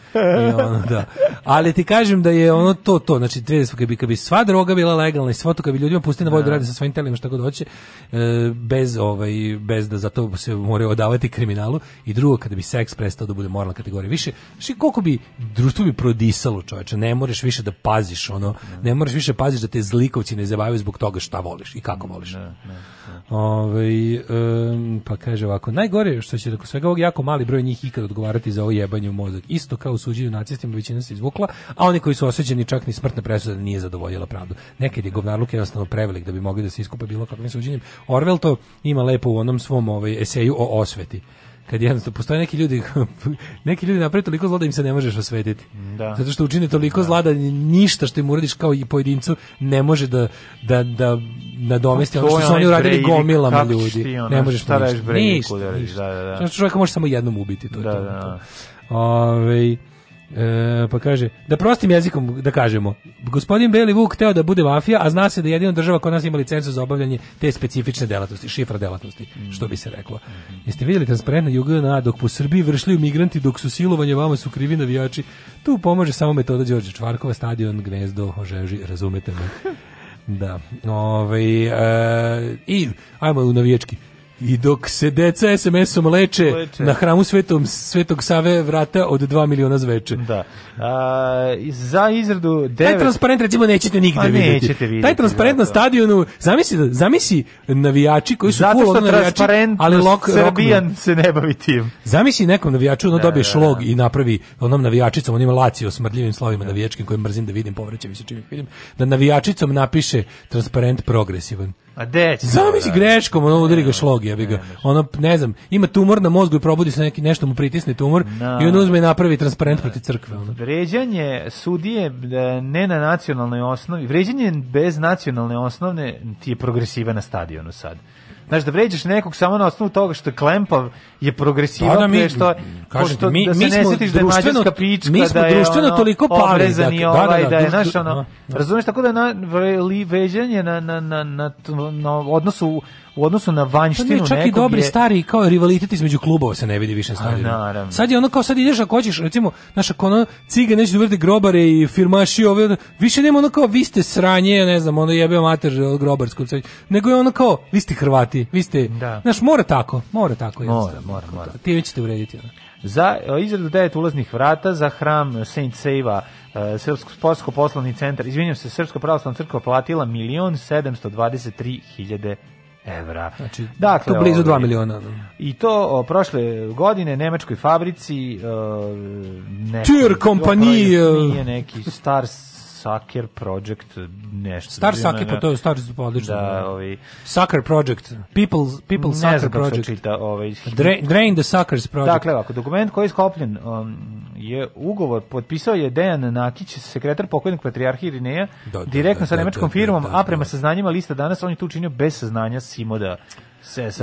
I ono, da. Ali ti kažem da je ono to, to, znači, da kad bi, kad bi sva droga bila legalna i svo to kad bi ljudima pustili na vodu da. rade sa svojim telima šta god hoće, e, bez, ovaj, bez da zato se moraju odavati kriminalu i drugo, kada bi seks prestao da bude moralna kategorija više, znači koliko bi društvo bi prodisalo čoveče, ne moraš više da paziš ono, ne moraš više paziš da te zlikovci ne zabavaju zbog toga šta voliš kako mm, voliš. Ne, ne, ne. Ove, um, pa kaže ovako, najgore je što će tako svega ovog jako mali broj njih ikad odgovarati za ovo jebanje u mozak. Isto kao u suđenju nacistima većina se izvukla, a oni koji su osuđeni čak ni smrtna presuda nije zadovoljila pravdu. Nekad je govnarluk jednostavno prevelik da bi mogli da se iskupe bilo kakvim suđenjem. Orwell to ima lepo u onom svom ovaj, eseju o osveti kad jednostavno postoje neki ljudi neki ljudi naprave toliko zla da im se ne možeš osvetiti. Da. Zato što učine toliko da. zla da ništa što im uradiš kao i pojedincu ne može da da da nadomesti pa ono što su oni uradili gomilama ljudi. Ona, ne možeš šta ništa. Ništa, ništa. Da, da, da. Znači čovjeka može samo jednom ubiti to. Da, to, da, to. da. Ove, ovaj, E, pa kaže, da prostim jezikom da kažemo, gospodin Beli Vuk hteo da bude mafija, a zna se da jedina država kod nas ima licencu za obavljanje te specifične delatnosti, šifra delatnosti, mm. što bi se reklo. Mm. Jeste vidjeli transparentno JGNA, dok po Srbiji vršli u migranti, dok su silovanje, vama su krivi navijači, tu pomaže samo metoda Đorđe Čvarkova, stadion, gnezdo, ožeži, razumete me. da, Ove, ovaj, e, i ajmo u navijački. I dok se deca SMS-om leče, leče, na hramu Svetom, Svetog Save vrata od 2 miliona zveče. Da. A, za izradu devet... Taj transparent recimo nećete nigde pa vidjeti. Nećete vidjeti. Taj transparent da, na da. stadionu, zamisli, da- zamisli navijači koji su Zato što ono transparent ali lok, Srbijan se ne bavi tim. Zamisli nekom navijaču, ono dobije šlog i napravi onom navijačicom, on ima lacio smrdljivim slovima da. navijačkim koje mrzim da vidim, povraćam i se čim vidim, da navijačicom napiše transparent progresivan. A deći. Zamisli da- greškom, ono udari ga šlog, ja bi ga. Ono ne znam, ima tumor na mozgu i probudi se neki nešto mu pritisne tumor no. i on uzme i napravi transparent protiv crkve, ono. Vređanje sudije e, ne na nacionalnoj osnovi, vređanje bez nacionalne osnovne ti je progresiva na stadionu sad. Znaš, da vređaš nekog samo na osnovu toga što je klempav, je progresivan, da, da, mi, što, kažem, pošto, mi, da se mi ne setiš da je mađarska pička, mi da smo da je društveno ono, toliko pali, dakle, da, i da, ovaj, da, da, da, je, znaš, ono, razumeš, tako da na, vređanje na, na, na, na, na odnosu u odnosu na vanjštinu nekog čak i dobri je... stari kao rivalitet između klubova se ne vidi više na stadionu. Sad je ono kao sad ideš ako hoćeš recimo naša kono ciga neće da grobare i firmaši ove više nema ono kao vi ste sranje, ne znam, ono jebe mater grobarsko nego je ono kao vi ste Hrvati, vi ste da. znaš mora tako, mora tako mora, mora, mora. Da, Ti već ćete urediti ono. Za e, izradu devet ulaznih vrata za hram Saint Seva e, Srpsko-poslovni centar, izvinjam se, Srpska pravoslavna crkva platila milion sedamsto hiljade evra. Znači, dakle, to dakle, blizu 2 ovaj, miliona. Da. I to o, prošle godine nemačkoj fabrici uh, Tür kompanije nije neki Stars Sucker Project, nešto. Star Sucker, pa to je Star pa odlično. Da, da, ovi... Sucker Project, People, People ne Sucker Project. Ne ovaj... Dra Drain the Suckers Project. Dakle, ovako, dokument koji je skopljen um, je ugovor, potpisao je Dejan Nakić, sekretar pokojnog patrijarha Irineja, da, da, direktno da, sa da, nemačkom da, firmom, a prema saznanjima lista danas on je tu učinio bez saznanja Simoda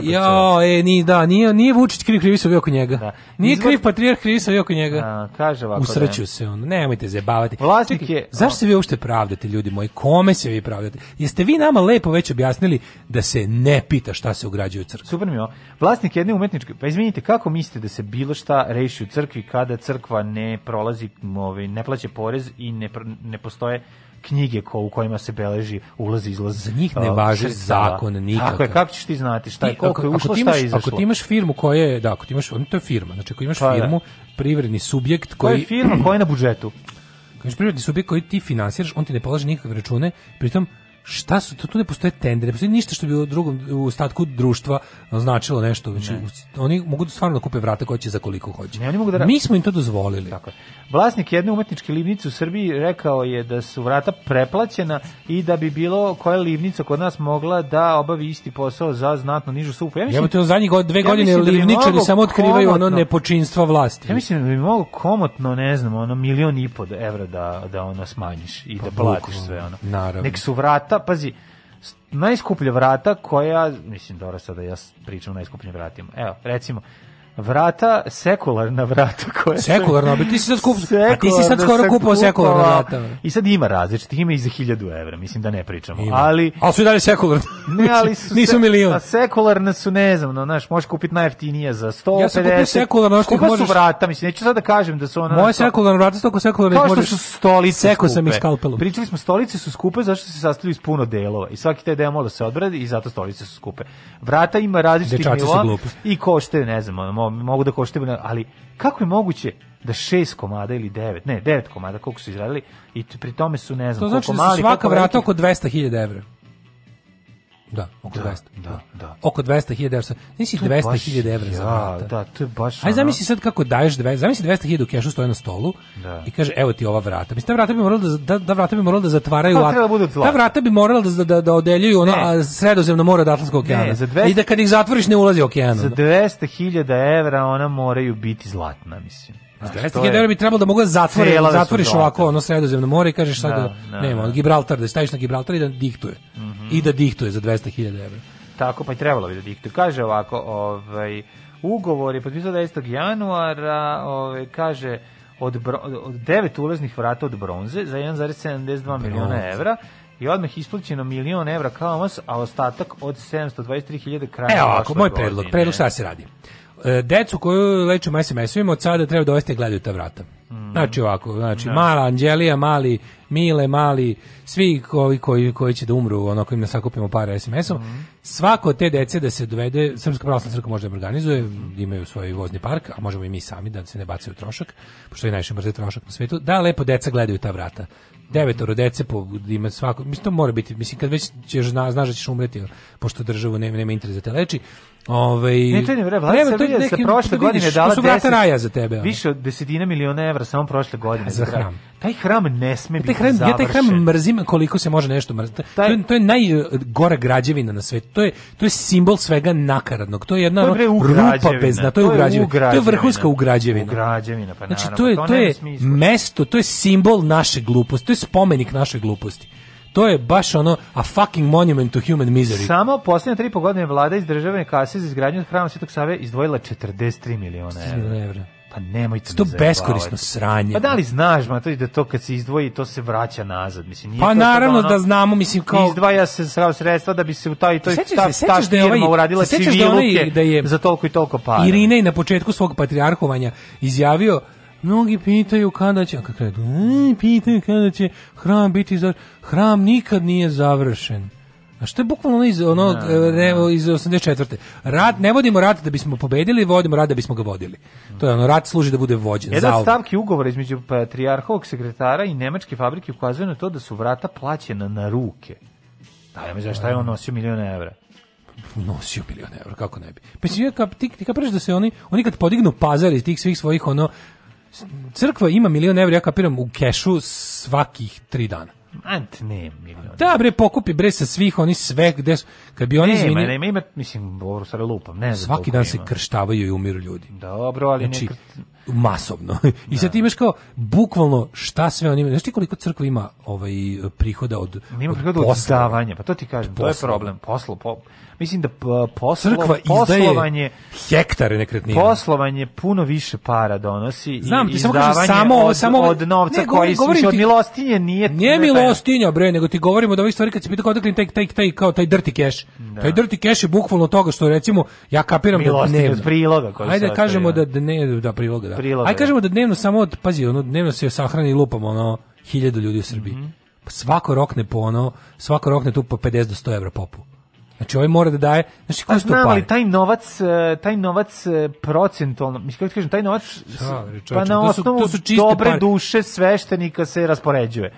Jo, e, ni, da, nije, nije Vučić kriv, krivi su oko njega. Da. Nije Izvod... kriv patrijarh, krivi su oko njega. A, kaže ovako. Usreću da. se on, nemojte zebavati. Vlasnik je... Zašto se vi uopšte pravdate, ljudi moji? Kome se vi pravdate? Jeste vi nama lepo već objasnili da se ne pita šta se ugrađuje u crkvi? Super mi je Vlasnik jedne umetničke... Pa izvinite, kako mislite da se bilo šta reši u crkvi kada crkva ne prolazi, ovaj, ne plaća porez i ne, ne postoje knjige ko, u kojima se beleži ulaz izlaz. Za njih ne uh, važi zakon nikakav. ako je, kako ćeš ti znati šta je, koliko je ušlo, šta je izašlo? Ako ti imaš firmu koja je, da, ako ti imaš, to je firma, znači ako imaš pa, da. firmu, privredni subjekt koji... koja je firma koja je na budžetu. Kao privredni subjekt koji ti finansiraš, on ti ne polaže nikakve račune, pritom šta su to tu ne postoje tendere, ne postoji ništa što bi u drugom u statku društva značilo nešto, znači ne. oni mogu da stvarno da kupe vrata koje će za koliko hoće. Ne, oni mogu da Mi smo im to dozvolili. Tako je. Vlasnik jedne umetničke livnice u Srbiji rekao je da su vrata preplaćena i da bi bilo koja livnica kod nas mogla da obavi isti posao za znatno nižu supu. Ja mislim, Evo zadnjih dve ja godine da livničari da samo otkrivaju komotno, ono nepočinstva vlasti. Ja mislim da bi mogu komotno, ne znam, ono milion i po evra da, da ono smanjiš i da pa da platiš sve ono. Naravno. Nek su vrata vrata, pazi, najskuplje vrata koja, mislim, dobro sada ja pričam o najskupljim vratima. Evo, recimo, vrata, sekularna vrata koja Sekularna, se, ti si sad kup, a ti si sad skoro kupao sekularna vrata. I sad ima različitih, ima i za 1000 evra, mislim da ne pričamo. Ima. Ali Al su i dalje sekularne. Ne, ali su nisu milion. A sekularne su, ne znam, no, znaš, možeš kupiti najjeftinije za 150. Ja sam kupio sekularno, što možeš. su vrata, mislim, neću sad da kažem da su ona Moje sekularna vrata što tako sekularne, možeš. Kao što su stolice, seko sam i skalpelom. Pričali smo stolice su skupe zašto se sastavljaju iz puno delova i svaki taj deo mora da se odbrati i zato stolice su skupe. Vrata ima različitih nivoa i koštaju, ne znam, mogu da koštaju, ali kako je moguće da šest komada ili devet, ne, devet komada, koliko su izradili, i pri tome su, ne znam, to znači koliko mali... To znači da su svaka vrata oko 200.000 evra. Da, oko da, 200. Da, da. Oko 200.000 evra. Nisi 200.000 evra za vrata. da, to je baš. Aj zamisli sad kako daješ 200, zamisli 200.000 u kešu stoje na stolu da. i kaže evo ti ova vrata. Mislim da vrata bi morala da da, da vrata bi morala da zatvaraju. Pa, da, treba bude ta vrata bi morala da da da odeljuju ono a sredozemno more od Atlantskog okeana. I da kad ih zatvoriš ne ulazi okean. Za 200.000 evra ona moraju biti zlatna, mislim. 200.000 da. eura bi trebalo da mogu da zatvore, zatvoriš ovako ono sredozemno more i kažeš sad da, da, da, nema, da. Gibraltar, da staviš na Gibraltar i da diktuje. Mm -hmm. I da diktuje za 200.000 €. Tako, pa i trebalo bi da diktuje. Kaže ovako, ovaj, ugovor je potpisao 10. januara, ovaj, kaže od, bro, od devet ulaznih vrata od bronze za 1,72 miliona evra i odmah isplaćeno milion evra kao mas, a ostatak od 723.000 kraja. Evo ovako, moj predlog, godine. predlog šta da se radi. E, decu koju lečimo SMS-ovima od sada treba dovesti da gledaju ta vrata. Znači ovako, znači ne. Da. mala Anđelija, mali Mile, mali svi koji, koji, koji će da umru, ono kojim ne da sakupimo par SMS-om. Mm. Svako te dece da se dovede, Srpska pravoslavna crkva može da organizuje, imaju svoj vozni park, a možemo i mi sami da se ne bacaju trošak, pošto je najviše mrze trošak na svetu, da lepo deca gledaju ta vrata. Devetoro dece po, ima svako, mislim to mora biti, mislim kad već ćeš, zna, znaš da ćeš umreti, pošto državu nema, nema interes da te leči, Ove, ovaj, Ne, to je nevjerojatno. Vlada Srbije neki, sa da prošle godine dala su 10 raja za tebe. Ono. Više od desetina miliona evra samo prošle godine za hram. Taj hram ne sme biti hram, završen. Ja taj hram mrzim koliko se može nešto mrziti. Taj... To, je, to je najgora e, građevina na svetu. To je to je simbol svega nakaradnog. To je jedna to je ono, rupa bez na to je ugrađevina. To je vrhunska ugrađevina. Ugrađevina pa naravno. Znači to je to, to je mesto, to je simbol naše gluposti. To je spomenik naše gluposti to je baš ono a fucking monument to human misery. Samo poslednje 3,5 godine vlada iz državne kase za izgradnju hrama Svetog Save izdvojila 43 miliona evra. Pa nemojte To beskorisno sranje. Pa da li znaš, ma, to da to kad se izdvoji, to se vraća nazad. Mislim, nije pa to naravno ono, da znamo, mislim, kao... Izdvaja se sredstva da bi se u taj, toj, se ta, se ta da je ovaj- uradila se civiluke da, onaj, da je, za toliko i toliko para. Irinej na početku svog patrijarhovanja izjavio Mnogi pitaju kada će, kako kredu, e, pitaju kada će hram biti završen. Hram nikad nije završen. A što je bukvalno iz, ono, no, da, no. Da, da. iz 84. Rat, ne vodimo rat da bismo pobedili, vodimo rat da bismo ga vodili. To je ono, rat služi da bude vođen. Jedan od stavki ugovora između patrijarhovog sekretara i nemačke fabrike ukazuje na to da su vrata plaćena na ruke. Da, ja mi znaš šta je on nosio milijona evra nosio milion evra, kako ne bi. Pa si ja ti, ti da se oni, oni kad podignu pazar iz tih svih svojih ono crkva ima milion evra, ja kapiram, u kešu svakih tri dana. Ant ne, milion. Da, bre, pokupi bre sa svih, oni sve gde su, kad bi oni izmenili... Ne, nema, ima, mislim, boru sa lupam, ne znam. Svaki dan ima. se krštavaju i umiru ljudi. Dobro, ali znači, ne masovno. I sad da. ti imaš kao bukvalno šta sve oni imaju. Znaš ti koliko crkva ima ovaj prihoda od Nima prihoda od, od davanja, pa to ti kažem, posla. to je problem. Poslo, po, mislim da poslo, crkva poslovanje hektare nekretnina. Poslovanje puno više para donosi Znam, i ti samo kažem, samo od, samo od novca ne, koji su više od milostinje nije Nije milostinja bre, nego ti govorimo da ovih stvari kad se pita odakle taj taj taj kao taj dirty cash. Da. Taj dirty cash je bukvalno toga što recimo ja kapiram da Milostinje da dnevno. Od priloga koji Ajde da kažemo da ne da priloga da. priloga. Aj kažemo da dnevno samo od, pazi, ono, dnevno se sahrani lupamo, ono, hiljadu ljudi u Srbiji. Mm -hmm. Svako rokne po ono, svako rokne tu po 50 do 100 € popu. Znači ovaj mora da daje, znači pa ko što pare. taj novac, e, taj novac e, procentualno, mislim kako ti kažem, taj novac Šta, pa na to osnovu su, to su dobre pare. duše sveštenika se raspoređuje.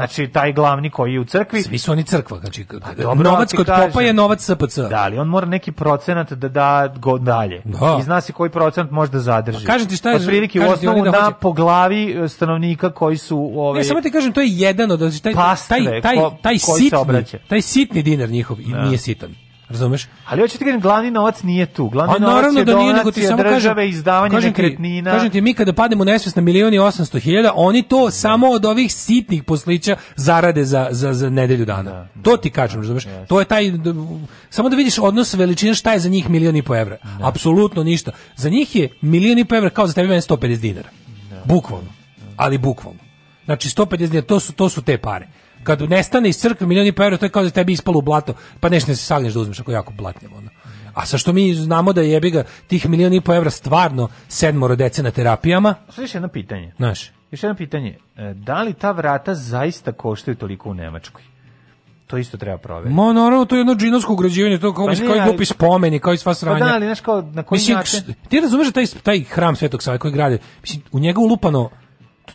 Znači taj glavni koji je u crkvi. Svi su oni crkva, znači pa dobro, novac kod kažem, popa je novac SPC. Da, ali on mora neki procenat da da go dalje. Da. I zna se koji procenat može da zadrži. Pa kažem ti šta je otprilike u osnovu da, da po glavi e, stanovnika koji su ove Ne, samo ti kažem to je jedan od znači, taj, pastve, taj taj taj, ko, sitni, taj sitni dinar njihov i da. nije sitan. Razumeš? Ali hoćete kažem glavni novac nije tu. Glavni A, pa novac je da nije, nego ti samo države, kažem, izdavanje kažem nekretnina. Ti, kažem ti, mi kada pademo nesvest na milioni i oni to samo od ovih sitnih poslića zarade za, za, za nedelju dana. Da, to da, ti kažem, da, razumeš? Da, to je taj, samo da vidiš odnos veličine šta je za njih milion i po evra. Da. Apsolutno ništa. Za njih je milion i po evra kao za tebe 150 dinara. Da. Bukvalno. Ali bukvalno. Znači 150 dinara, to su, to su te pare kad nestane iz crkve milioni pa evra, to je kao da tebi ispalo u blato, pa nešto ne se sagneš da uzmeš ako jako blatnjamo. Ono. A sa što mi znamo da jebi ga tih milion i po evra stvarno sedmoro dece na terapijama. Sve jedno pitanje. Znaš. Još jedno pitanje. E, da li ta vrata zaista koštaju toliko u Nemačkoj? to isto treba proveriti. Ma naravno, to je jedno džinovsko ugrađivanje, to kao, pa mislim, kao i glupi spomeni, kao i sva sranja. Pa da, ali znaš kao, na koji mislim, način? Ti razumeš da taj, taj hram Svetog Save koji grade, mislim, u njega ulupano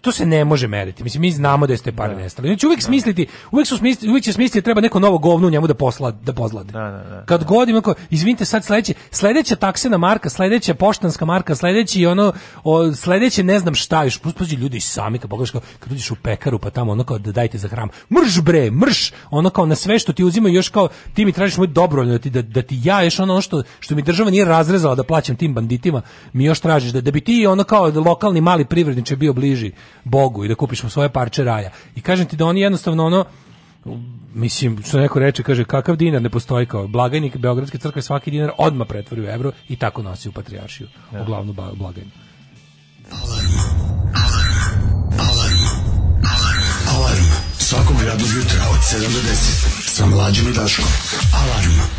to se ne može meriti. Mislim mi znamo da jeste pare da. nestale. Znači uvek smisliti, uvek su smisliti, uvek će smisliti da treba neko novo govno njemu da posla da pozlade. Da, da, da. Kad god ima izvinite sad sledeće, sledeća taksena marka, sledeća poštanska marka, sledeći ono o, sledeće ne znam šta još. Pusti ljudi sami kad pogledaš kao, kad uđeš u pekaru pa tamo ono kao da dajte za hram. Mrš bre, mrš. Ono kao na sve što ti uzimaju još kao ti mi tražiš moj dobrovoljno da ti da, da ti ja još ono što što mi država nije razrezala da plaćam tim banditima, mi još tražiš da da bi ti ono kao lokalni mali privredniče bio bliži Bogu i da kupiš mu svoje parče raja. I kažem ti da oni jednostavno ono mislim, što neko reče, kaže, kakav dinar ne postoji kao blagajnik Beogradske crkve, svaki dinar odma pretvori u evro i tako nosi u patrijaršiju, ja. u glavnu blagajnu. Alarm. Alarm. Alarm. Alarm. Alarm. Svakog radnog jutra od 7 do 10 sa mlađim i Daškom. Alarm.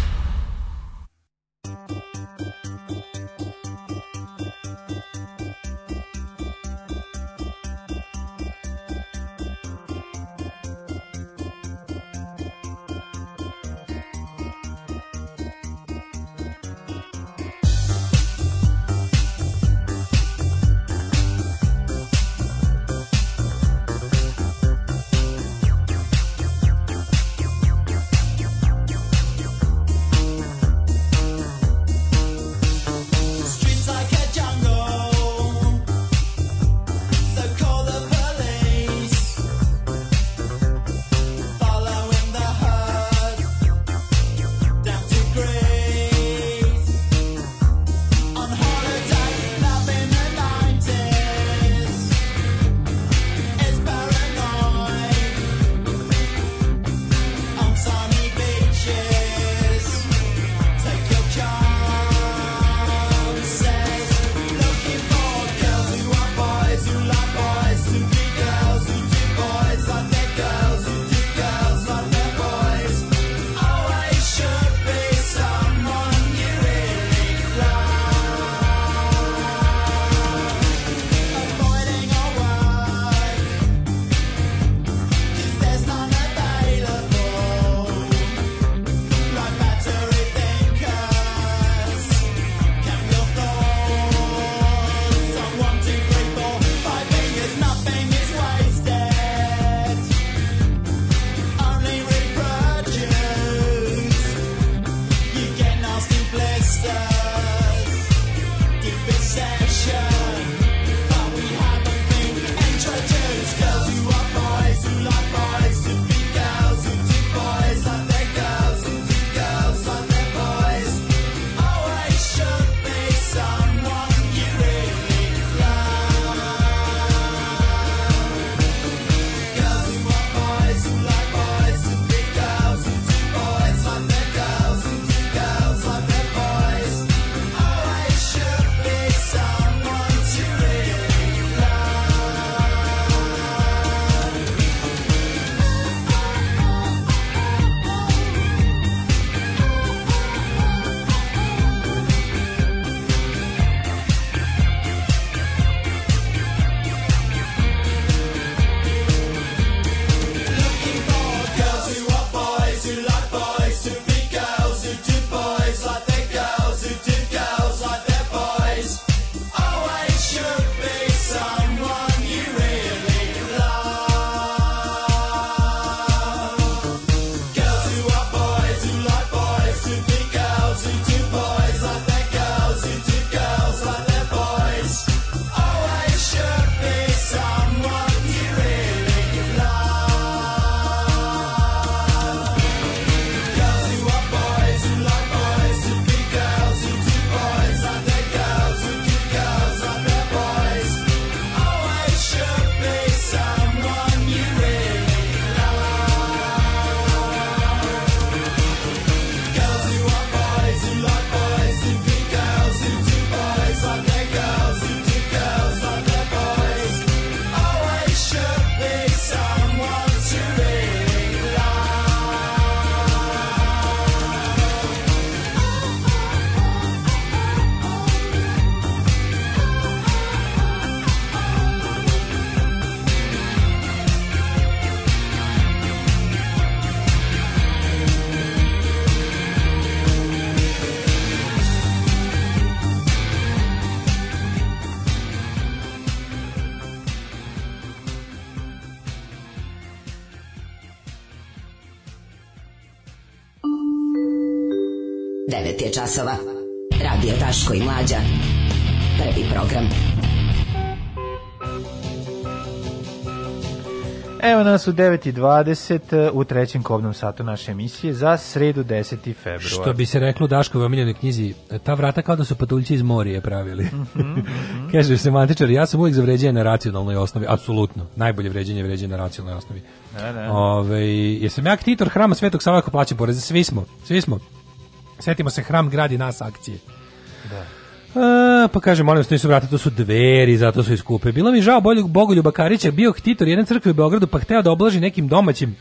časova. Radio Daško i Mlađa. Prvi program. Evo nas u 9.20 eh, u trećem kobnom satu naše emisije za sredu 10. februara. Što bi se reklo u Daškovoj omiljenoj knjizi, ta vrata kao da su patuljci iz Morije pravili. Mm -hmm, mm -hmm. Kaže semantičar, ja sam uvijek za vređenje na racionalnoj osnovi, apsolutno. Najbolje vređenje je vređenje na racionalnoj osnovi. Da, da. Ove, jesam ja ktitor hrama Svetog Savaka plaća poreze, svi smo, svi smo. Setimo se hram gradi nas akcije. Da. A, pa kaže, molim vas, nisu vrati, to su dveri, zato su iskupe. Bilo mi žao boljeg Bogoljuba Karića, bio htitor jedne crkve u Beogradu, pa hteo da oblaži nekim domaćim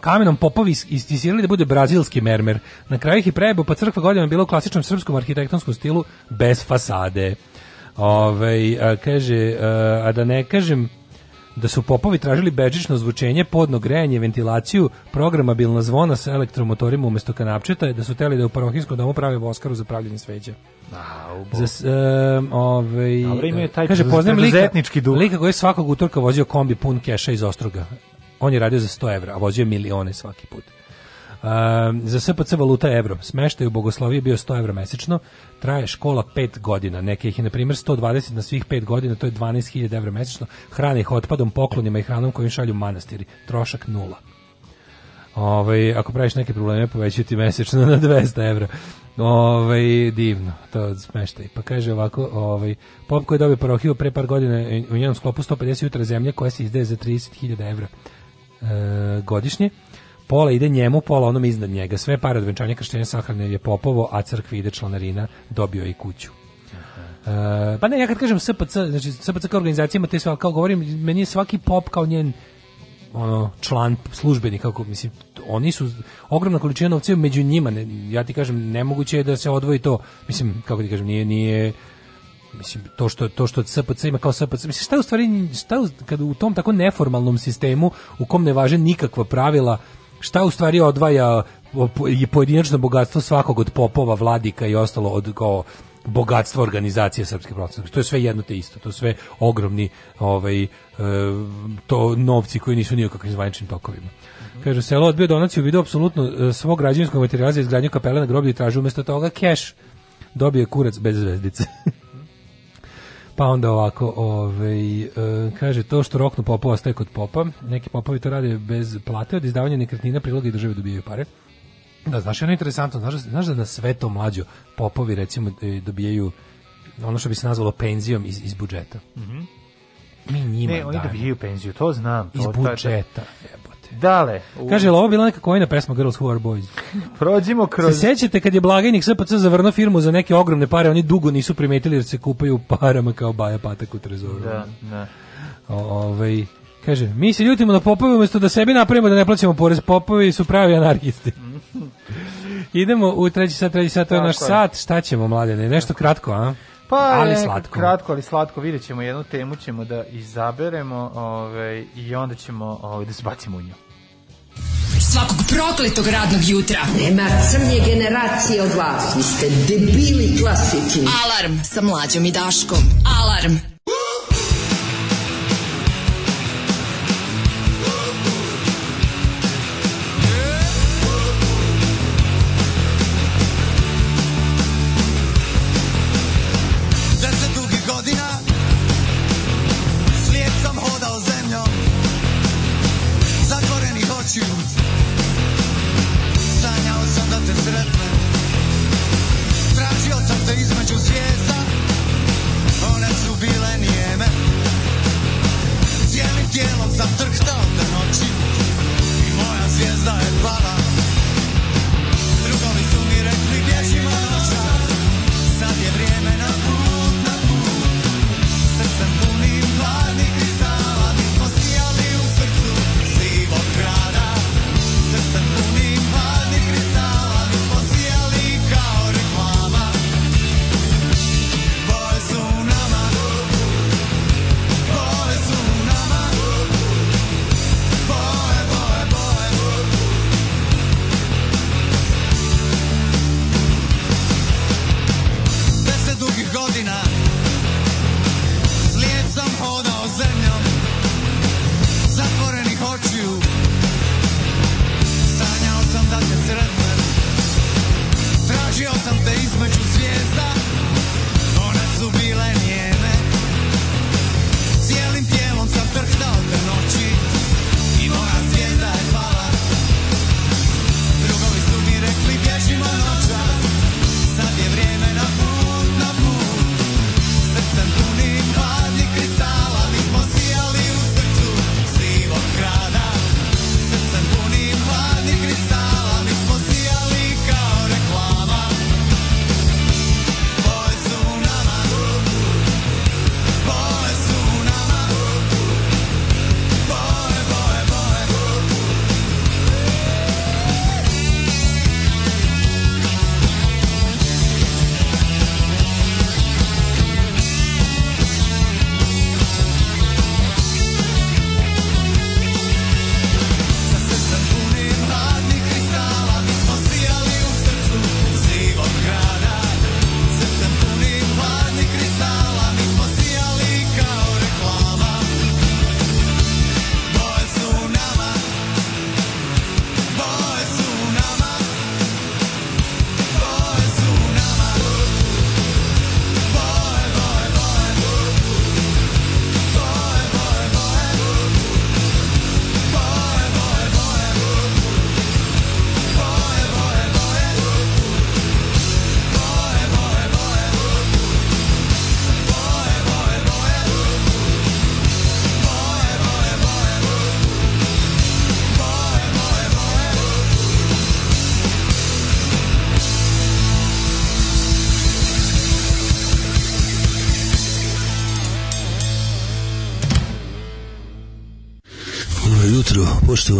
kamenom popovi istisirali da bude brazilski mermer. Na kraju ih je prejebo, pa crkva godinama bila u klasičnom srpskom arhitektonskom stilu bez fasade. Ove, ovaj, a, kaže, a, a da ne kažem, da su popovi tražili bežično zvučenje, podno grejanje, ventilaciju, programabilna zvona sa elektromotorima umesto kanapčeta, da su teli da u parohijskom domu prave voskaru za pravljenje sveđa. Za, um, ovaj, Dobre, taj kaže, poznam lika, duh. lika koji je svakog utorka vozio kombi pun keša iz Ostroga. On je radio za 100 evra, a vozio milione svaki put. Um, za SPC valuta je evro. Smeštaj u Bogosloviji bio 100 evra mesečno. Traje škola 5 godina. Neke ih je, na primjer, 120 na svih 5 godina. To je 12.000 evra mesečno. Hrane ih otpadom, poklonima i hranom kojim šalju manastiri. Trošak nula. Ove, ovaj, ako praviš neke probleme, povećati mesečno na 200 evra. Ove, ovaj, divno, to smeštaj. Pa kaže ovako, ovaj, pop koji je dobio parohiju pre par godina u njenom sklopu 150 jutra zemlje koja se izdaje za 30.000 evra e, godišnje pola ide njemu, pola onom iznad njega. Sve pare od venčanja krštenja sahrane je popovo, a crkvi ide članarina, dobio i kuću. Uh, pa ne, ja kad kažem SPC, znači SPC kao organizacija ima te sve, kao govorim, meni je svaki pop kao njen ono član službeni kako mislim oni su ogromna količina novca među njima ne, ja ti kažem nemoguće je da se odvoji to mislim kako ti kažem nije nije mislim to što to što SPC ima kao SPC mislim šta je u stvari šta je, kad u tom tako neformalnom sistemu u kom ne važe nikakva pravila šta u stvari odvaja pojedinačno bogatstvo svakog od popova, vladika i ostalo od kao bogatstvo organizacije Srpske pravoslavne To je sve jedno te isto, to sve ogromni ovaj, e, to novci koji nisu ni u kakvim zvaničnim tokovima. Kaže, selo odbio donaciju, video apsolutno e, svog građevinskog materijala za izgradnju kapele na groblju i traži umjesto toga keš. je kurac bez zvezdice. Pa onda ovako, ovaj, eh, kaže, to što roknu popova ostaje kod popa, neki popovi to rade bez plate od izdavanja nekretnina, priloga i države dobijaju pare. Da, znaš, ono je interesantno, znaš, znaš da na sve to mlađo popovi, recimo, e, dobijaju ono što bi se nazvalo penzijom iz, iz budžeta. Mm -hmm. Mi njima ne, oni dajemo. dobijaju penziju, to znam. To, iz budžeta. Dale. U... Kaže, ovo bila neka kojna pesma Girls Who Are Boys. Prođimo kroz... Se sećate kad je blagajnik SPC zavrno firmu za neke ogromne pare, oni dugo nisu primetili jer se kupaju parama kao baja patak u trezoru. Da, da. Ove, ovaj, kaže, mi se ljutimo na da popove umjesto da sebi napravimo da ne plaćamo porez. Popovi su pravi anarhisti. Idemo u treći sat, treći sat, to je naš sat. Šta ćemo, mladene? Nešto kratko, a? Pa, ali slatko. Kratko, ali slatko, vidjet ćemo jednu temu, ćemo da izaberemo ovaj, i onda ćemo ovaj, da se bacimo u nju. Svakog prokletog radnog jutra. Nema crnje generacije od vas, vi ste debili klasični. Alarm sa mlađom i daškom. Alarm.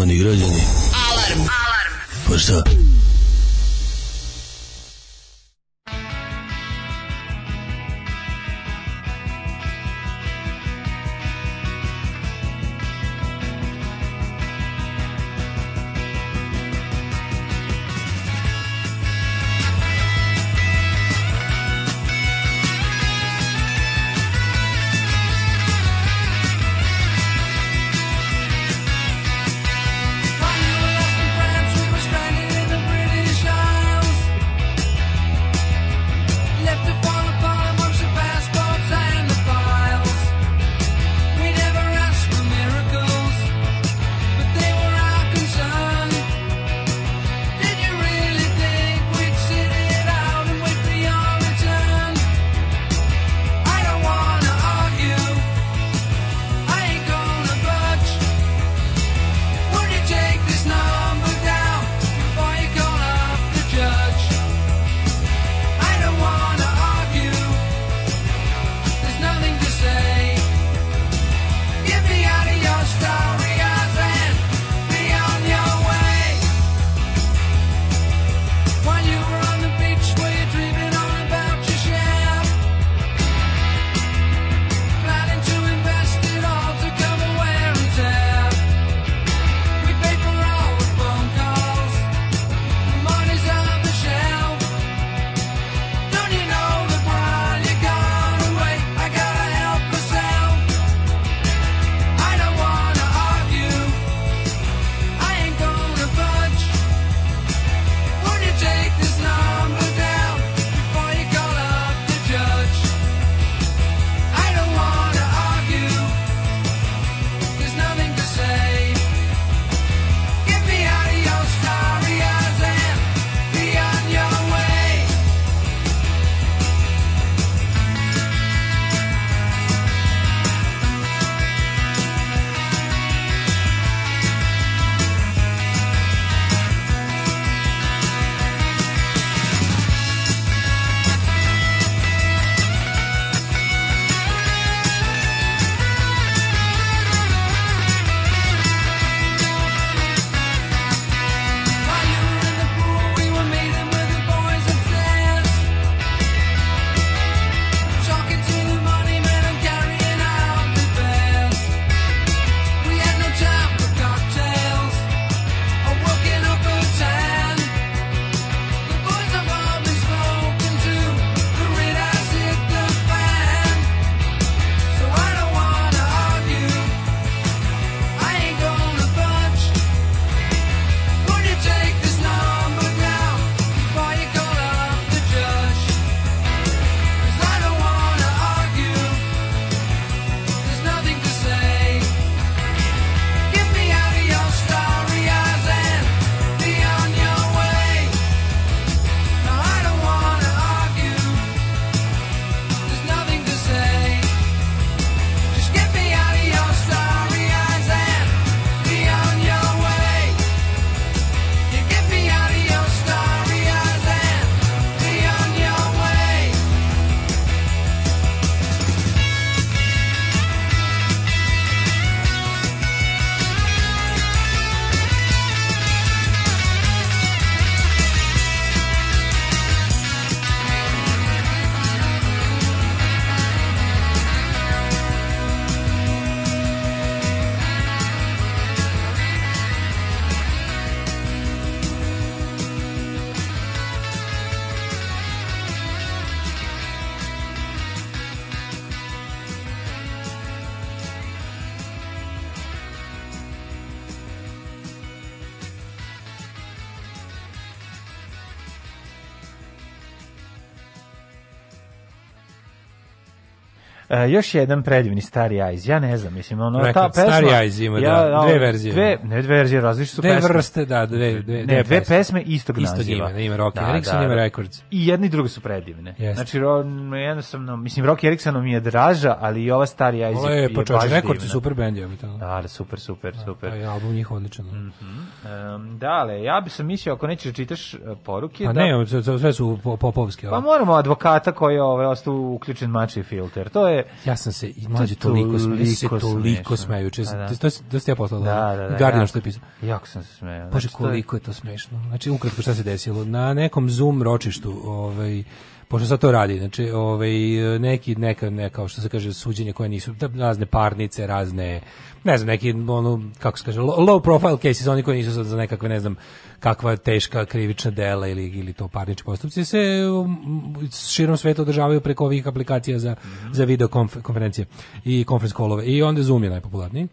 poštovani građani E, još jedan predivni Stari Eyes, ja ne znam, mislim, ono, Rekam, ta pesma... Stari Eyes ima, da, ja, da, dve verzije. Dve, ne dve verzije, različite su dve pesme. Dve vrste, da, dve, dve, dve, ne, dve pesme, pesme istog, istog naziva. Istog ima, ima Rocky da, Erickson, da, ima da. Records. I jedni i drugi su predivne. Yes. Znači, jednostavno, mislim, Rocky Ericksonom je draža, ali i ova Stari Eyes je, je pa baš divna. Records je super band, ja bih tamo. Da, super, super, super. A, pa a album njih odličan. Da. Mm -hmm. um, dale, ja bi sam mislio, ako nećeš čitaš e, poruke... Pa da, ne, sve su popovske. Pa moramo advokata koji je ovaj, ostao uključen mači filter. To je ja sam se i mlađe toliko toliko, se toliko smeju pa da. to to to ste ja poslala da, da, da, Guardian što je pisao jako sam se smejao znači, koliko je to smešno znači ukratko šta se desilo na nekom zoom ročištu ovaj pošto sad to radi, znači ovaj, neki, neka, neka, što se kaže, suđenje koje nisu, da, razne parnice, razne, ne znam, neki, ono, kako se kaže, low profile cases, oni koji nisu sad za nekakve, ne znam, kakva teška krivična dela ili ili to parnični postupci se um, širom sveta održavaju preko ovih aplikacija za mm -hmm. za video konferencije i conference callove i onda Zoom je najpopularniji.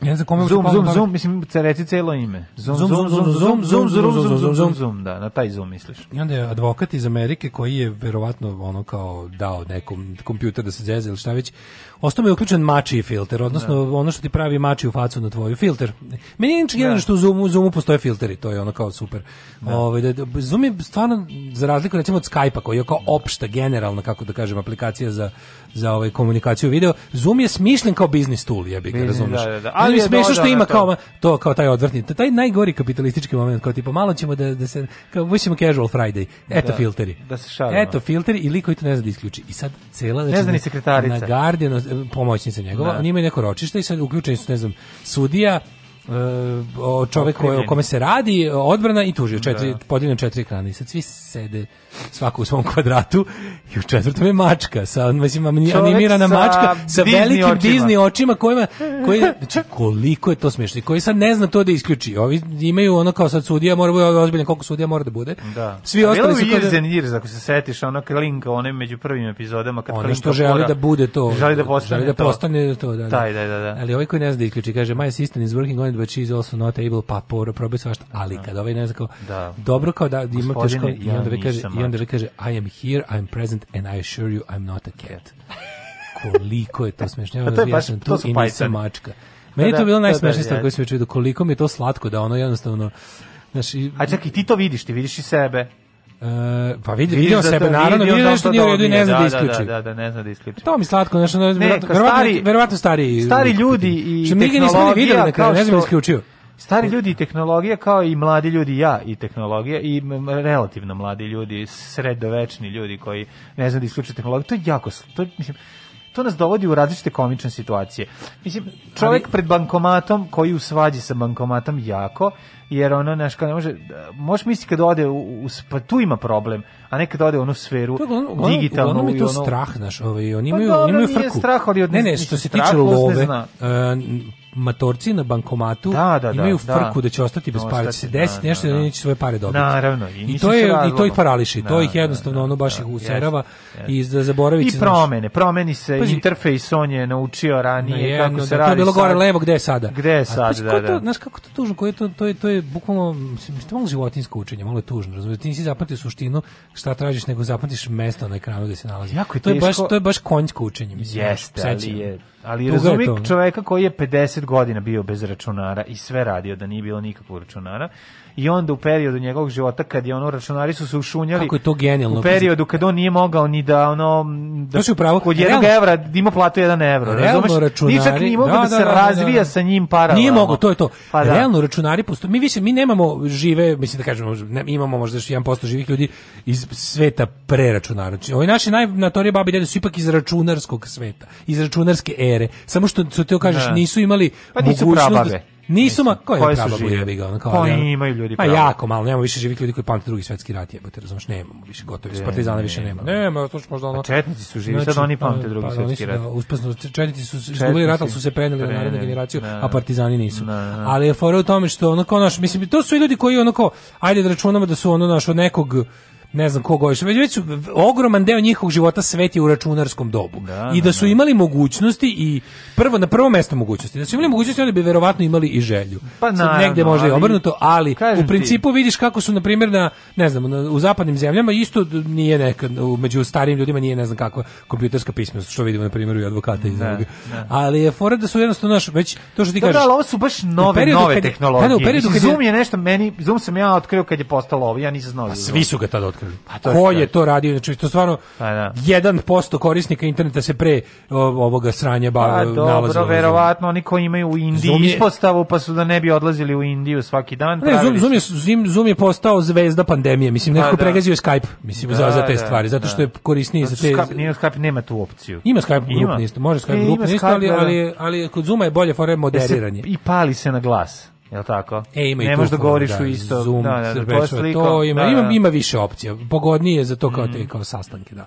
Ja ne znam kome zoom, zoom, zoom, mislim, reci celo ime. Zoom, zoom, zoom, zoom, zoom, zoom, zoom, zoom, da, na taj zoom misliš. I onda je advokat iz Amerike koji je verovatno ono kao dao nekom kompjuter da se zeze ili šta već, ostao je uključen mači filter, odnosno ono što ti pravi mači u facu na tvoju filter. Meni je inače što u Zoomu, Zoomu postoje filteri, to je ono kao super. Ovaj da, Zoom je stvarno, za razliku recimo od Skype-a koji je kao opšta, generalna, kako da kažem, aplikacija za za ovaj komunikaciju video. Zoom je smišljen kao biznis tool, ja bih ga razumeš. Da, da, da. Ali je što ima da, da, da. kao to kao taj odvrtni, taj najgori kapitalistički moment, kao tipo malo ćemo da, da se kao vućemo casual Friday. Eto da, filteri. Da se šalimo. Eto filteri i liko to ne zna da isključi. I sad cela znači, ne zna ni sekretarica. Na Guardian e, pomoćnica njegova, da. oni imaju neko ročište i sad uključeni su ne znam sudija, e, o čovek o kome se radi, odbrana i tužio, četiri, da. podijeljeno četiri ekrana i sad svi sede svako u svom kvadratu i u četvrtom je mačka sa mislim animirana sa mačka sa Disney velikim očima. Disney očima kojima koji znači koliko je to smešno koji sad ne zna to da isključi ovi imaju ono kao sad sudija mora da bude ozbiljan koliko sudija mora da bude da. svi A ostali su kada... Years, ako se setiš ono Klinka one među prvim epizodama kad ono što želi da bude to želi da postane želi da postane to, to da, da. Taj, da, da, da. ali ovaj koji ne zna da isključi kaže my assistant is working on it but she also not able pa probaj svašta ali da. kad ovaj ne zna kao da. dobro kao da ima teško i onda vi kaže i onda kaže I am here, I am present and I assure you I'm not a cat. Koliko je to smešno. Ja pa to je baš, to i nisam mačka. Meni da, je to da, bilo da, najsmešnije da, stvar koju sam već vidio. Koliko mi je to slatko da ono jednostavno... Znaš, i, A čak i ti to vidiš, ti vidiš i sebe. Uh, pa vidi, vidio sebe, naravno, vidio nešto nije u redu i ne zna da, da isključi. Da, da, da, ne zna da isključi. To mi slatko, nešto, ne, verovatno, stari, verovatno stari... Stari ljudi i tehnologija... Mi ga nismo ni videli, na kraju, ne znam da isključio. Stari ljudi i tehnologija kao i mladi ljudi ja i tehnologija i relativno mladi ljudi, sredovečni ljudi koji ne znaju da isključe tehnologiju, to je jako, to mislim, to nas dovodi u različite komične situacije. Mislim, čovjek Ali... pred bankomatom koji u svađi sa bankomatom jako, jer ono naš kao ne može, možeš misliti kad ode u, u pa tu ima problem, a ne kad ode u onu sferu on, digitalnu. Uglavnom je to ono... strah naš, ovaj, oni pa imaju, pa, dobro, imaju frku. Strah, ali od ne, ne, što se tiče love, ne zna. Uh, matorci na bankomatu da, da, da, imaju da. frku da, će ostati bez para, se desiti nešto da, da, neće svoje pare dobiti. Naravno, i, I to je i to ih parališi, to da, ih jednostavno ono baš ih userava i da zaboravi I promene, promeni se interfejs, on je naučio ranije kako se radi. To je bilo gore levo, gde je sada? Gde je sad, da, da. Znaš kako to tužno, koje to, to je, to je bukvalno, to malo životinsko učenje, malo je tužno, razumiješ, ti nisi zapamtio suštinu šta tražiš, nego zapamtiš mesto na ekranu gde se nalazi. Jako je to je baš, to je baš konjsko učenje, mislim. Jeste, ali je, Ali razumi čoveka koji je 50 godina bio bez računara i sve radio da nije bilo nikakvog računara i onda u periodu njegovog života kad je ono računari su se ušunjali kako je to genijalno u periodu kad on nije mogao ni da ono da znači upravo kod jednog evra da ima platu 1 evro razumeš računari nije mogao da, da, da, da, se da, razvija da. sa njim para nije mogao to je to pa realno računari posto mi više mi nemamo žive mislim da kažemo ne, imamo možda još 1% živih ljudi iz sveta pre računara znači, ovi naši najnatorije babi dede su ipak iz računarskog sveta iz računarske ere samo što što ti kažeš nisu imali pa nisu mogućnost Nisu ma koje je su jebi ga, on kao. Pa imaju ljudi. Pa jako malo, nemamo više živih ljudi koji pamte drugi svetski rat, jebote, razumeš, nemamo više gotovi, ne, partizana više nema. Nema, to što možda ono. Pa četnici su živi, sad znači, oni pamte pa, drugi pa, svetski rat. Da uspesno četnici su izgubili rat, ali su se preneli na narednu generaciju, da. a partizani nisu. Ali je fora u tome što ono kao naš, mislim to su i ljudi koji ono ajde da računamo da su ono naš od nekog ne znam koga još, već, već su ogroman deo njihovog života sveti u računarskom dobu. Da, I da, da su da. imali mogućnosti i prvo na prvo mesto mogućnosti. Da su imali mogućnosti, oni bi verovatno imali i želju. Pa na, negde no, možda i obrnuto, ali u principu ti. vidiš kako su na primjer na ne znam, na, u zapadnim zemljama isto nije neka među starijim ljudima nije ne znam kako kompjuterska pismenost, što vidimo na primjeru i advokata i da, da. Ali je fora da su jednostavno naš već to što ti kažeš. Da, ali ovo su baš nove nove pa tehnologije. Da, u periodu kad, Zoom je nešto meni, Zoom sam ja otkrio kad je postalo ovo, ja nisam znao. Da svi su ga tada otkažu. Pa Ko je to radio? Znači, to stvarno, pa da. 1% korisnika interneta se pre ovoga sranja ba, pa, dobro, verovatno, oni koji imaju u Indiji Zoom je... ispostavu, pa su da ne bi odlazili u Indiju svaki dan. Ne, Zoom, Zoom, je, Zoom je postao zvezda pandemije, mislim, pa nekako da. pregazio je Skype, mislim, da, za, za te da, stvari, zato da. što je korisniji za te... Skype, nije Skype, nema tu opciju. Ima Skype grupni grup, može Skype grupni e, grup, ali, da, da. ali, ali, kod Zuma je bolje fore e, moderiranje. I pali se na glas. Jel tako? E, ima ne i tu možeš da govoriš da, u isto. Zoom, da, da, da, to, je to ima, da, da. ima, ima više opcija. Pogodnije je za to kao mm. te mhm. kao sastanke, da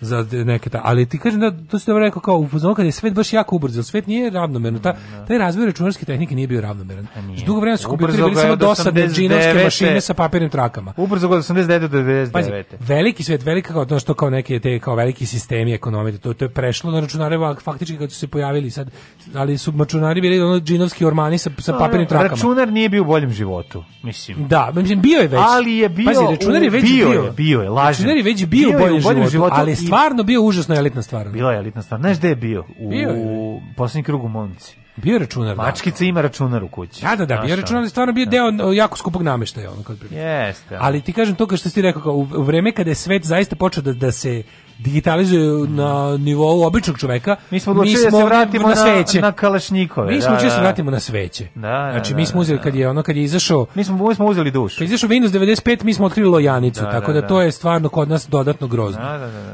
za neke ta, ali ti kažeš da to se dobro rekao kao u fazonu kad je svet baš jako ubrzao, svet nije ravnomerno, ta, mm, da. taj razvoj računarske tehnike nije bio ravnomeran. Znači, dugo vremena su kompjuteri bili samo dosadne džinovske mašine sa papirnim trakama. Ubrzo od 89 do 99. Pazi, veliki svet, velika kao to što kao neke te kao veliki sistemi ekonomije, to to je prešlo na računare faktički kad su se pojavili sad, ali su računari bili ono džinovski ormani sa sa papirnim trakama. Računar nije bio u boljem životu, mislim. Da, mislim bio je već. Ali je bio. Pazi, računar je već bio. Bio je, bio je, lažem. Računar je već bio u boljem životu, ali stvarno bio užasno elitna stvar. Bila je elitna stvar. Znaš gde je bio? U, bio u poslednjem krugu Monci. Bio računar. Da. Mačkica da. ima računar u kući. Da, da, da, bio računar, stvarno bio da. deo jako skupog nameštaja, ono kad Jeste. Ali ti kažem to kao što si ti rekao, kao, u vreme kada je svet zaista počeo da, da se digitalizuju na nivou običnog čoveka. Mi smo odlučili da se vratimo na, sveće. na, na kalašnikove. Mi smo da, da, da. vratimo na sveće. Da, da, znači da, mi smo uzeli da, kad da. je ono kad je izašao. Mi smo mi smo uzeli dušu. Kad je izašao Windows 95 mi smo otkrili lojanicu, tako da, to je stvarno kod nas dodatno grozno.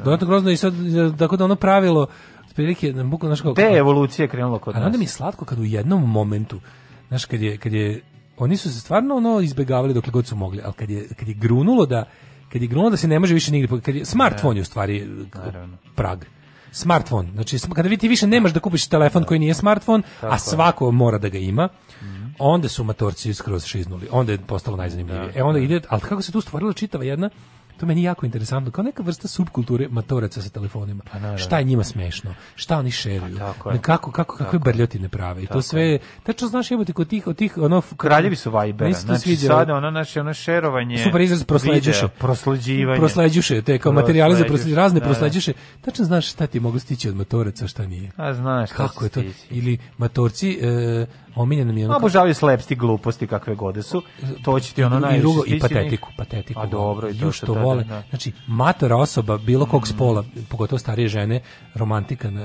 Dodatno grozno i sad tako da ono pravilo prilike na buku naško. Te evolucije krenulo kod nas. A onda mi je slatko kad u jednom momentu, znaš, kad je, kad je oni su se stvarno ono izbegavali dokle god su mogli, ali kad je, kad je grunulo da kad je grunula da se ne može više nigdje, kad je smartfon da. je u stvari e, Naravno. prag smartfon. Znači, kada vi ti više nemaš da kupiš telefon da. koji nije smartfon, a svako mora da ga ima, mhm. onda su matorci skroz šiznuli. Onda je postalo najzanimljivije. Da, e onda ide, ali kako se tu stvorila čitava jedna To meni jako interesantno, kao neka vrsta subkulture matoraca sa telefonima. Pa, naravno. Šta je njima smešno? Šta oni šeruju? Pa, kako kako kakve brljotine prave? I to sve tačno znaš jebote kod tih od tih ono kraljevi su Vibera. Znači sviđa. sada ono naše ono šerovanje. Super izraz prosleđuše. Prosleđivanje. Prosleđuše, te kao materijali za prosleđ, razne da, prosleđuše. Tačno znaš šta ti mogu stići od matoraca, šta nije. A znaš kako je to. Ili matorci e, omiljeno mi je ono... Obožavaju slepsti gluposti kakve gode da su. To će ti ono najviše I, drugo, i patetiku, patetiku. A pa dobro, i to što da, vole. Da, Znači, matora osoba bilo kog mm. spola, mm. pogotovo starije žene, romantika na,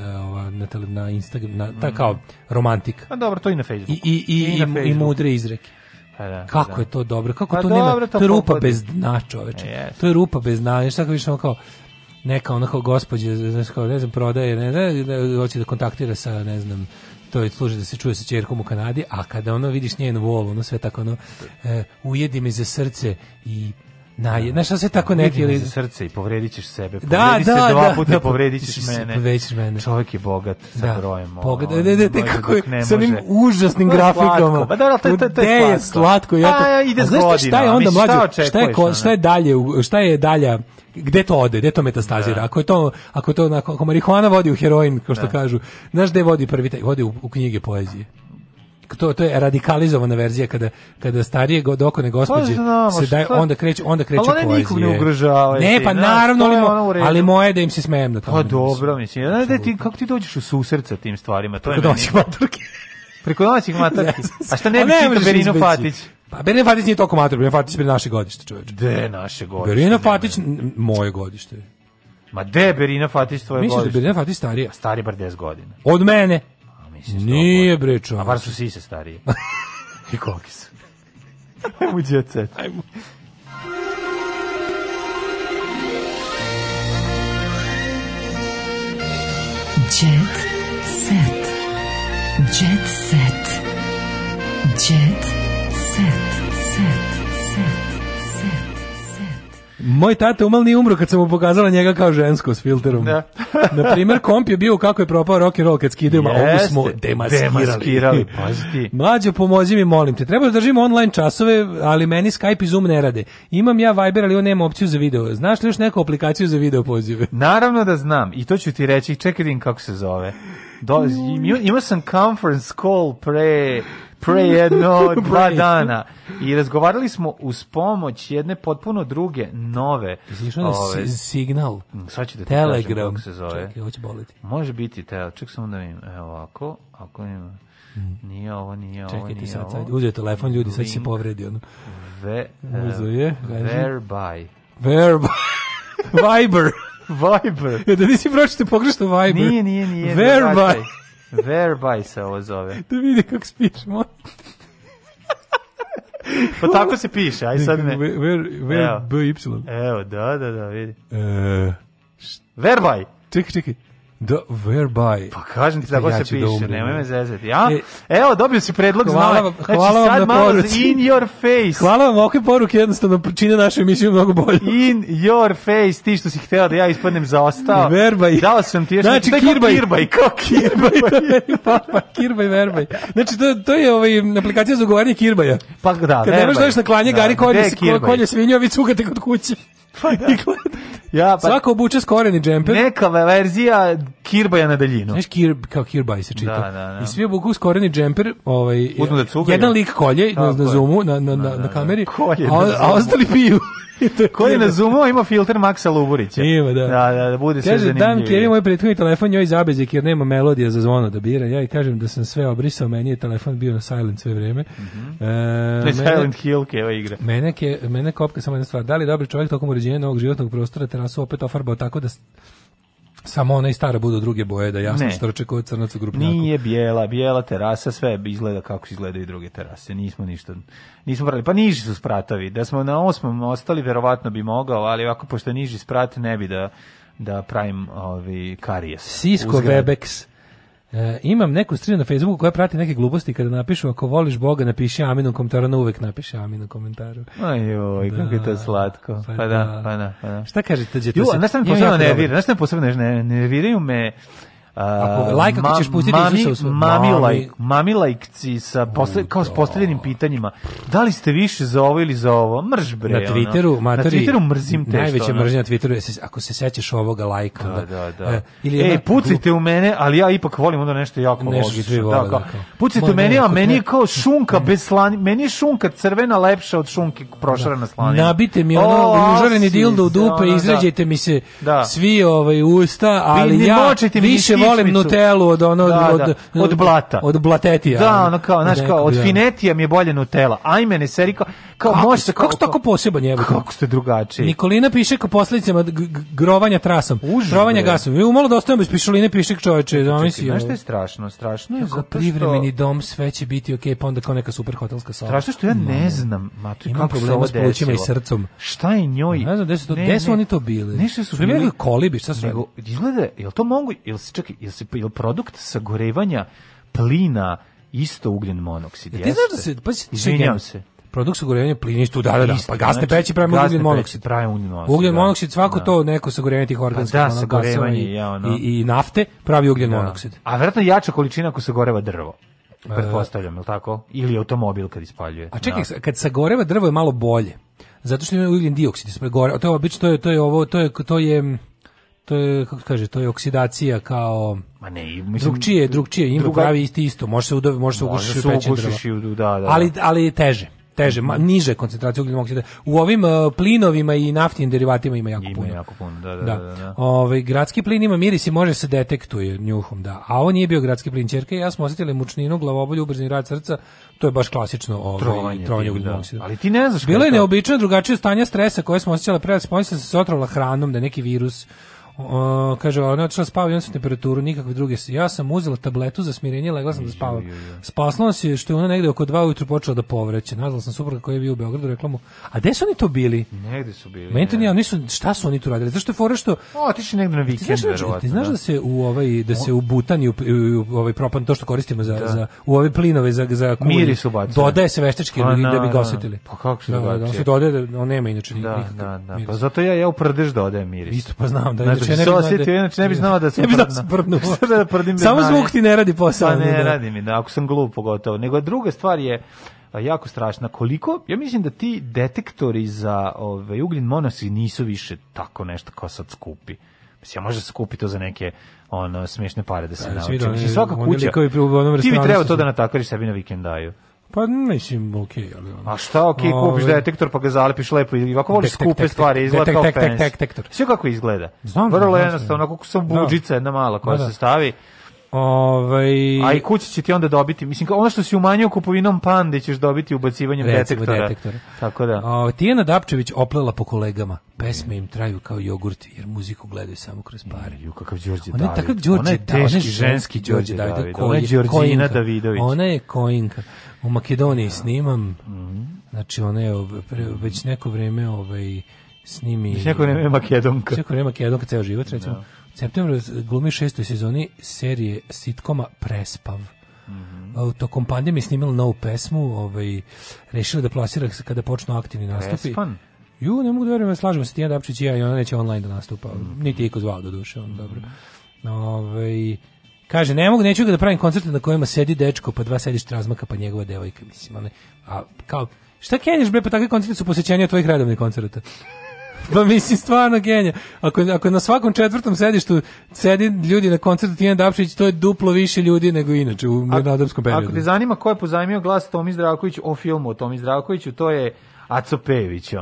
na, na Instagram, na, ta mm. kao romantik. A dobro, to i na Facebooku. I, i, i, I, i, i mudre izreke. Pa da, kako da. je to dobro, kako pa to dobro, nema, to, e, to je rupa bez dna čoveče, yes. to je rupa bez dna, nešto tako više ono kao, neka onako gospođa, ne znam, prodaje, ne znam, hoće da kontaktira sa, ne znam, to je služi da se čuje sa ćerkom u Kanadi, a kada ono vidiš njen vol, ono sve tako ono, e, ujedi me za srce i Na, da. znaš šta se tako neki ili srce i povredićeš sebe. Povredi da, da, se dva da, puta da, povredićeš mene. Povredićeš mene. Čovjek je bogat sa da. brojem. Bogat, ne, ne, ne, kako je sa onim užasnim grafikom. Pa da, to je to je slatko. Je slatko to. Pa, A, ide s godinama. Šta je onda mlađe? Šta je šta je dalje? Šta je dalje? gde to ode, gde to metastazira. Da. Ako je to ako je to onako, ako marihuana vodi u heroin, kao što da. kažu. Znaš gde vodi prvi taj? Vodi u, u knjige poezije to, to je radikalizovana verzija kada kada starije god okone pa gospođe se daje onda kreće onda kreće poezija. Ali nikog ne ugrožavaju. Ne, pa naravno ali, ali moje da im se smejem na to. Pa dobro, mislim. Ja, da ti kako ti dođeš u susret tim stvarima, to je doći maturki. Preko noćih maturki. A šta ne pa bi čitao Berino Fatić? Pa Berina Fatić nije toliko matur, Berina Fatić je naše godište, čoveče. De naše godište. Berina Fatić moje godište. Ma de Berina Fatić tvoje Misliš da godište? Misliš da Berina Fatić starija? Stari bar 10 godina. Od mene mislim. Nije bre čovjek. A bar su sise starije. I koliki su. Ajmo jet set. Ajmo. Jet set. Jet set. Jet set. Moj tata umal nije umro kad sam mu pokazala njega kao žensko s filterom. Da. Na primjer, komp je bio kako je propao rock and roll kad skidemo, a ovu smo demaskirali. demaskirali Mlađo, pomozi mi, molim te. Treba da držimo online časove, ali meni Skype i Zoom ne rade. Imam ja Viber, ali on nema opciju za video. Znaš li još neku aplikaciju za video pozive? Naravno da znam. I to ću ti reći. Čekaj da kako se zove. Do, imao sam conference call pre pre jedno dva dana i razgovarali smo uz pomoć jedne potpuno druge nove. Išao na signal. Mm, sad ću da Telegram. Kažem, se zove. Čekaj, hoće boliti. Može biti Telegram. Ček samo da vidim. Evo ovako. Ako ima... Mm. Nije ovo, nije Čekajte ovo, nije sad, ovo. uzeo telefon, ljudi, sad se povredi. Ono. Ve, e, uzeo je. Verby. Verby. Viber. Viber. Ja, da nisi pročite pogrešno Viber. Nije, nije, nije. Verby. Whereby se ovo zove. Da vidi kako spiš, pa tako se piše, aj sad ne. Where, where, where Evo. B, Y. Evo, da, da, da, vidi. E... Verbaj. Čekaj, čekaj. The whereby. Pa kažem ti da ja se piše, nemoj me zezati. Ja? E, evo, dobio si predlog hvala, znala. Znači, hvala vam na malo poruci. in your face. Hvala vam, ovakve poruke jednostavno čine našu emisiju mnogo bolje. In your face, ti što si hteo da ja ispadnem zaostao. Whereby. Dao sam ti još. Znači, znači kirbaj. Kirbaj, kao kirbaj. pa, pa, kirbaj, verbaj. Znači, to, to je ovaj, aplikacija za ugovaranje kirbaja. Pa da, Kad nemaš dođeš da na klanje, da, gari kolje, kolje svinjovi, cugate kod kuće pa da. ja, pa, Svako obuče skoreni džemper. Neka verzija kirbaja na daljinu. Znaš, kir, kao kirbaj se čita. Da, da, da. I svi obuku skoreni džemper. Ovaj, Uzmu da cugaju. Jedan lik kolje na, na, zoomu, na, na, na, da, na da, da. kameri. Kolje a, a ostali piju. Koji na da. Zoomu ima filter Maksa Luburića. Ima, da. Da, da, da bude sve zanimljivo. Kaže, dam Kjeri moj prethodni telefon njoj zabezek jer nema melodija za zvono da bira. Ja i kažem da sam sve obrisao, meni je telefon bio na silent sve vreme. Mm -hmm. e, mene, silent Hill keva igra. Mene, ke, mene kopka samo jedna stvar. Da li je dobri čovjek tokom uređenja novog životnog prostora terasu opet ofarbao tako da Samo ona i stara budu druge boje, da jasno ne. što kao crnac u grupnjaku. Nije bijela, bijela terasa, sve izgleda kako izgledaju druge terase, nismo ništa, nismo brali, pa niži su spratovi, da smo na osmom ostali, verovatno bi mogao, ali ovako, pošto niži sprat, ne bi da da pravim ovi karijes. Sisko Uzgrad. Webex. E, imam neku stranu na Facebooku koja prati neke gluposti kada napišu ako voliš Boga napiši amin u komentaru, ona uvek napiši amin u komentaru. Ajoj, da, kako je to slatko. Pa, pa da, da, pa da, pa da. Šta kažete? Ju, se... a znaš sam posebno nervira, znaš sam posebno nerviraju me Ako lajka like ćeš pustiti mami, Isusa u mami, da, like, mami lajkci sa posle, kao s postavljenim pitanjima. Da li ste više za ovo ili za ovo? Mrž bre. Na Twitteru, ono. materi, na Twitteru mrzim te najveća što. Najveća mržnja na Twitteru je, ako se sećaš ovoga lajka. Da, da, da. E, ili e, pucajte grup... u mene, ali ja ipak volim onda nešto jako nešto loše. Da, vole, da, kao, pucajte Moj u mene, a meni je kao šunka bez slani, meni je šunka crvena lepša od šunke prošarana da. slanina. Nabite mi ono užareni dildo u dupe, izrađajte mi se svi ovaj usta, ali ja više volim Nutelu od ono da, od, da. od blata. Od blatetija. Da, ono kao, znaš kao, od da. finetija mi je bolje Nutela. Ajme, ne seri kao, kao kako, može se, kako, kako tako poseban je. Kako ste drugačiji. Nikolina piše kao posledicama grovanja trasom, Grovanja gasom. Mi malo da ostajemo bez pišoline piše čoveče, zamisli. Znaš što je strašno? Strašno je zato privremeni dom sve će biti okej, pa onda kao neka super hotelska sala. Strašno što ja ne znam, ma tu kako problema s plućima i srcom. Šta je njoj? Ne znam, gde su oni to bili? Nešto su bili kolibi, šta su nego izgleda, jel to mogu, jel se čak jel se jel produkt sagorevanja plina isto ugljen monoksid. Jeste? Ti znaš da se pa izvinjavam se. Produkt sagorevanja plina isto da, da, da. Pa gasne znači, peći pravimo ugljen monoksid, pravimo ugljen monoksid. Ugljen da. monoksid svako da. to neko sagorevanje tih organskih pa da, sagorevanje i, ja, ono. i, i nafte pravi ugljen da. monoksid. A verovatno jača količina ako goreva drvo. E. Pretpostavljam, je tako? Ili automobil kad ispaljuje. A čekaj, da. kad sagoreva drvo je malo bolje. Zato što ima ugljen dioksid ispred gore. To je obično to je to je ovo to je to je to je kako kaže to je oksidacija kao ma ne mislim drugčije drugčije im druga... pravi isti isto može se udovi može se ugušiti u pećin drva da, da. ali ali teže teže ma, niže koncentracije ugljenog oksida u ovim uh, plinovima i naftnim derivatima ima jako ima puno jako puno da da, da. da, da. da. Ove, ovaj, gradski plin ima miris i može se detektuje njuhom da a on nije bio gradski plin ćerke ja smo osetili mučninu glavobolju ubrzani rad srca to je baš klasično ovo, ovaj, trovanje, da. ugljenog oksida ali ti ne znaš bilo je neobično drugačije stanje stresa koje smo osećali pre spojili se otrovala hranom da neki virus O, kaže, ona je otišla spava i on temperaturu, nikakve druge. Ja sam uzela tabletu za smirenje, legla sam da spavam. Spasla se što je ona negde oko dva ujutru počela da povreće. Nazvala sam supruga koja je bio u Beogradu, rekla mu, a gde su oni to bili? Negde su bili. Meni to nije, nisu, šta su oni tu radili? Zašto je fora što... O, otišli negde na vikend, ti znaš, znači? verovatno. Ti znaš da. da se u ovaj, da se u butan i u, u, u ovaj propan, to što koristimo za, da. za u ove plinove za, za kulj, Miri su bacili. Dodaje se veštački pa, da, bi da da, ga osetili. Pa kako se da, da, on da, dodaje, on nema inače da, nikakav da, da. Pa zato ja, ja u da, dodajem miris. Isto pa znam da znači, se znači, ne bi osjetio, da- inače ne bi znao da se da prdnu. da prdim Samo zvuk ti ne radi posao. Pa ne, da. radi mi, da, ako sam glup pogotovo. Nego druga stvar je, jako strašna. Koliko? Ja mislim da ti detektori za ovaj ugljen monosi nisu više tako nešto kao sad skupi. Mislim, ja može se to za neke ono smešne pare da se pa, nauči. Mislim, svaka kuća. Ti bi trebao to da natakariš sebi na vikendaju. Pa mislim, okej, okay, ali ono. A šta okej, okay, ovaj. kupiš detektor pa ga zalepiš lepo i ovako voliš skupe stvari, izgleda kao fans. Detektor. Sve kako izgleda. Znam, Vrlo jednostavno, onako sam budžica da. jedna mala koja da, se da. stavi. Ovaj A i kući će ti onda dobiti, mislim ono što si umanjio kupovinom pande ćeš dobiti ubacivanjem detektora. detektora. Tako da. O, Tijena Dapčević oplela po kolegama. Pesme im traju kao jogurt jer muziku gledaju samo kroz pare. Ju kakav Đorđe David. Ona je takav Đorđe, ona je teški ženski Đorđe David. David. Koja je Đorđina Davidović. Ona je kojinka u Makedoniji da. snimam. Mhm. Znači ona je već neko vrijeme ovaj snimi. Već neko vreme Makedonka. Već Neko vreme Makedonka ceo život da. recimo. Da. Septembru glumi šestoj sezoni serije sitkoma Prespav. Mm -hmm. Tokom pandemije snimila novu pesmu, ovaj, rešila da plasira kada počnu aktivni nastupi. Prespan? Ju, ne mogu da verujem, slažemo se, Tijan Dapčić i ja, i ona neće online da nastupa. Mm -hmm. Niti je iko zvao do duše, on, mhm. dobro. Ove, ovaj, Kaže, ne mogu, neću ga da pravim koncerte na kojima sedi dečko, pa dva sedišta razmaka, pa njegova devojka, mislim, one, a kao, šta kenješ, bre, pa takve koncerte su posjećenja tvojih redovnih koncerta. pa mislim, stvarno genija. Ako, ako na svakom četvrtom sedištu sedi ljudi na koncertu Tijena Dapšić, to je duplo više ljudi nego inače u mirnodopskom periodu. Ako te zanima ko je pozajmio glas Tomi Zdravković o filmu o Tomi Zdravkoviću, to je Aco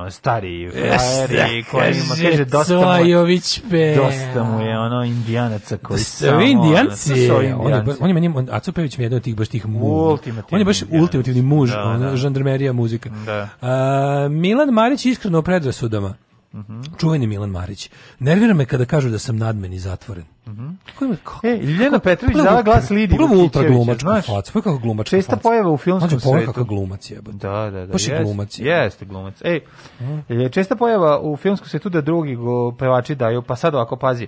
on stari frajeri koji ima kaže dosta Cojović pe. Dosta mu je ono indijanaca koji su indijanci. On je on je meni Aco Pejević mi je jedan od tih baš tih muž. On je baš ultimativni muž, da, da. žandarmerija muzika. Da. A, Milan Marić iskreno o predrasudama. Mm -hmm. Čuveni Milan Marić. Nervira me kada kažu da sam nadmen i zatvoren. Mhm. Mm kako ima kako? E, Ljiljana Petrović dala glas Lidi. Prvo ultra glumač, znaš, pa kako glumač? Česta faca. pojava u filmskom znači, svetu. kako glumac je. Da, da, da. Baš jest, glumac je. Jeste glumac. Ej, mm. E, e, česta pojava u filmskom svetu da drugi go pevači daju, pa sad ovako pazi.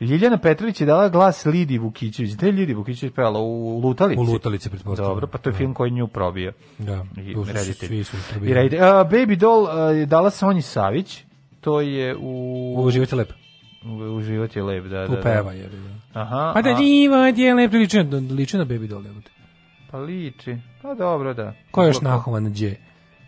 Ljiljana Petrović je dala glas Lidi Vukićević. Da je Lidi Vukićević pevala u Lutalici? U Lutalici, pretpostavljam. Dobro, pa to je film da. koji nju probio. Da, I, reditelj. Su, svi su I Uh, Baby Doll uh, dala Sonji Savić to je u... Uživati lepo. Uživati je lep, da, da. Tu da. peva, je. da. Aha. Pa da život je lep, liči na, liči na Baby Doll, evo Pa liči, pa dobro, da. Ko je još nahovan dje?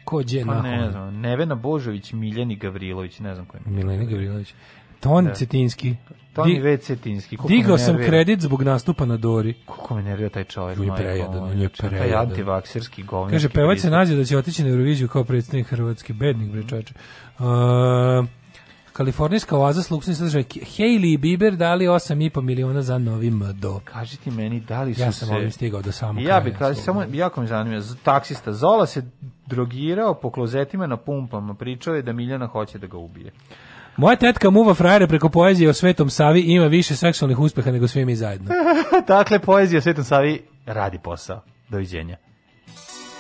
Ko dje pa nahovan? ne znam, Nevena Božović, Miljani Gavrilović, ne znam ko je. Miljani Gavrilović. Ton da. Cetinski. Toni Di, V. Cetinski. Digao sam kredit zbog nastupa na Dori. Kako me nervira taj čovjek. Ljuj prejadan, ljuj prejadan. Taj antivakserski govnik. Kaže, pevač se nađe da će otići na Euroviziju kao predstavnik Hrvatske, bednik bre brečača. Uh, kalifornijska oaza s luksnim sadržaj Hailey i Bieber dali 8,5 miliona za novi MDO. Kaži ti meni, da li su ja sam se... ovim stigao do samog ja bi kraja. Ja samo, jako mi zanima, taksista Zola se drogirao po klozetima na pumpama, pričao je da Miljana hoće da ga ubije. Moja tetka muva frajere preko poezije o Svetom Savi ima više seksualnih uspeha nego svi mi zajedno. dakle, poezija o Svetom Savi radi posao. Doviđenja.